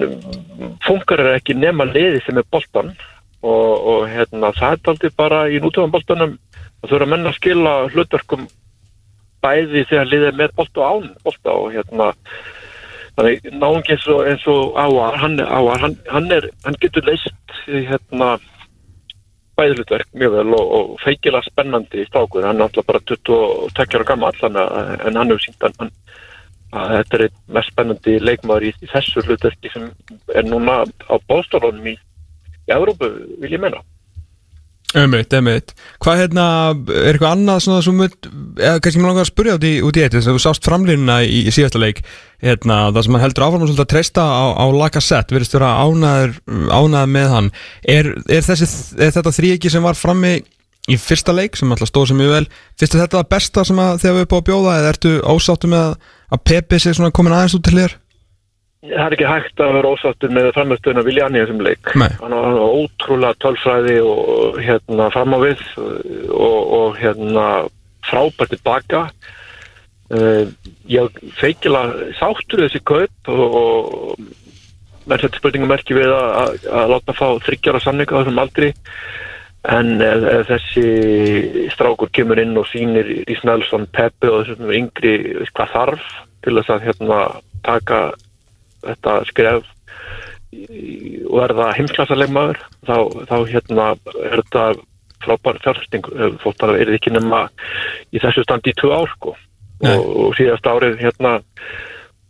funkar ekki nema liði sem er boltan og, og hérna það er aldrei bara í nútöfum boltanum að þurfa menn að skila hlutverkum bæði þegar liðið er með bolt og án bolta og hérna þannig náðungi eins og, eins og áar, hann, áar hann, hann, er, hann getur leist hérna bæðlutverk mjög vel og, og feikilega spennandi í stákur, hann er alltaf bara 22 ára gammal en hann hefur sínt hann að þetta er einn mest spennandi leikmaður í, í þessu hlutverki sem er núna á bóstólunum í, í Európu, vil ég menna Emitt, emitt. Hvað hérna, er eitthvað annað svona sem mynd, eða kannski mér langar að spyrja út í, eitt, þess að þú sást framlýnuna í, í síðasta leik, hérna, það sem hann heldur áfram svolítið að treysta á, á Lacazette, verðist vera ánaður, ánaður með hann. Er, er, þessi, er þetta þrýegi sem var frammi í fyrsta leik, sem alltaf stóð sem mjög vel, finnst þetta það besta sem að þið hafa upp á að bjóða, eða ertu ásáttu með að Pepe sé svona komin aðeins út til þér? Það er ekki hægt að vera ósattur með framstöðuna Viljan í þessum leik. Nei. Hann var ótrúlega tölfræði og hérna fram á við og, og hérna frábært tilbaka. Uh, ég feikilega sáttur þessi kaup og, og þetta spurningum merki við að, að, að láta fá þryggjara samninga á þessum aldri en ef, ef þessi strákur kemur inn og sýnir í Snælsson, Peppi og þessum yngri hvað þarf til þess að hérna taka þetta skref og verða heimsklasaleg maður þá, þá hérna er þetta frábær fjárfesting. Fólk bara er ekki nema í þessu standi í tvö ár sko. Og, og síðast árið hérna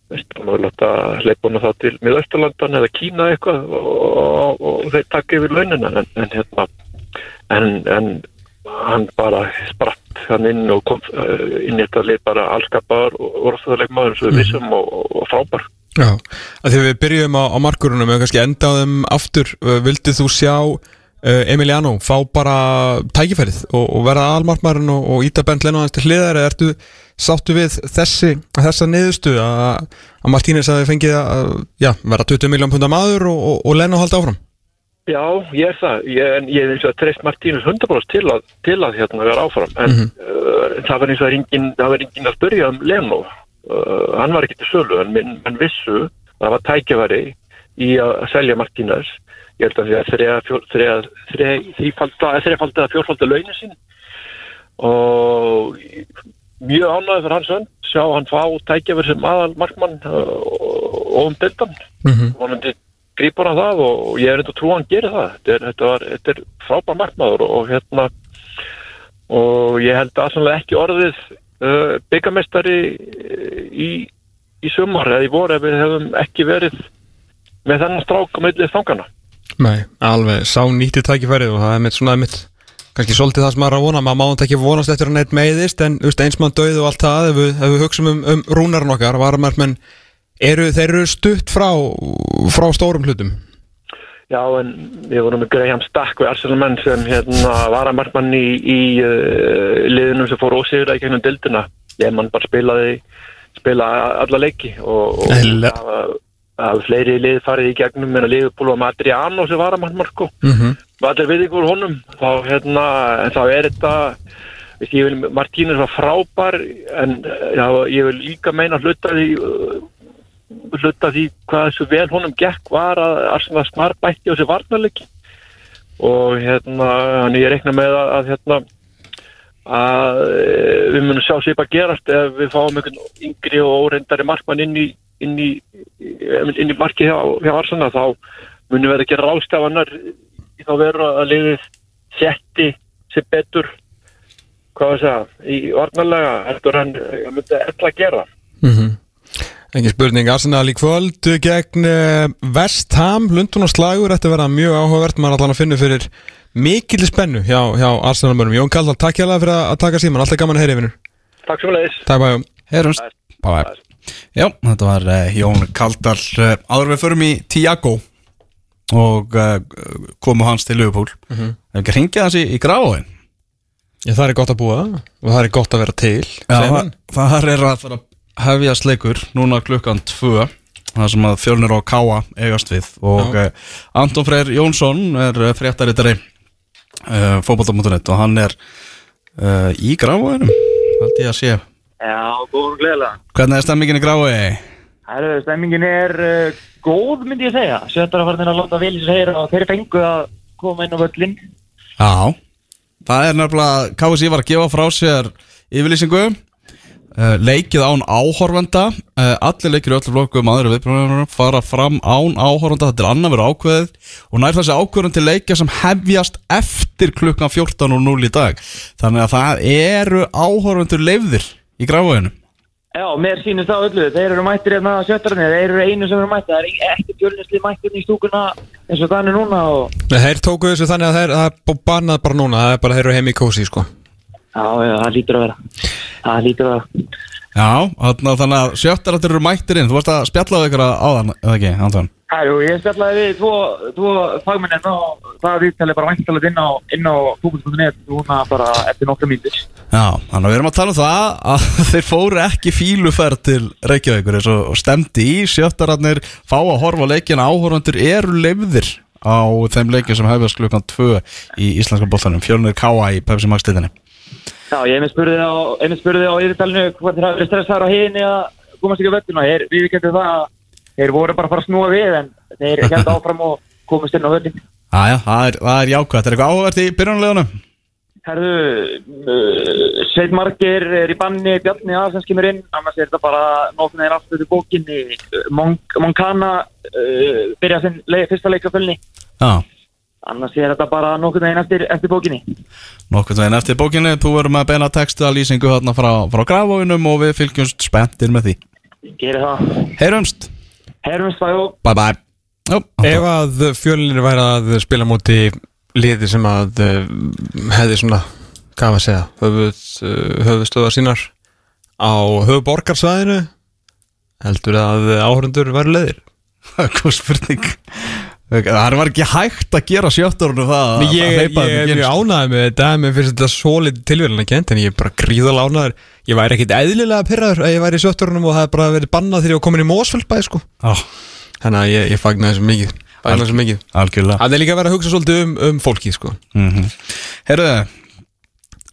leipuna þá til miðausturlandan eða Kína eitthvað og, og, og þeir taka yfir launina en, en hérna en, en hann bara spratt hann inn og kom uh, inn í þetta lið bara allskapar og orðsöðuleg maður og við vissum og, og, og frábær Já, að því við byrjum á, á markurunum og kannski enda á þeim aftur uh, vildið þú sjá uh, Emiliano fá bara tækifærið og, og verða almarkmarinn og, og íta bent lennu hans til hliðar eða ertu sáttu við þessi, þessa niðurstu að, að Martínez hafi fengið að já, vera 20 miljón pundar maður og, og, og lennu halda áfram? Já, ég er það, ég, en ég er eins og að treyst Martínus 100% til að, til að hérna vera áfram, en uh, það var eins og að engin, það var engin að spyrja um Leno, uh, hann var ekki til sölu, en menn vissu að það var tækjaværi í að selja Martínus, ég held að því að þreja, fjó- þreja, þreja, þrýfalda, þreifalda eða fjórfalda launin sín. Og mjög ánægði fyrir hans önn, sjá hann fá tækjaværi sem aðal markmann og um deltan, vonandi grípar hann það og og ég er eitthvað trú að hann gerir það. Þetta er, þetta var, þetta er frábær markmaður og, og hérna og ég held að sannlega ekki orðið uh, byggamestari í, í sumar eða í voru ef við hefum ekki verið með þennan strák á millið þangana Nei, alveg, sá nýtti tækifærið og það er mitt svona mitt kannski svolítið það sem maður er að vona, maður má þetta ekki vonast eftir að neitt meiðist en þú veist, eins mann döið og allt það ef við, við hugsum um, um rúnarinn okkar varmarmenn, eru, þeir eru stutt frá, frá stórum hlutum Já, en við vorum með Graham Stack við Arsenal menn sem hérna var að markmann í, í uh, liðunum sem fór ósigur að gegnum dildina ég mann bara spilaði spila alla leiki og, og það var- hafði fleiri lið farið í gegnum en að liðupúl og Adriano sem var að markmann Marko mm -hmm. var allir við ykkur honum. Þá hérna, þá er þetta veist, ég vil, Martínez var frábær en já, ég vil líka meina hluta því uh, hluta því hvað þessu vel honum gekk var að Arsenal snar bætti á þessi varnarleiki. Og hérna hann ég rekna með að, að hérna að eh, við munum sjá sér bara gerast ef við fáum einhvern yngri og óreindari markmann inn í inn í, inn í marki hjá, hjá Arsenal þá munum við að gera rástafannar þá veru að liðið setti sér betur hvað það að segja, í varnarlega heldur hann eh, myndi ella gera Engin spurning, Arsenal í kvöld gegn uh, West Ham, Lundun og Slagur Þetta verða mjög áhugavert, maður allan að finna fyrir mikil spennu hjá, hjá Arsenal-mörnum Jón Kaldal, takk hjá fyrir að taka síman, alltaf gaman að heyri yfir Takk sem leiðis Takk bæjum bye. Já, þetta var uh, Jón Kaldal. Uh, áður við förum í Tiago og uh, komu hans til Liverpool. Mm -hmm. Ef ekki hringið hans í, í gráin Já, það er gott að búa og það er gott að vera til Já, það, það er að fara að hefjast leikur núna klukkan tvö það sem að fjölnir á Káa eigast við og uh, Anton Freyr Jónsson er uh, fréttarittari uh, fótbolta.net og hann er uh, í gráðunum held ég að sé Já, góður og gleðilega. hvernig er stemmingin í gráði? Stemmingin er uh, góð, myndi ég segja. Sjöttar að fara að láta vel í sér heyra og þeir fengu að koma inn á völlin. Já, það er nefnilega KSI var að gefa frá sér yfirlýsingu leikið án áhorfenda. Uh, allir leikir í öllu flokkum aðra viðbröðum fara fram án áhorfenda. Þetta er annað verið ákveðið. Og nær þessi ákveðun til leikja sem hefjast eftir klukkan 14.00 í dag. Þannig að það eru áhorfendur leifðir í gráðinu Já, mér sýnist það öllu. Þeir eru mættir hérna sjöttarinn, þeir eru einu sem eru mættir. Það er ekki fjölninsli mættir í stúkuna eins og þannig núna og... Nei, þeir tóku þessu þannig að það er bannað bara núna, það er bara þeir eru heim í kósi sko. Já, já, það lítur að vera. Það lítur að vera. Já, þannig að sjöttarættir eru mættir inn þú varst að spjalla á ykkur áðan, eða ekki, Anton? Hæru, ég spjallaði við tvo, tvo fagmennin og það viðtalið bara væntalega inn á, inn á fútboll.net núna bara eftir nokkra mínútur. Já, þannig að við erum að tala um það að þeir fóru ekki fíluferð til Reykjavíkur eins og stemdi í sjöttararnir fá að horfa á leikina áhorfandur eru leifðir á þeim leikin sem hefðast klukkan 2 í íslenska bóltanum fjölnir K.A. í Pepsi Max tilinni Já, ég einmitt spurði á, einmitt spurði á yfirtalinu hvað þeir hafa verið stressaður á higinni að komast ekki á völlinu og þeir, við getum það að þeir voru bara að fara að snúa við en þeir held áfram og komast inn á völlin. Æja, það er, er jákvæmt, er eitthvað áhugavert í byrjunlegunum? Herðu, uh, Sveit Margir er í banni, Bjarni Aðsens kemur inn, annars er þetta bara nokkurn veginn aftur til bókinni. Moncana uh, byrja sinn leik, fyrsta leik á fölni, Já, annars er þetta bara nokkurn veginn eftir, eftir bókinni. nokkuð veginn eftir bókinni. Þú verður með að beina texta lýsingu hérna frá, frá grafóinum og við fylgjumst spenntir með því. Gerir það. Heyrumst, það og bye bye. Jó, Ef að fjölinir væri að spila móti liði sem að uh, hefði svona, hvað að segja uh, höfuðstöðar sínar á höfuborgarsvæðinu heldur að áhörundur væri leiðir. Hvað spurning Það var ekki hægt að gera sjötturinu það að- Nei, ég, að ég, er mjög ánægð með þetta mér finnst þetta svo litið tilvíðan að kent en ég er bara gríðal ánægður. Ég væri ekkit eðlilega pyrraður að ég væri í sjötturnum og það er bara verið bannað þegar ég var komin í Mósfjöldbæ sko. Já, þannig að ég, ég fagna þessu mikið fagna þessu mikið. algjörlega. Það er líka að vera að hugsa svolítið um, um fólki sko. mm Herðu,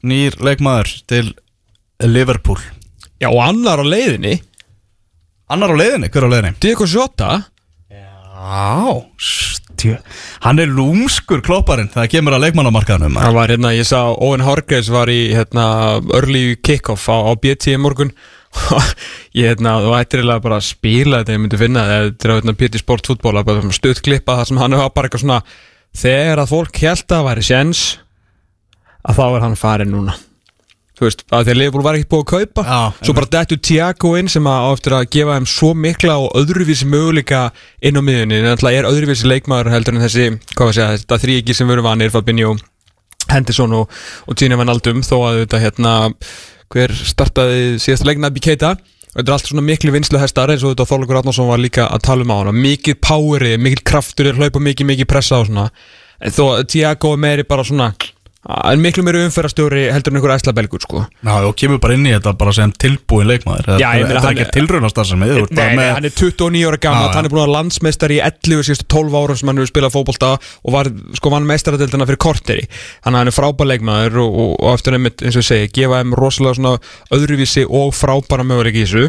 nýr leikmaður til Liverpool. Já og annar á leiðinni. Annar á leiðinni, hver á leiðinni? Diego Jota Já, stjö Hann er lúmskur klopparinn Það kemur að leikmannamarkaðanum Það var hérna, ég sá Owen Hargreaves var í hérna, early kick-off á, á BT morgun. Ég hérna, þú ættir bara að spila þetta ég myndi finna það, þetta er á hérna, BT Sport fútból stuttklippa þar sem hann var bara eitthvað svona þegar að fólk held að það væri sjens að þá er hann farin núna þú veist, að að Liverpool var ekki búið að kaupa. Já, svo bara dettu Tiago inn sem að á eftir að gefa þeim svo mikla og öðruvísi möguleika inn á miðunni, en alltaf er öðruvísi leikmaður heldur en þessi, hvað var að segja, þetta þrýki sem veru vanir, Fabinho Henderson og, og Gini Van Aldum þó að þetta hérna hver startaði síðasta leikna Bikeita og þetta er allt svona miklu vinslu hestar eins og þetta Þorleikur Átnarsson var líka að tala um á hana. Mikið poweri, mikið kraftur hlaupa mikið, mikið pressa og svona. En þó Tiago er meiri bara svona en miklu meiri umferðarstjóri heldur en einhver æsla belgur sko. Já, og kemur bara inn í þetta bara sem tilbúin leikmaður. Já, ég meina, Þetta er hann- ekki tilraunastar sem við Nei, nei, hann er 29 ára gammal, Já, já. hann er búin að vera landsmeistari í 11 síðustu 12 ára sem hann hefur spilað fótbolta og var, sko, vann meistaradildina fyrir korteri. Þannig að hann er frábær leikmaður og, og, og eftir einmitt, eins og ég segi, gefa þeim rosalega svona öðruvísi og frábæra möguleik í þessu.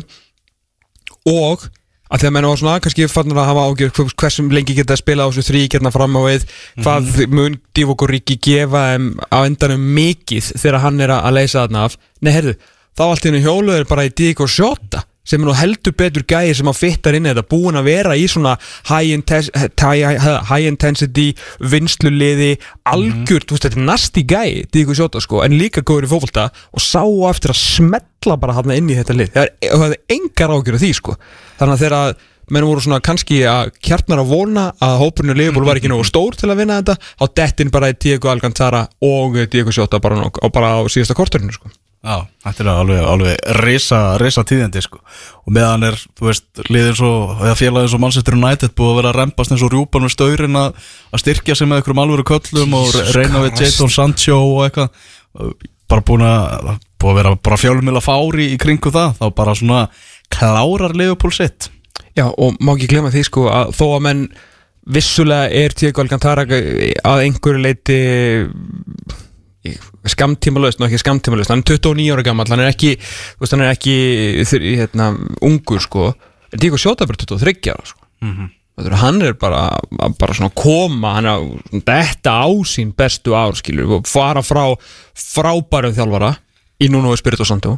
Og að að menn var svona kannski fannur að hafa ágjör hversum lengi geta að spila á þessu þrý hérna fram á við hvað mun Divock Origi gefa þeim á endanum mikið þegar hann er að leysa þarna af. Nei, heyrðu, þá allt í hennu hjólu er bara í Diego Jota sem er nú heldur betur gæði sem að fittar inn þetta búin að vera í svona high, intense, high, intensity vinsluliði, algjör þú veist, þetta er nasti gæði, Diego Jota sko en líka góður í fótbolta og sá eftir að smetla bara hann inn í þetta lið. Það er engar ágjör af því sko. Þannig að þegar að menn voru svona kannski að kjartnar að vona að hópurinn Liverpool var ekki nógu stór til að vinna þetta á dettin bara í Diego Alcantara og Diego Jota bara, bara á síðasta korturinu sko Já, þetta er alveg, alveg risa, risa tíðindi sko. og meðan er, þú veist, liðir svo eða félagið svo Manchester United búið að vera að rempast eins og rjúpan við staurin að, styrkja sig með einhverjum alvöru köllum og Jesus reyna við Christ. Jadon Sancho og eitthvað bara búin að, búið að vera bara fjálumila fári í kringu það þá bara svona klárar Liverpool sitt Já, og má ekki glemma því sko að þó að menn vissulega er Diego Alcantara að einhverju leiti skamtímalöst, ná ekki skamtímalöst hann er 29 ára gammal, hann er ekki þú veist, hann er ekki hérna, ungur sko, en Díko Sjóta er bara 23 ára sko. Þetta er- hann er bara, bara svona að koma hann er að detta á sín bestu ár skilur, og fara frá frábærum þjálfara í núna og Spirito Santo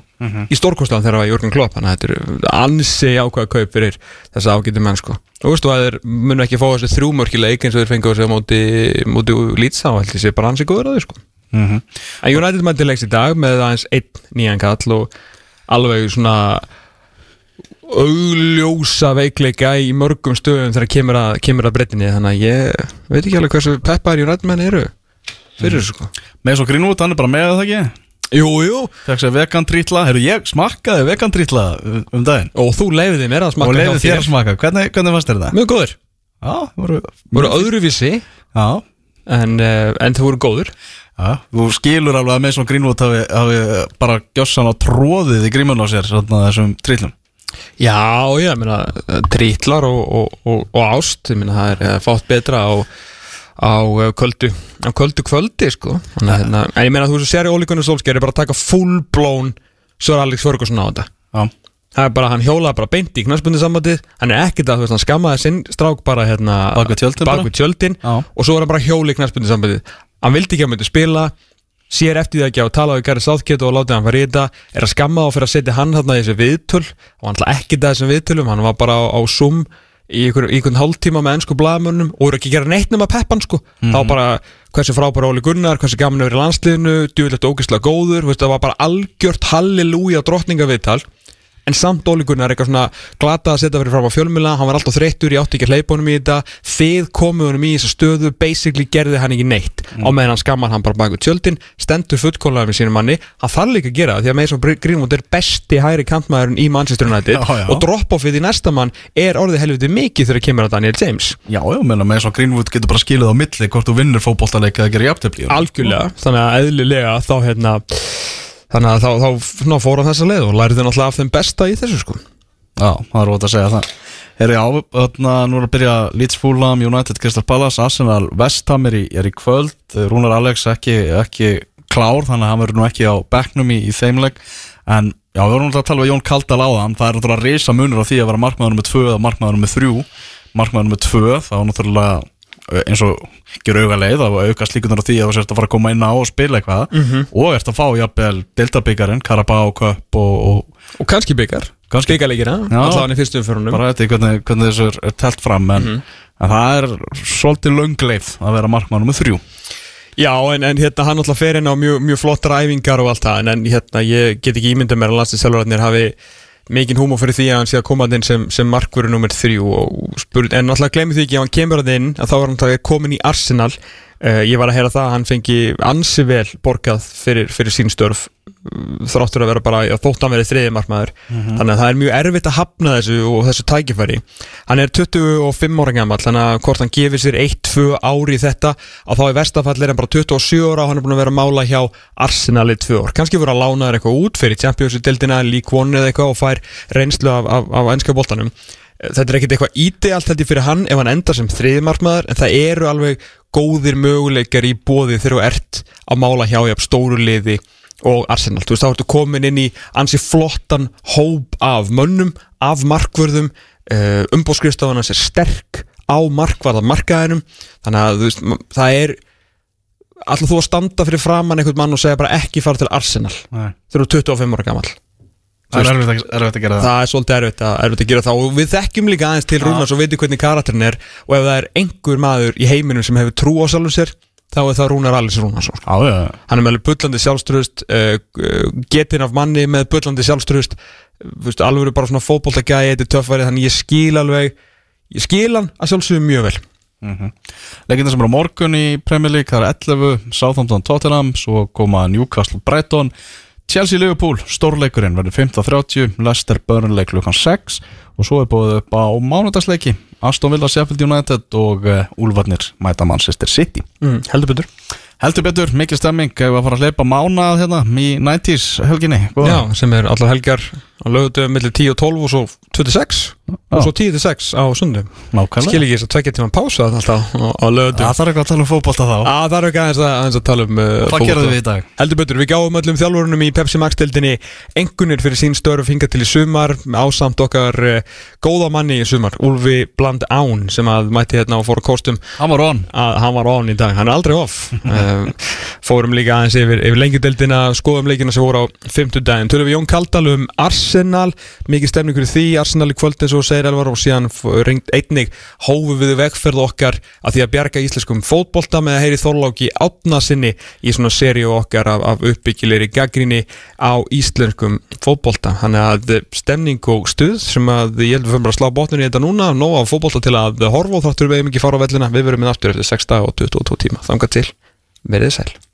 í stórkostlega þegar það var Jörgen Klopp þannig að þetta er ansi ákvæða kaup fyrir þessa ágæti menn sko. Og veistu að þeir munu ekki fá þessi þrjúmörki leik eins og þeir fengu þessi á móti, móti Leeds þá held ég sé bara ansi góður að þau sko Mhm. En United mætti leiks í dag með aðeins einn nýjan kall og alveg svona augljósa veikleika í mörgum stöðum þegar kemur að, kemur að breytinni þannig að ég veit ekki alveg hversu peppar United menn eru fyrir þessu sko. Með svo Greenwood, hann er bara með það ekki? Jú, jú. Fekk sér vegan trítla, herru ég smakkaði vegan trítla um daginn. Og þú leiðið mér að Og smakka leiði þér að smakka, hvernig, hvernig fannst þér það? Mjög góður Já, voru, voru öðruvísi. Já, en, uh, en þú voru góður þú skilur alveg að með svona Greenwood hafi, hafi bara gjössan á tróðið í grímun á sér svona þessum trítlum. Já, já, ég meina trítlar og, og, og, og ást ég meina það er fátt betra á, á eh, kvöldu á kvöldu kvöldi sko. Þannig, að, hérna, en ég meina þú sér í ólíkunum sólsker er bara taka full blown Sör Alex Ferguson á þetta. Já, það er bara, hann hjólaði bara beint í knæspundi sambandið hann er ekkert að, þú veist, hann skammaði sinn strák bara hérna Bak við tjöldin bara? bak við tjöldin og svo var hann bara hjóli í knæspundi sambandið hann vildi ekki að myndi spila sér eftir því ekki að tala við Gary Southgate og látið hann fara í þetta er að skamma á fyrir að setja hann þarna í þessi viðtöl. Og hann ætla ekki það þessum viðtölum hann var bara á, á Zoom í einhvern, einhvern hálftíma með ennsku blaðmönnum og voru ekki að gera neitt nema peppan sko. Þá bara hversu frábæra Óli Gunnar hversu gaman að vera í landsliðinu, djúvilegt ógeðslega góður veist, það var bara algjört halleluja drottningaviðtal en samt Óli Gunnar eitthvað svona glata að setja fyrir fram á fjölmjöla hann var alltaf þreyttur, ég átti ekki að hleypa honum í þetta. Þið komu honum í þessa stöðu basically gerði hann ekki neitt. Á meðan hann skammar hann bara bak við tjöldin stendur fullkólaður með sínum manni. Hann þarf líka að gera það því að Mason Greenwood er besti hæri kantmaðurinn í Manchester United. Já, já. og drop-offið í næsta mann er orðið helviti mikið þegar kemur að Daniel James. Já, já, meina með svona Greenwood getur bara skilið á milli hvort þú vinnur fótboltaleik þannig að þá hérna þá, þá fór hann þessa leið og lærði náttúrulega af þeim besta í þessu sko. Já, það er rót að segja það. Herri, já, þarna, nú er að byrja Leeds Fulham, United, Crystal Palace, Arsenal Vestham er í, er í kvöld. Rúnar Alex ekki, ekki klár þannig að hann verður nú ekki á bekknum í, í þeimleik en já, við vorum náttúrulega að tala við Jón Kaldal á það það er náttúrulega reysa munur á því að vera markmaður með 2 eða markmaður með 3 markmaður með 2, þá náttúrulega eins og gerur auga leið að auka slíkunar á því að þú sérst að fara að koma inn á og spila eitthvað. Og ert að fá jafnvel Delta-byggarinn, Carabao Cup og, og og kannski byggar, Kannski. byggarleikina hann í fyrstu umförunum bara eftir hvernig, hvernig þessu er, er telt fram en, en það er svolítið löngleif að vera markmann með þrjú. Já, en, en hérna hann alltaf fer inn á mjög, mjög flottar æfingar og allt það en, en hérna ég get ekki ímyndað mér að landslýsjálfurarnir hafi mikinn húmó fyrir því að hann sé að koma að inn sem, sem markvöru nummer þrjú og spurði, en alltaf glemir því ekki ef hann kemur að inn að þá var hann komin í Arsenal uh, ég var að heyra það að hann fengi ansi vel borgað fyrir, fyrir sín störf uh, þráttur að vera bara að þótt hann verið þriði markmaður. Þannig að það er mjög erfitt að hafna þessu og þessu tækifæri. Hann er 25 ára gammal þannig að hvort hann gefur sér 1-2 ári í þetta að þá í verstafall er hann bara 27 ára og hann er búin að vera að mála hjá Arsenal í 2 ár. Kannski voru að lána þér eitthvað út fyrir Champions-deildina, League One eða eitthvað og fær reynslu af, af, af ennska boltanum þetta er ekkert eitthvað ídealt held ég fyrir hann ef hann endar sem þriðmarkmaður en það eru alveg góðir möguleikar í bóði þegar þú ert að mála hjá jafn stóru liði og Arsenal, þú veist þá ertu komin inn í ansi flottan hóp af mönnum, af markvörðum. Uh, umbóðskrifstofan hans er sterk á markvarða markaðinum þannig að þú veist, það er alltaf þú að standa fyrir framann einhvern mann og segja bara ekki fara til Arsenal þegar þú er 25 ára gamall það er erfitt að, gera það. það er svolítið erfitt að, erfitt að gera það. Og við þekkjum líka aðeins til Rúnars og veitum hvernig karakterin er. Og ef það er einhver maður í heiminum sem hefur trú á sjálfum sér þá er það Rúnar Alice já. hann er með bullandi sjálfströst uh, getin af manni með bullandi sjálfströst uh, alveg bara svona fótboltagæði þetta er töffæri þannig ég skil alveg ég skil hann að sjálfsögum mjög vel. Leikindar sem eru á morgun í Premier League Það er 11, Southampton Tottenham Svo koma Newcastle Brighton Chelsea Liverpool, stórleikurinn verður 15.30 Leicester Burnley klukkan 6 Og svo er búið upp á mánudagsleiki Aston Villa Sheffield United Og uh, Úlfarnir mæta Manchester City. Mm, heldur betur. Heldur betur, mikil stemming við að fara að hleypa mánað hérna í 90s helginni? Góða. Já, sem er allar helgar á lögutum millir 10 og 12 og svo 26 og svo 10 til 6 á sundum Nákvæmlega. Skil ekki þess að tvekja tíma pása alltaf á, lögutum Það þarf eitthvað að tala um fótbolta þá. Það er ekki að, að tala um uh, dag? Heldur betur, við gáum öllum þjálfurunum í Pepsi Max-deildinni engunir fyrir sín störf hinga til í sumar ásamt okkar uh, góða manni í sumar, Úlfi Bland Án sem að mætti hérna og fór að kostum. Hann var on. Að hann var on í dag, hann er aldrei off. Um, fórum líka aðeins yfir, yfir lengjudeldina, skoðum leikina sem voru á 50 daginn, Arsenal, mikið stemning fyrir því Arsenal í kvöld eins og segir Elvar og síðan ringt einnig hófu við vegferð okkar að því að bjarga íslenskum fótbolta með að heyri Þorláki átna sinni í svona seríu okkar af, af uppbyggilegri gaggrinni á íslenskum fótbolta, hann er að stemning og stuð sem að ég held við fyrir að slá botninu í þetta núna, nóg af fótbolta til að horfa og þáttur við hefum ekki fara á vellina, við verum með aftur eftir 6 dag og 22 tíma, þangað til verið sæl